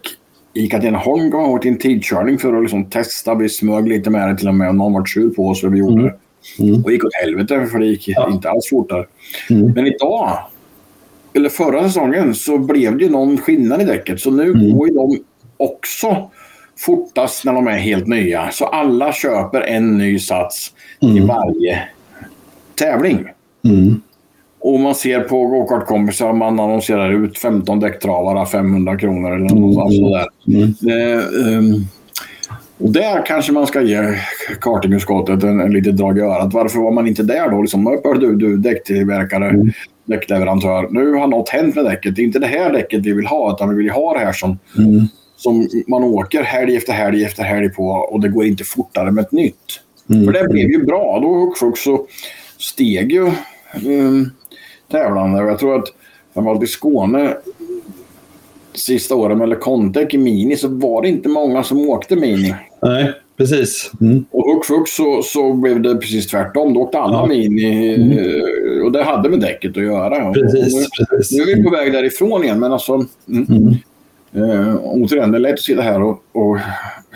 i Katrineholm jag till en tidkörning för att liksom testa. Vi smög lite med det till och med och någon var sur på oss för vi gjorde det. Mm. Och gick åt helvete för det gick ja. inte alls fortare. Mm. Men idag, eller förra säsongen, så blev det ju någon skillnad i däcket. Så nu mm. går ju de också fortast när de är helt nya. Så alla köper en ny sats mm. i varje tävling. Mm. Och man ser på gokartkompisar, man annonserar ut 15 däcktravare 500 kronor eller något mm. sådär. Mm. Det, um, och där kanske man ska ge kartingutskottet en, en litet drag i örat. Varför var man inte där då? Liksom, du, du däcktillverkare, mm. däckleverantör. Nu har något hänt med däcket. Det är inte det här däcket vi vill ha, utan vi vill ha det här som, mm. Som man åker helg efter helg efter helg på och det går inte fortare med ett nytt. Mm. För det blev ju bra. Då så steg ju um, tävlande. Jag tror att framförallt i Skåne sista åren med Contec i Mini så var det inte många som åkte Mini. Nej, precis. Mm. Och hux flux så, så blev det precis tvärtom. Då åkte alla ja. Mini mm. Eh, och det hade med däcket att göra. Precis, nu, precis. nu är vi på väg därifrån igen, men alltså... Mm. Uh, återigen, det är lätt att sitta här och, och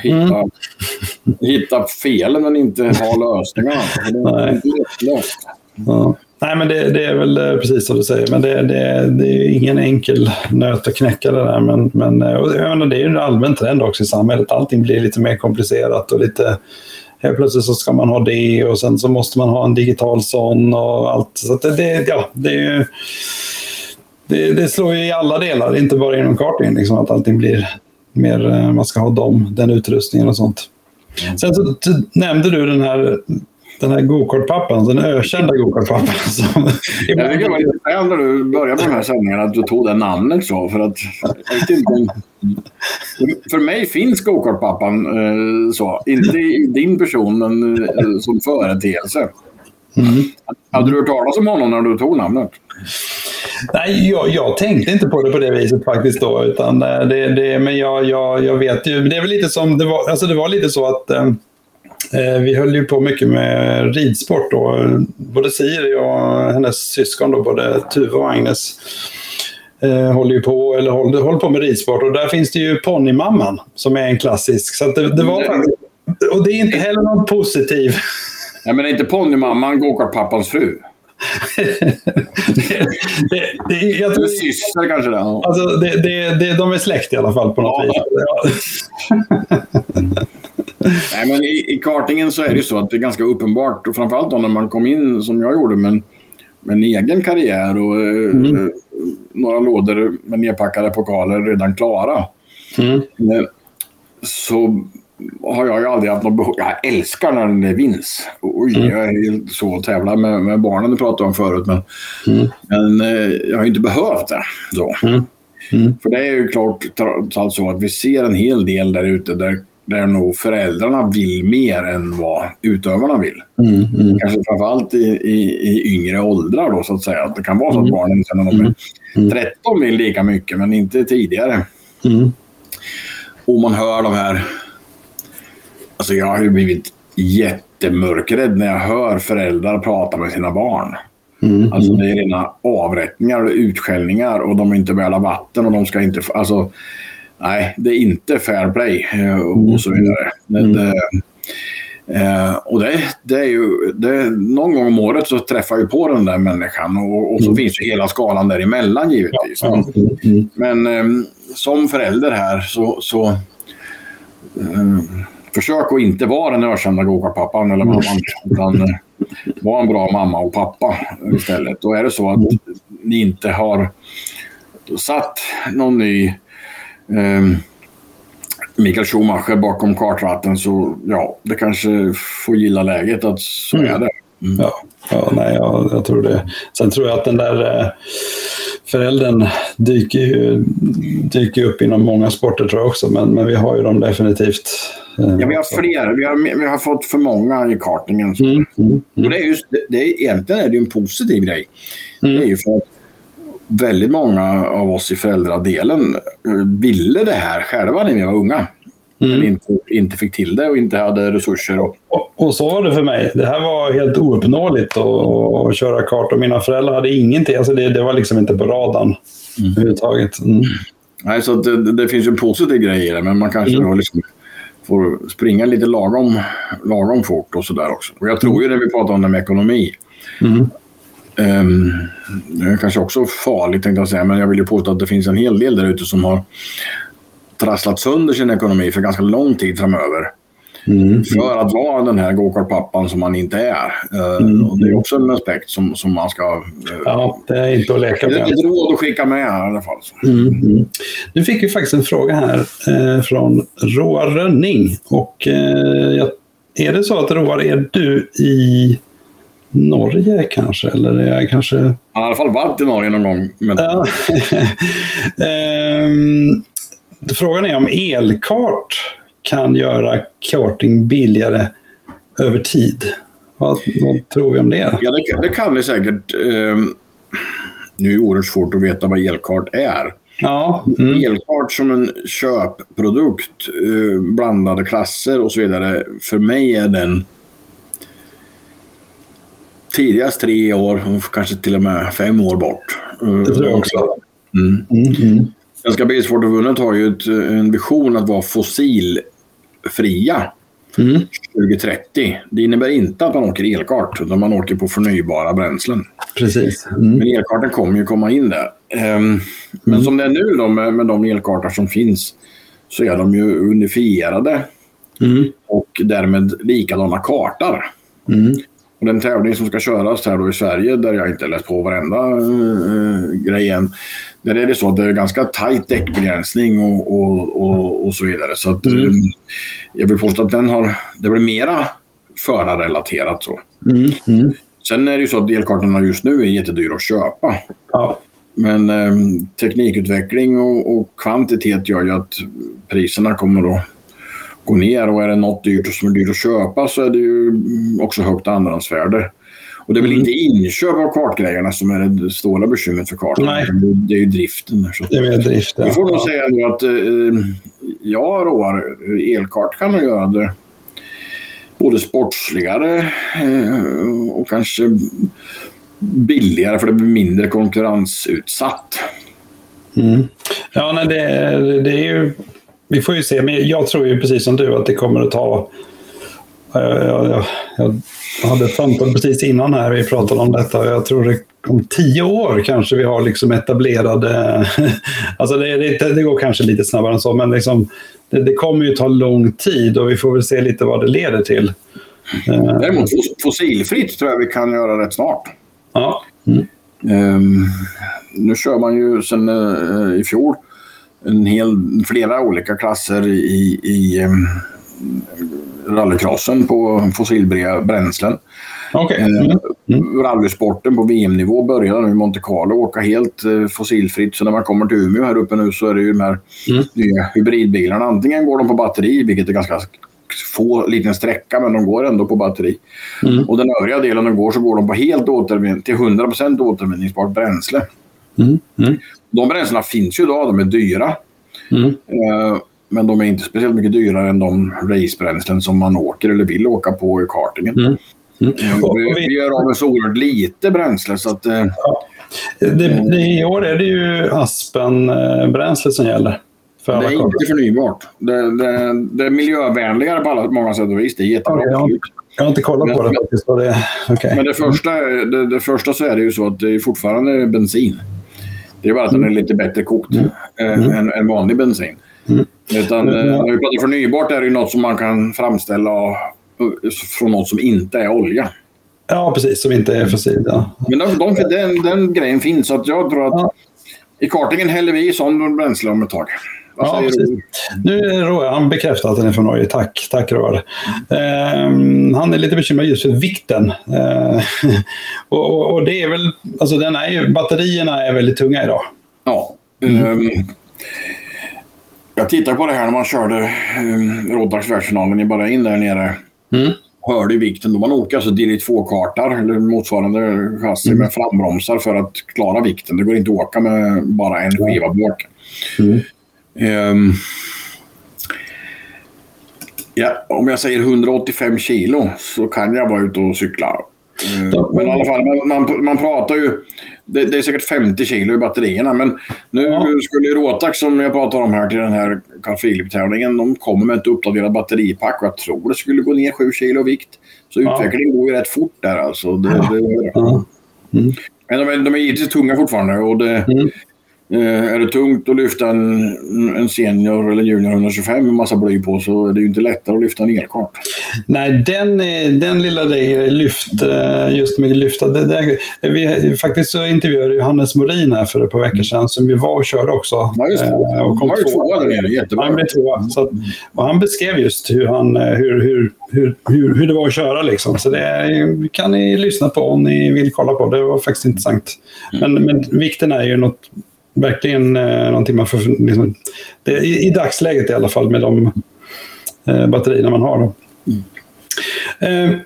hitta, mm. (laughs) hitta felen men inte ha lösningarna. (laughs) Det är inte lättlöst. Ja. Nej, men det, det, är väl eh, precis som du säger. Men det, det, det är ingen enkel nöt att knäcka det där. Men, men eh, menar, det är ju en allmän trend också i samhället. Allting blir lite mer komplicerat och lite... Helt plötsligt så ska man ha det och sen så måste man ha en digital sån och allt. Så det, det, ja, det är ju... Det, det, slår ju i alla delar, inte bara inom karting, liksom, att allting blir mer, eh, man ska ha dem, den utrustningen och sånt. Mm. Sen så nämnde du den här den här gokartpappan, den ökända gokartpappan. (laughs) jag tycker det var lite när du började med de här sändningarna att du tog det namnet så. För att, för mig finns gokartpappan eh, så. Inte i din person, men eh, som företeelse. Mm. Hade du hört talas om honom när du tog namnet? Nej, jag, jag, tänkte inte på det på det viset faktiskt då. Utan eh, det, det, men jag, jag, jag vet ju, det är väl lite som, det var, alltså det var lite så att Eh, vi höll ju på mycket med ridsport då. Både Siri och hennes syskon, då, både Tuve och Agnes, eh, håller ju på, eller håller, håller på med ridsport. Och där finns det ju Ponnymamman som är en klassisk. Så det, det, var faktiskt, och det är inte heller någon positiv. Ja, men är inte Ponnymamman gokartpappans fru? det, det, det, jag tror, syster kanske det. Alltså, det, det, det, de är släkt i alla fall på något ja. vis. Nej, men i, i kartingen så är det ju så att det är ganska uppenbart, och framförallt då när man kom in som jag gjorde med, med en egen karriär och eh, mm. eh, några lådor med nedpackade pokaler redan klara. Mm. Eh, så har jag ju aldrig haft något behov. Jag älskar när det vinns. Oj, mm. jag är så att tävla med, med barnen du pratade om förut. Men, mm. men eh, jag har inte behövt det. Så. Mm. mm. För det är ju klart så att vi ser en hel del där ute där där nog föräldrarna vill mer än vad utövarna vill. Mm, mm. Kanske framförallt i, i, i yngre åldrar då så att säga. Att det kan vara så att mm. barnen sen när de är 13 mm. vill lika mycket men inte tidigare. Och man hör de här... Alltså jag har ju blivit jättemörkrädd när jag hör föräldrar prata med sina barn. Mm, alltså det är rena avrättningar och utskällningar och de är inte värda vatten och de ska inte... Alltså, nej, det är inte fair play eh, och så vidare. Mm. Det, eh, och det, det, är ju, det, någon gång om året så träffar jag på den där människan och, och så mm. finns ju hela skalan däremellan givetvis. Ja. Mm. mm. Men eh, som förälder här så, så eh, försök att inte vara den ökända gokartpappan eller mamman. Utan eh, var en bra mamma och pappa istället. Och är det så att mm. ni inte har satt någon ny eh, Mikael Schumacher bakom kartratten så ja, det kanske får gilla läget att så mm. är det. Mm. Ja, ja, nej, jag, jag, tror det. Sen tror jag att den där eh, föräldern dyker, ju, dyker upp inom många sporter tror jag också, men, men vi har ju dem definitivt. Eh, ja, vi har fler. Vi har, vi har fått för många i kartingen. Mm, mm, mm. Och det är just, det är, egentligen är det en positiv grej. Mm. Det är ju för att väldigt många av oss i föräldradelen eh, ville det här själva när vi var unga. Mm. Men inte, inte fick till det och inte hade resurser. Och... Och, och så var det för mig. Det här var helt ouppnåeligt att köra kart och mina föräldrar hade ingenting. Alltså det, det var liksom inte på radarn mm. överhuvudtaget. Mm. Nej, så det, det, finns ju positiv grej i det, men man kanske mm. liksom får springa lite lagom, lagom fort och sådär också. Och jag tror ju det vi pratar om det med ekonomi. Mm. Um, det är kanske också farligt tänkte jag säga, men jag vill ju påstå att det finns en hel del där ute som har trasslat sönder sin ekonomi för ganska lång tid framöver. Mm. För att vara den här gokartpappan som man inte är. Uh, mm. och det är också en aspekt som, som man ska... Uh, ja, det är inte att leka med. Det är ett råd att skicka med i alla fall. Mm. mm. Nu fick vi faktiskt en fråga här eh, från Roar Rönning. Och, eh, är det så att Roar, är du i Norge kanske? Eller är jag kanske... Har i alla fall varit i Norge någon gång. Men... Ja. um, (laughs) frågan är om elkart kan göra karting billigare över tid. Vad, vad tror vi om det? Ja, det, det kan det säkert. Um, nu är det oerhört svårt att veta vad elkart är. Ja. Mm. Elkart som en köpprodukt, uh, blandade klasser och så vidare. För mig är den tidigast tre år, kanske till och med fem år bort. Det tror jag också. Mm. Mm, mm. Svenska Bilsportförbundet har ju ett, en vision att vara fossilfria mm. 2030. Det innebär inte att man åker elkart, utan man åker på förnybara bränslen. Precis. Mm. Men elkarten kommer ju komma in där. Um, men mm. som det är nu då med, med de elkartar som finns så är de ju unifierade mm. och därmed likadana kartor. Mm. Och den tävling som ska köras här då i Sverige, där jag inte läst på varenda uh, grej än, där är det så att det är ganska tajt däckbegränsning och, och, och, och så vidare. Så att, mm. um, jag vill påstå att den har, det blir mera förarrelaterat. Så. Mm. Mm. Sen är det ju så att delkartorna just nu är jättedyra att köpa. Ja. Men um, teknikutveckling och, och, kvantitet gör ju att priserna kommer att gå ner och är det något dyrt som är dyrt att köpa så är det ju också högt andrahandsvärde. Och det är väl mm. inte inköp av kartgrejerna som är det stora bekymret för kartan. Nej. Det är ju driften. Så. Det är driften. Vi får nog säga nu att eh, ja, Roar, elkart kan nog göra det både sportsligare eh, och kanske billigare för det blir mindre konkurrensutsatt. Mm. Ja, nej, det, det är ju vi får ju se, men jag tror ju precis som du att det kommer att ta... Jag, jag, jag hade samtal precis innan här vi pratade om detta jag tror det om tio år kanske vi har liksom etablerade... (laughs) alltså det, det, det, går kanske lite snabbare än så, men liksom, det, det, kommer ju ta lång tid och vi får väl se lite vad det leder till. Däremot fossilfritt tror jag vi kan göra rätt snart. Ja. Mm. Um, nu kör man ju sedan uh, i fjol en hel, flera olika klasser i, i um, rallycrossen på fossilfria bränslen. Okay. Eh, mm. Mm. Rallysporten på VM-nivå börjar nu i Monte Carlo åka helt uh, fossilfritt. Så när man kommer till Umeå här uppe nu så är det ju de här mm. nya hybridbilarna. Antingen går de på batteri, vilket är ganska få liten sträcka, men de går ändå på batteri. Mm. Och den övriga delen de går så går de på helt återvinn till 100% återvinningsbart bränsle. Mm. Mm. De bränslena finns ju idag, de är dyra. Mm. Eh, men de är inte speciellt mycket dyrare än de racebränslen som man åker eller vill åka på i kartingen. Mm. Mm. Vi, vi gör av med så oerhört lite bränsle så att... Eh, ja. Det, det, I år är det ju Aspen-bränsle som gäller. det är kartor. inte förnybart. Det, det, det, är miljövänligare på alla, många sätt och vis. Det är jättebra. Okay, jag har inte kollat men, på det faktiskt. Det, okay. Men det första, det, det, första så är det ju så att det är fortfarande bensin. Det är bara att den är mm. lite bättre kokt mm. mm. än, än vanlig bensin. Mm. Utan, när vi pratar förnybart är det något som man kan framställa från något som inte är olja. Ja, precis. Som inte är fossil. Ja. Men de, de, den, den grejen finns. Så att jag tror att ja. i kartingen häller vi i sån bränsle om ett tag. Ja, Nu är Roar, han bekräftar att den är från Norge. Tack, tack Roar. Eh, han är lite bekymrad just för vikten. Eh, (laughs) och, och, det är väl, alltså den är ju, batterierna är väldigt tunga idag. Ja. Um, jag tittade på det här när man körde um, Råddags världsfinalen i Bahrain där nere. Mm. Hörde vikten då man åker alltså DD2-kartar eller motsvarande chassi mm. med frambromsar för att klara vikten. Det går inte att åka med bara en skiva bak. Mm. Um, ja, om jag säger 185 kilo så kan jag vara ute och cykla. Uh, men i alla fall, man, man, man pratar ju... det, det, är säkert 50 kilo i batterierna. Men nu ja. skulle Rotax som jag pratar om här till den här Carl Philip-tävlingen. De kommer med ett uppdaterat batteripack och jag tror det skulle gå ner 7 kilo vikt. Så ja. utvecklingen går ju rätt fort där alltså. Det, ja. det, mm. Men de är, de är givetvis tunga fortfarande och det, mm. Eh, är det tungt att lyfta en, en senior eller junior 125 med massa bly på så är det ju inte lättare att lyfta en elkart. Nej, den, den lilla lyft, eh, just med lyfta. Det, det, vi, faktiskt så intervjuade Johannes Morin här för ett par veckor sedan som vi var och körde också. Ja, just det. Eh, och kom han var ju tvåa där nere, jättebra. Han blev tvåa. Och han beskrev just hur, han, hur, hur, hur, hur, hur det var att köra. Liksom. Så det kan ni lyssna på om ni vill kolla på. Det var faktiskt intressant. Men, men vikten är ju något verkligen eh, någonting man får... Liksom, det, i, i, dagsläget i alla fall med de eh, batterierna man har. Då. Mm. Eh,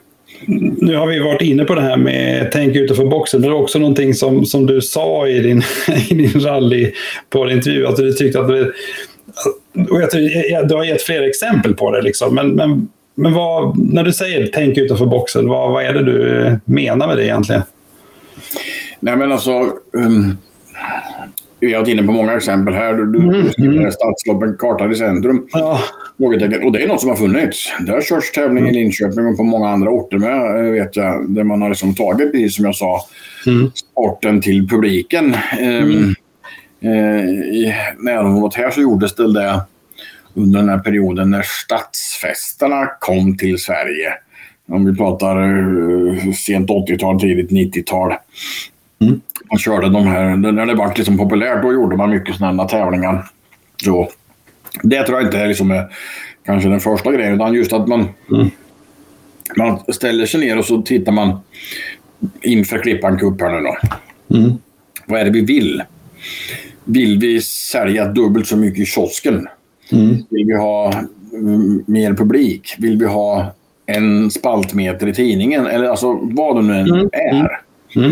nu har vi varit inne på det här med tänk utanför boxen. Men det var också någonting som, som du sa i din, (laughs) i din rally på intervju. Att du tyckte att det, och jag tror, du har gett fler exempel på det. Liksom. Men, men, men vad, när du säger tänk utanför boxen, vad, vad är det du menar med det egentligen? Nej men alltså, um, vi har varit inne på många exempel här. Du, du mm. mm. stadsloppen, kartan i centrum. Ja. Och det är något som har funnits. Det har körts tävling mm. i Linköping och på många andra orter med, eh, vet jag. Där man har liksom tagit, precis som jag sa, mm. sporten till publiken. Ehm, mm. Eh, I närområdet här så gjordes det, det under den här perioden när stadsfesterna kom till Sverige. Om vi pratar uh, sent 80-tal, tidigt 90-tal. Mm man körde de här, när det var liksom populärt, då gjorde man mycket sådana tävlingar. Så det tror jag inte är liksom kanske den första grejen, utan just att man, mm. man ställer sig ner och så tittar man inför Klippan Cup här nu då. Mm. Vad är det vi vill? Vill vi sälja dubbelt så mycket i kiosken? Mm. Vill vi ha mm, mer publik? Vill vi ha en spaltmeter i tidningen? Eller alltså vad det nu än mm. är. Mm.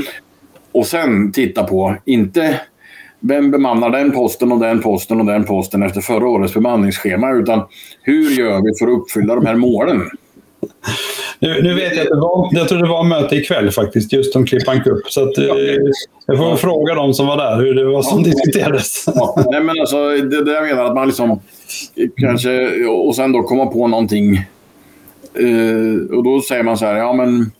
Och sen titta på, inte vem bemannar den posten och den posten och den posten efter förra årets bemanningsschema, utan hur gör vi för att uppfylla de här målen? Nu, nu, vet jag att det var, jag tror det var möte ikväll faktiskt, just om Klippan Cup. Så att, eh, jag får fråga dem som var där hur det var som ja. diskuterades. Ja. Nej, men alltså, det, det jag menar att man liksom kanske, och sen då komma på någonting. Eh, och då säger man så här, ja men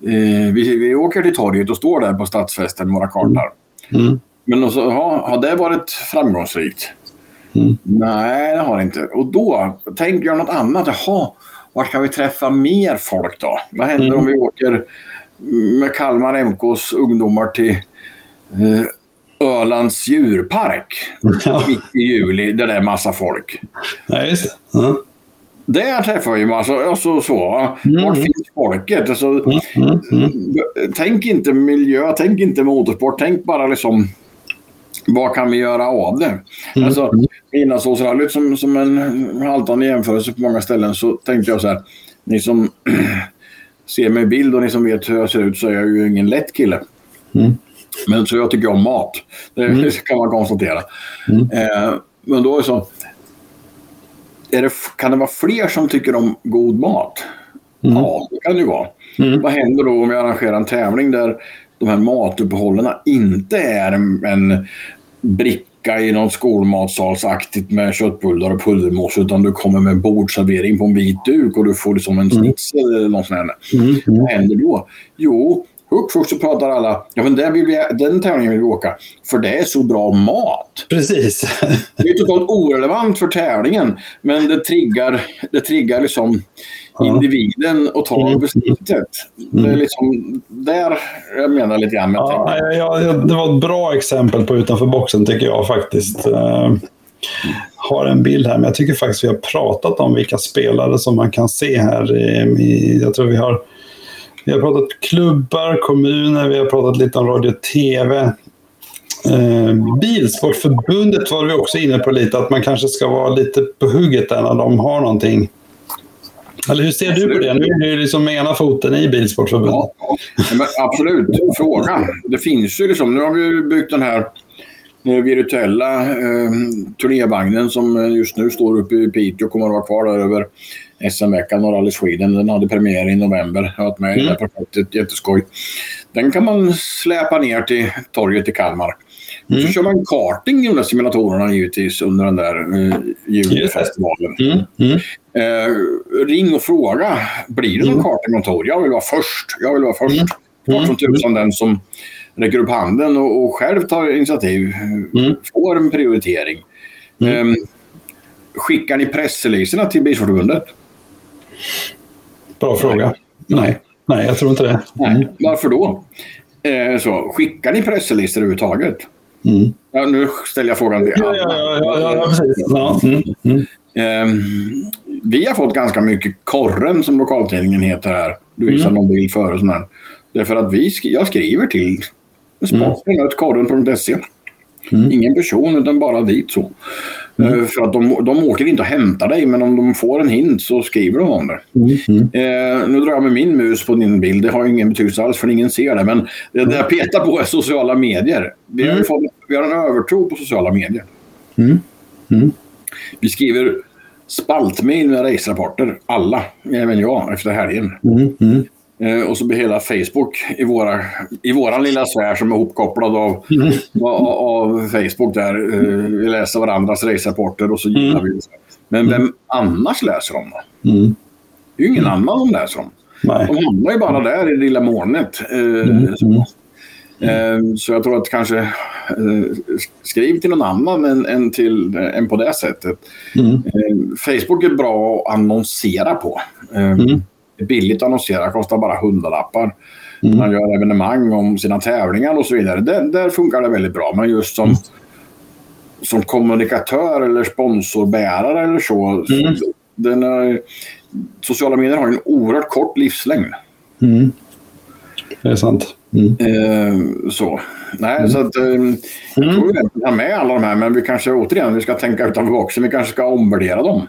Eh, vi, vi åker till torget och står där på stadsfesten med våra kartor. Mm. mm. Men också, ja, har det varit framgångsrikt? Mm. Nej, det har det inte. Och då tänker jag något annat. Jaha, var ska vi träffa mer folk då? Vad händer mm. om vi åker med Kalmar MKs ungdomar till eh, Ölands djurpark (laughs) ja. mitt i juli där det är massa folk? Ja, just det. Ja. Där träffar vi massa, alltså så. Mm. Var finns folket? Alltså, mm, mm, mm. Tänk inte miljö, tänk inte motorsport, tänk bara liksom vad kan vi göra av det? Mm. Alltså, Inlandsåsrallyt som, som en haltande jämförelse på många ställen så tänkte jag så här. Ni som (clears throat) ser mig i bild och ni som vet hur jag ser ut så är jag ju ingen lätt kille. Mm. Men så jag tycker om mat. Det mm. (laughs) kan man konstatera. Mm. Eh, men då är så det, kan det vara fler som tycker om god mat? Mm. Ja, det kan det ju vara. Mm. Vad händer då om vi arrangerar en tävling där de här matuppehållen inte är en, en bricka i någon skolmatsalsaktigt med köttbullar och pulvermos utan du kommer med bordservering på en vit duk och du får liksom en mm. schnitzel eller något sånt. Mm. Vad händer då? Jo, Hux flux så pratar alla, ja men den, vill vi, den tävlingen vill vi åka, för det är så bra mat. Precis. (laughs) det är totalt orelevant för tävlingen, men det triggar, det triggar liksom ja. individen att ta mm. beslutet. Mm. Det är mm. liksom där jag menar lite grann med ja, ja, ja, Det var ett bra exempel på utanför boxen tycker jag faktiskt. Uh, har en bild här, men jag tycker faktiskt vi har pratat om vilka spelare som man kan se här. I jag tror vi har vi har pratat klubbar, kommuner, vi har pratat lite om radio och tv. Eh, Bilsportförbundet var vi också inne på lite, att man kanske ska vara lite på hugget där när de har någonting. Eller hur ser absolut. du på det? Nu är du liksom med ena foten i Bilsportförbundet. Ja, men absolut, fråga. Det finns ju liksom, nu har vi byggt den här eh, virtuella eh, turnévagnen som eh, just nu står uppe i Piteå och kommer att vara kvar där över SM-veckan och Rally Sweden. Den hade premiär i november. Jag har varit med i det här mm. projektet. Jätteskoj. Den kan man släpa ner till torget i Kalmar. Mm. Så kör man karting i de där simulatorerna givetvis under den där eh, julfestivalen. Mm. Mm. Eh, ring och fråga. Blir det någon mm. kartingkontor? Jag vill vara först. Jag vill vara först. Mm. Klart som tusan den som räcker upp handen och, och själv tar initiativ mm. får en prioritering. Mm. Eh, skickar ni pressreleaserna till Bilsportförbundet? Bra fråga. Nej. Nej, jag tror inte det. Nej. Varför då? Eh, så, skickar ni presslistor överhuvudtaget? Mm. Ja, nu ställer jag frågan till alla. Ja, ja, ja, ja, precis. Ja. Mm. Mm. Eh, vi har fått ganska mycket Korren, som lokaltidningen heter här. Du visade mm. någon bild före och sådär. Därför att vi, jag skriver till sporten.korren.se. Mm. Ingen person, utan bara dit så. Mm. Eh, för att de, de åker inte och hämtar dig, men om de får en hint så skriver de om det. Mm. mm. Eh, nu drar jag med min mus på din bild. Det har ingen betydelse alls, för ingen ser det. Men det, det jag petar på är sociala medier. Vi har, mm. fått, vi har en övertro på sociala medier. Mm. Vi skriver spaltmail med racerapporter. Alla, även jag, efter helgen. Eh, och så blir hela Facebook i, våra, i våran lilla sfär som är ihopkopplad av, mm. av, av, Facebook där. Eh, vi läser varandras racerapporter och så gillar mm. vi det. Men vem annars läser dem då? Mm. Det är ju ingen annan som läser. Nej. De hamnar ju bara där i det lilla molnet. Eh, mm. så. Eh, så jag tror att kanske eh, skriv till någon annan än, än, till, än på det sättet. Mm. Eh, Facebook är bra att annonsera på. Mm är billigt att annonsera, kostar bara hundralappar. Mm. Man gör evenemang om sina tävlingar och så vidare. Där, där funkar det väldigt bra. Men just som, mm. som kommunikatör eller sponsorbärare eller så. Mm. Den sociala medier har en oerhört kort livslängd. Mm. Det är sant. Mm. Eh, så. Nej, mm. så att, eh, jag tror vi kan med alla de här, men vi kanske återigen vi ska tänka utanför boxen. Vi kanske ska omvärdera dem.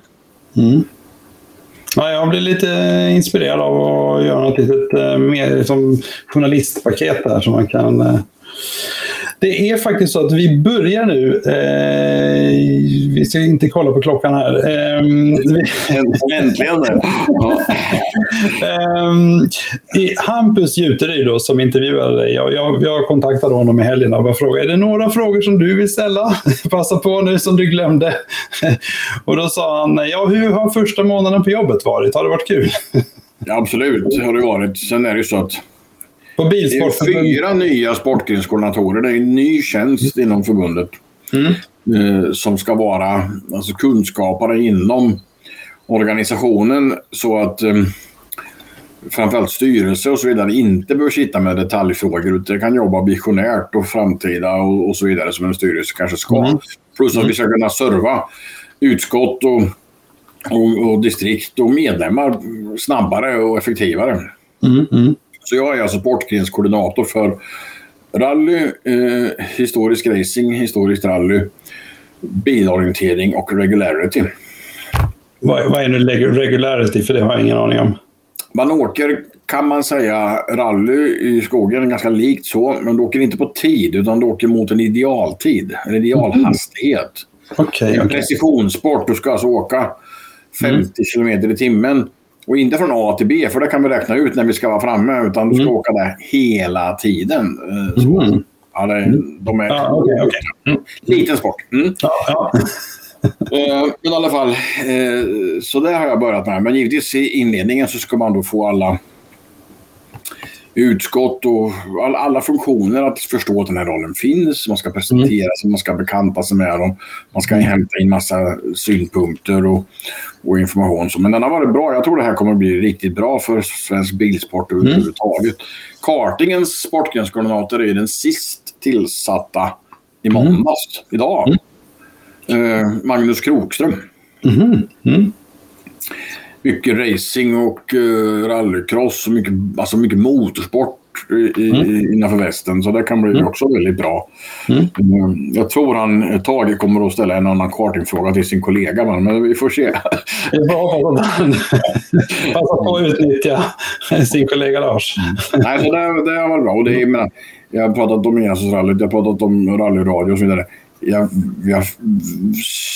Mm. Ja, jag blir lite inspirerad av att göra något litet eh, mer som journalistpaket där som man kan eh, det är faktiskt så att vi börjar nu. Eh, vi ska inte kolla på klockan här. Eh, Äntligen! ja. eh, Hampus Juteryd då, som intervjuade dig. Jag, jag, jag kontaktade honom i helgen och bara frågade är det några frågor som du vill ställa. (laughs) Passa på nu som du glömde. och då sa han, ja hur har första månaden på jobbet varit? Har det varit kul? absolut, har det varit. Sen är det ju så att på bilsport det är fyra nya sportgrenskoordinatorer. Det är en ny tjänst inom förbundet. Mm. Eh, som ska vara alltså, kunskapare inom organisationen så att eh, framförallt styrelse och så vidare inte behöver sitta med detaljfrågor utan kan jobba visionärt och framtida och, och så vidare som en styrelse kanske ska. Mm. Plus att mm. vi ska kunna serva utskott och, och, och, distrikt och medlemmar snabbare och effektivare. Mm. Så jag är alltså sportgrenskoordinator för rally, eh, historisk racing, historiskt rally, bilorientering och regularity. Vad, vad är nu regularity? För det har jag ingen aning om. Man åker, kan man säga, rally i skogen ganska likt så, men du åker inte på tid utan du åker mot en idealtid, en idealhastighet. Mm. Okay, en okay. precisionssport. Du ska alltså åka 50 mm. km i timmen och inte från A till B, för det kan vi räkna ut när vi ska vara framme. Utan du ska mm. åka där hela tiden. Eh, mm. Ja, det, mm. de är ah, okay, okay. Mm. Liten sport. Mm. Ja, ja. (laughs) Eh, men i alla fall, eh, så det har jag börjat med. Men givetvis i inledningen så ska man då få alla utskott och alla funktioner att förstå att den här rollen finns. Man ska presentera sig, mm. man ska bekanta sig med dem. Man ska hämta in massa synpunkter och, och information. Men den har varit bra. Jag tror det här kommer att bli riktigt bra för svensk bilsport mm. överhuvudtaget. Mm. Kartingens sportgrenskoordinator är den sist tillsatta i mm. måndags, mm. idag. Uh, Magnus Krokström. Mm. Mycket racing och uh, rallycross och mycket, alltså mycket motorsport i, mm. innanför västen. Så det kan bli mm. också väldigt bra. Mm. Uh, jag tror han Tage kommer att ställa en annan kartingfråga till sin kollega, men vi får se. Passa på att utnyttja sin kollega Lars. Mm. Nej, så det, det varit bra. Och det är, jag har pratat om Enasos-rallyt, jag har pratat om rallyradio och så vidare jag, jag,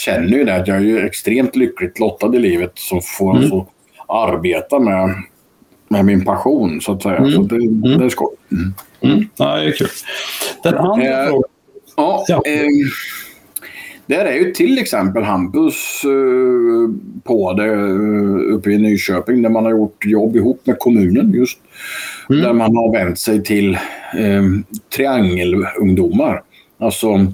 känner ju det att jag är extremt lyckligt lottad i livet som får mm. alltså arbeta med med min passion så att säga. Mm. Så det, mm. det är skoj. Mm. Mm. Ja, det är kul. Den andra eh, frågan. Ja, ja. Eh, där är ju till exempel Hampus eh, på det eh, uppe i Nyköping där man har gjort jobb ihop med kommunen just. Mm. Där man har vänt sig till eh, triangelungdomar. Alltså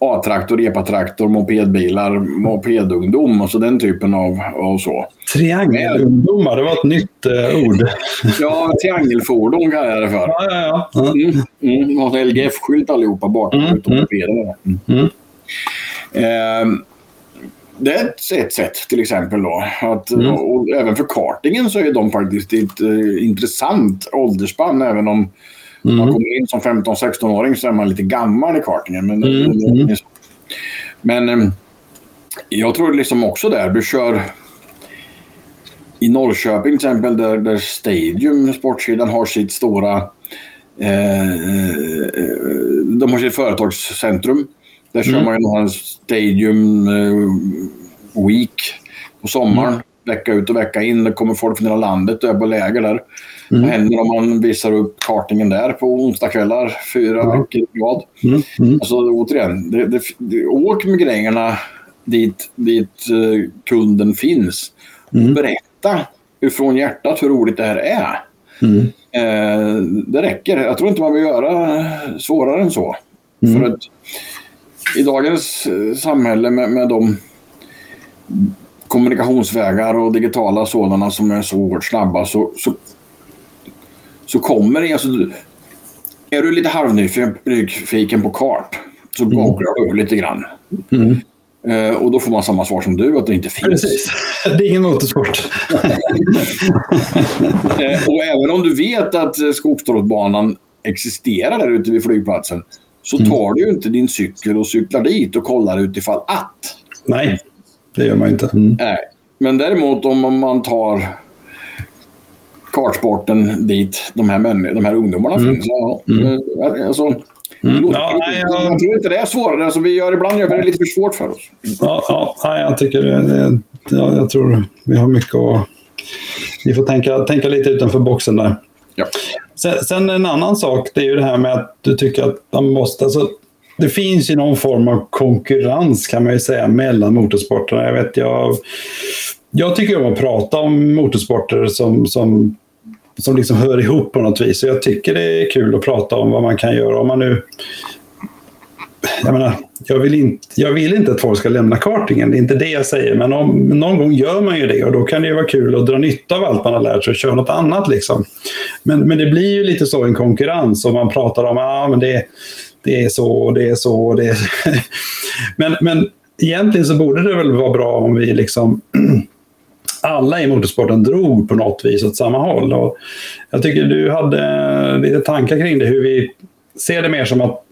A-traktor, EPA-traktor, mopedbilar, mopedungdom, alltså den typen av, av så. Triangelungdomar, det var ett nytt eh, ord. (laughs) ja, triangelfordon kallar jag det för. Ja, ja, ja. Mm, mm, LGF-skylt allihopa bakom, mm, utom mm. mopederna. Mm. Mm. Eh, det är ett, ett sätt till exempel. Då. Att, mm. och, och, även för kartingen så är de faktiskt ett uh, intressant åldersspann. Även om mm. man kommer in som 15-16-åring så är man lite gammal i kartingen. Men, mm. mm. men um, jag tror liksom också där, du kör i Norrköping till exempel där, där Stadium, sportsidan, har sitt stora eh, eh, de har sitt företagscentrum där kör mm. man ju Stadium uh, Week på sommaren. Mm. Vecka ut och vecka in. Det kommer folk från hela landet och är på läger där. Mm. Vad händer om man visar upp kartningen där på onsdagskvällar fyra mm. veckor i rad? Mm. Mm. Alltså återigen, det, det, det, åk med grejerna dit, dit uh, kunden finns. Mm. Berätta från hjärtat hur roligt det här är. Mm. Eh, det räcker. Jag tror inte man vill göra svårare än så. Mm. För att i dagens eh, samhälle med, med de kommunikationsvägar och digitala sådana som är så oerhört snabba så, så, så kommer det... Alltså, är du lite halvnyfiken på kart så mm. googlar du lite grann. Mm. Eh, och då får man samma svar som du, att det inte finns. Precis. (laughs) Det är ingen motorsport. (laughs) eh, och även om du vet att Skogstorpsbanan existerar där ute vid flygplatsen så mm. tar du ju inte din cykel och cyklar dit och kollar utifall att. Nej, det gör man inte. Mm. Nej. Men däremot om man tar kartsporten dit de här, män, de här ungdomarna mm. finns. Ja, mm. Eh, alltså, Mm. Ja, nej, jag... jag tror inte det är svårare. Alltså, vi gör, ibland gör vi det lite för svårt för oss. Ja, ja nej, jag tycker det, ja, jag tror vi har mycket att... Vi får tänka, tänka lite utanför boxen där. Ja. Sen, sen, en annan sak, det är ju det här med att du tycker att man måste... Alltså, det finns ju någon form av konkurrens kan man ju säga mellan motorsporterna. Jag vet, jag, jag tycker om att prata om motorsporter som, som, som liksom hör ihop på något vis. Så jag tycker det är kul att prata om vad man kan göra. Om man nu jag menar, jag vill, inte, jag vill inte att folk ska lämna kartingen, det är inte det jag säger. Men om, någon gång gör man ju det och då kan det ju vara kul att dra nytta av allt man har lärt sig och köra något annat. Liksom. Men, men det blir ju lite så en konkurrens om man pratar om att ah, det, det är så och det är så. Och det är... (laughs) men, men egentligen så borde det väl vara bra om vi liksom (clears throat) alla i motorsporten drog på något vis åt samma håll. Och jag tycker du hade lite tankar kring det, hur vi ser det mer som att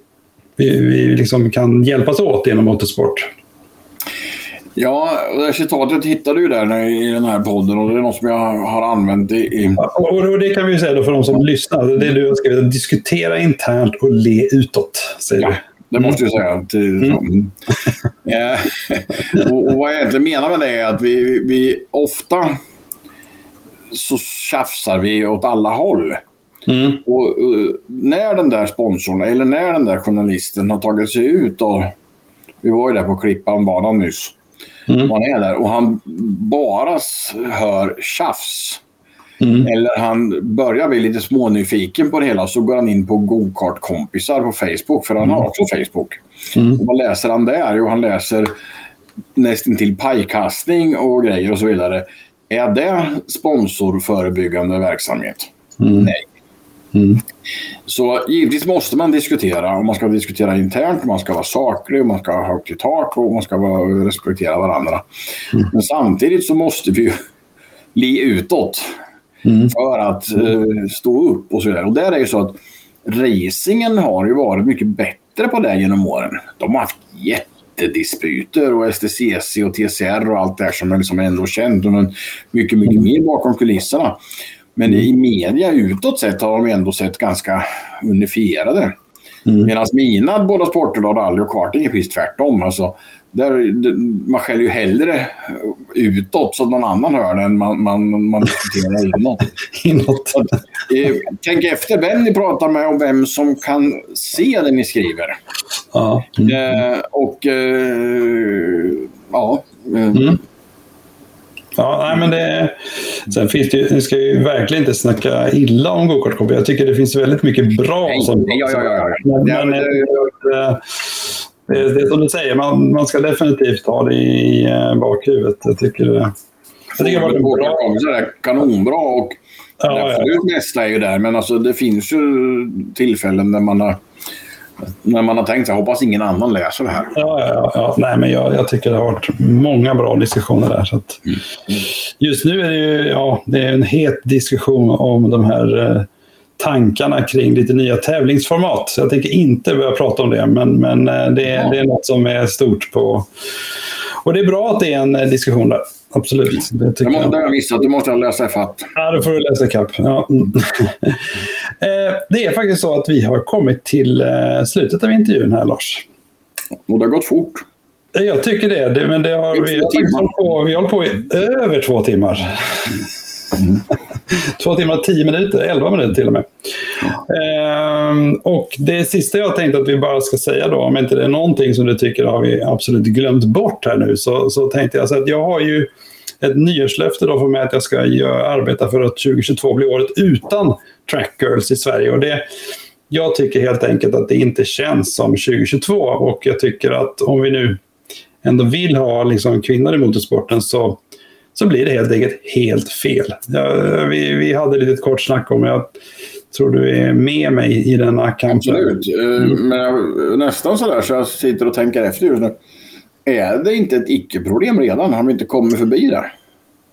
vi, vi liksom kan hjälpas åt genom motorsport. Ja, det citatet hittade du där i den här podden och det är något som jag har använt i... Ja, och det kan vi säga då för de som lyssnar. Det är du har skrivit. Diskutera internt och le utåt, säger ja. du. Det måste jag säga. Mm. ja. (laughs) och, och vad jag egentligen menar med det är att vi, vi ofta så tjafsar vi åt alla håll. Mm. Och, uh, när den där sponsorn eller när den där journalisten har tagit sig ut och vi var ju där på Klippanbanan nyss. Mm. Han är där och han bara hör tjafs. Mm. Eller han börjar bli lite smånyfiken på det hela så går han in på gokartkompisar på Facebook för han har mm. också Facebook. Mm. Och vad läser han där? Jo, han läser nästan till pajkastning och grejer och så vidare. Är det sponsorförebyggande verksamhet? Mm. Nej. Mm. Så givetvis måste man diskutera och man ska diskutera internt, man ska vara saklig, man ska ha högt i tak och man ska vara, respektera varandra. Mm. Men samtidigt så måste vi ju li utåt mm. för att uh, stå upp och så vidare. Och där är ju så att racingen har ju varit mycket bättre på det genom åren. De har haft jättedispyter och STCC och TCR och allt det här som är liksom ändå känt. Men mycket, mycket mer bakom kulisserna. Men i media utåt sett har de ändå sett ganska unifierade. Mm. Medan mina båda sporter, då, rally och karting, är precis tvärtom. Alltså, där, man skäller ju hellre utåt så att någon annan hör det än man, man, man diskuterar (laughs) inåt. inåt. Att, eh, tänk efter vem ni pratar med och vem som kan se det ni skriver. Ja. Mm. Eh, och eh, ja. Eh, mm. Ja, nej, men det, sen finns det ju, ska ju verkligen inte snacka illa om gokartkompis. Jag tycker det finns väldigt mycket bra. Nej, som, ja, ja, ja. Men, men det, är som du säger, man, man ska definitivt ha det i eh, bakhuvudet. Jag tycker det. Jag tycker det var bra. Kompisar kanonbra och ja, absolut ja. mesta är ju där. Men alltså, det finns ju tillfällen där man har när man har tänkt sig, hoppas ingen annan läser det här. Ja, ja, ja. Nej, men jag, jag tycker det har varit många bra diskussioner där. Så att, mm. Just nu är det ju ja, det är en het diskussion om de här eh, tankarna kring lite nya tävlingsformat. Så jag tänker inte börja prata om det, men, men eh, det, ja. det är något som är stort på... Och det är bra att det är en eh, diskussion där. Absolut. Det tycker jag. Måste, jag missat. Du måste läsa ifatt. Ja, då får du läsa ikapp. Ja. (laughs) Mm. Eh, det är faktiskt så att vi har kommit till slutet av intervjun här, Lars. Och det har gått fort. Jag tycker det. det men det har, vi, har hållit på, vi har hållit på i över två timmar. Mm. Två timmar tio minuter, elva minuter till och med. Ehm, och det sista jag tänkte att vi bara ska säga då, om inte det är någonting som du tycker har vi absolut glömt bort här nu, så, så tänkte jag så att jag har ju ett nyårslöfte då för mig att jag ska arbeta för att 2022 blir året utan track girls i Sverige. Och det, jag tycker helt enkelt att det inte känns som 2022 och jag tycker att om vi nu ändå vill ha liksom kvinnor i motorsporten så så blir det helt enkelt helt fel. Ja, vi, vi hade lite kort snack om jag tror du är med mig i denna kamp. Absolut, eh, mm. men nästan sådär så jag sitter och tänker efter just nu. Är det inte ett icke-problem redan? Har de inte kommit förbi där?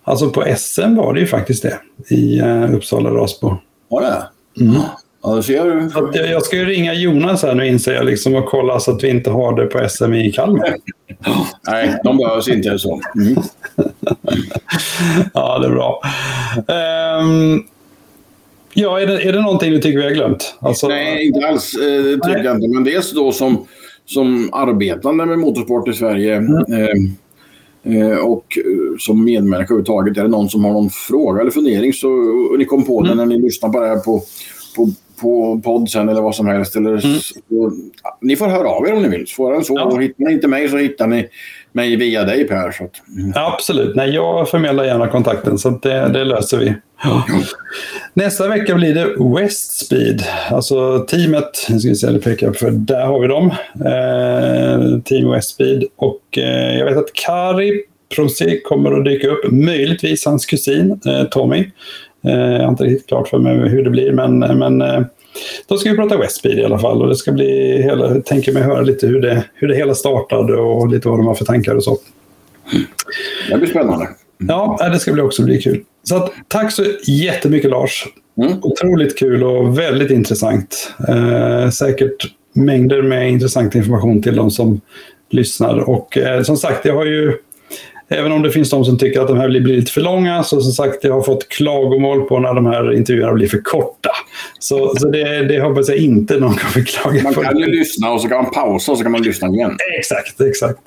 Alltså på SM var det ju faktiskt det i uh, Uppsala Rasbo. Var det? Mm. Ja, ser du. Jag, jag ska ju ringa Jonas här nu inser jag liksom och kolla så att vi inte har det på SM i Kalmar. (laughs) Nej, de behövs inte så. Mm. (laughs) ja, det är bra. Um, ja, är det, är det någonting du tycker vi har glömt? Alltså... Nej, inte alls. Eh, tycker Nej. jag inte. Men dels då som, som arbetande med motorsport i Sverige mm. eh, och eh, som medmänniska överhuvudtaget. Är det någon som har någon fråga eller fundering så och ni kom på mm. det när ni lyssnar på det här på, på på podd sen eller vad som helst. Eller mm. så, ni får höra av er om ni vill. Svårare än så. Ja. hittar ni inte mig så hittar ni mig via dig Per. Så att, mm. Absolut. Nej, jag förmedlar gärna kontakten så det, det, löser vi. Ja. Nästa vecka blir det Westspeed. Alltså teamet, ska vi se, det pekar för där har vi dem. Eh, team Westspeed. Och eh, jag vet att Kari Prosi kommer att dyka upp. Möjligtvis hans kusin eh, Tommy. Eh, jag har inte riktigt klart för mig hur det blir, men, men eh, då ska vi prata Westbeat i alla fall. Och det ska bli hela, jag tänker mig höra lite hur det, hur det hela startade och lite vad de har för tankar och så. Det blir spännande. Ja, det ska också bli kul. Så att, tack så jättemycket Lars. Mm. Otroligt kul och väldigt intressant. Eh, säkert mängder med intressant information till de som lyssnar. Och eh, som sagt, jag har ju Även om det finns de som tycker att de här blir lite för långa. Så som sagt, jag har fått klagomål på när de här intervjuerna blir för korta. Så, så det, det hoppas jag inte någon kommer klaga man på. Man kan ju lyssna och så kan man pausa och så kan man lyssna igen. Exakt, exakt.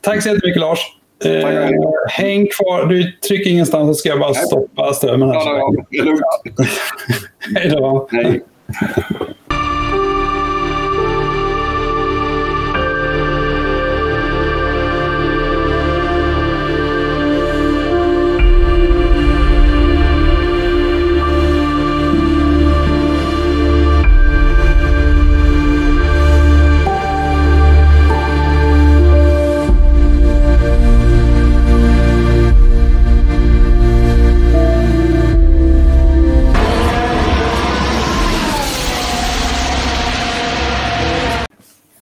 Tack så jättemycket Lars. Eh, häng kvar. Du trycker ingenstans så ska jag bara stoppa strömmen här. Ja, ja, det är lugnt. (laughs) Hej då. Hej.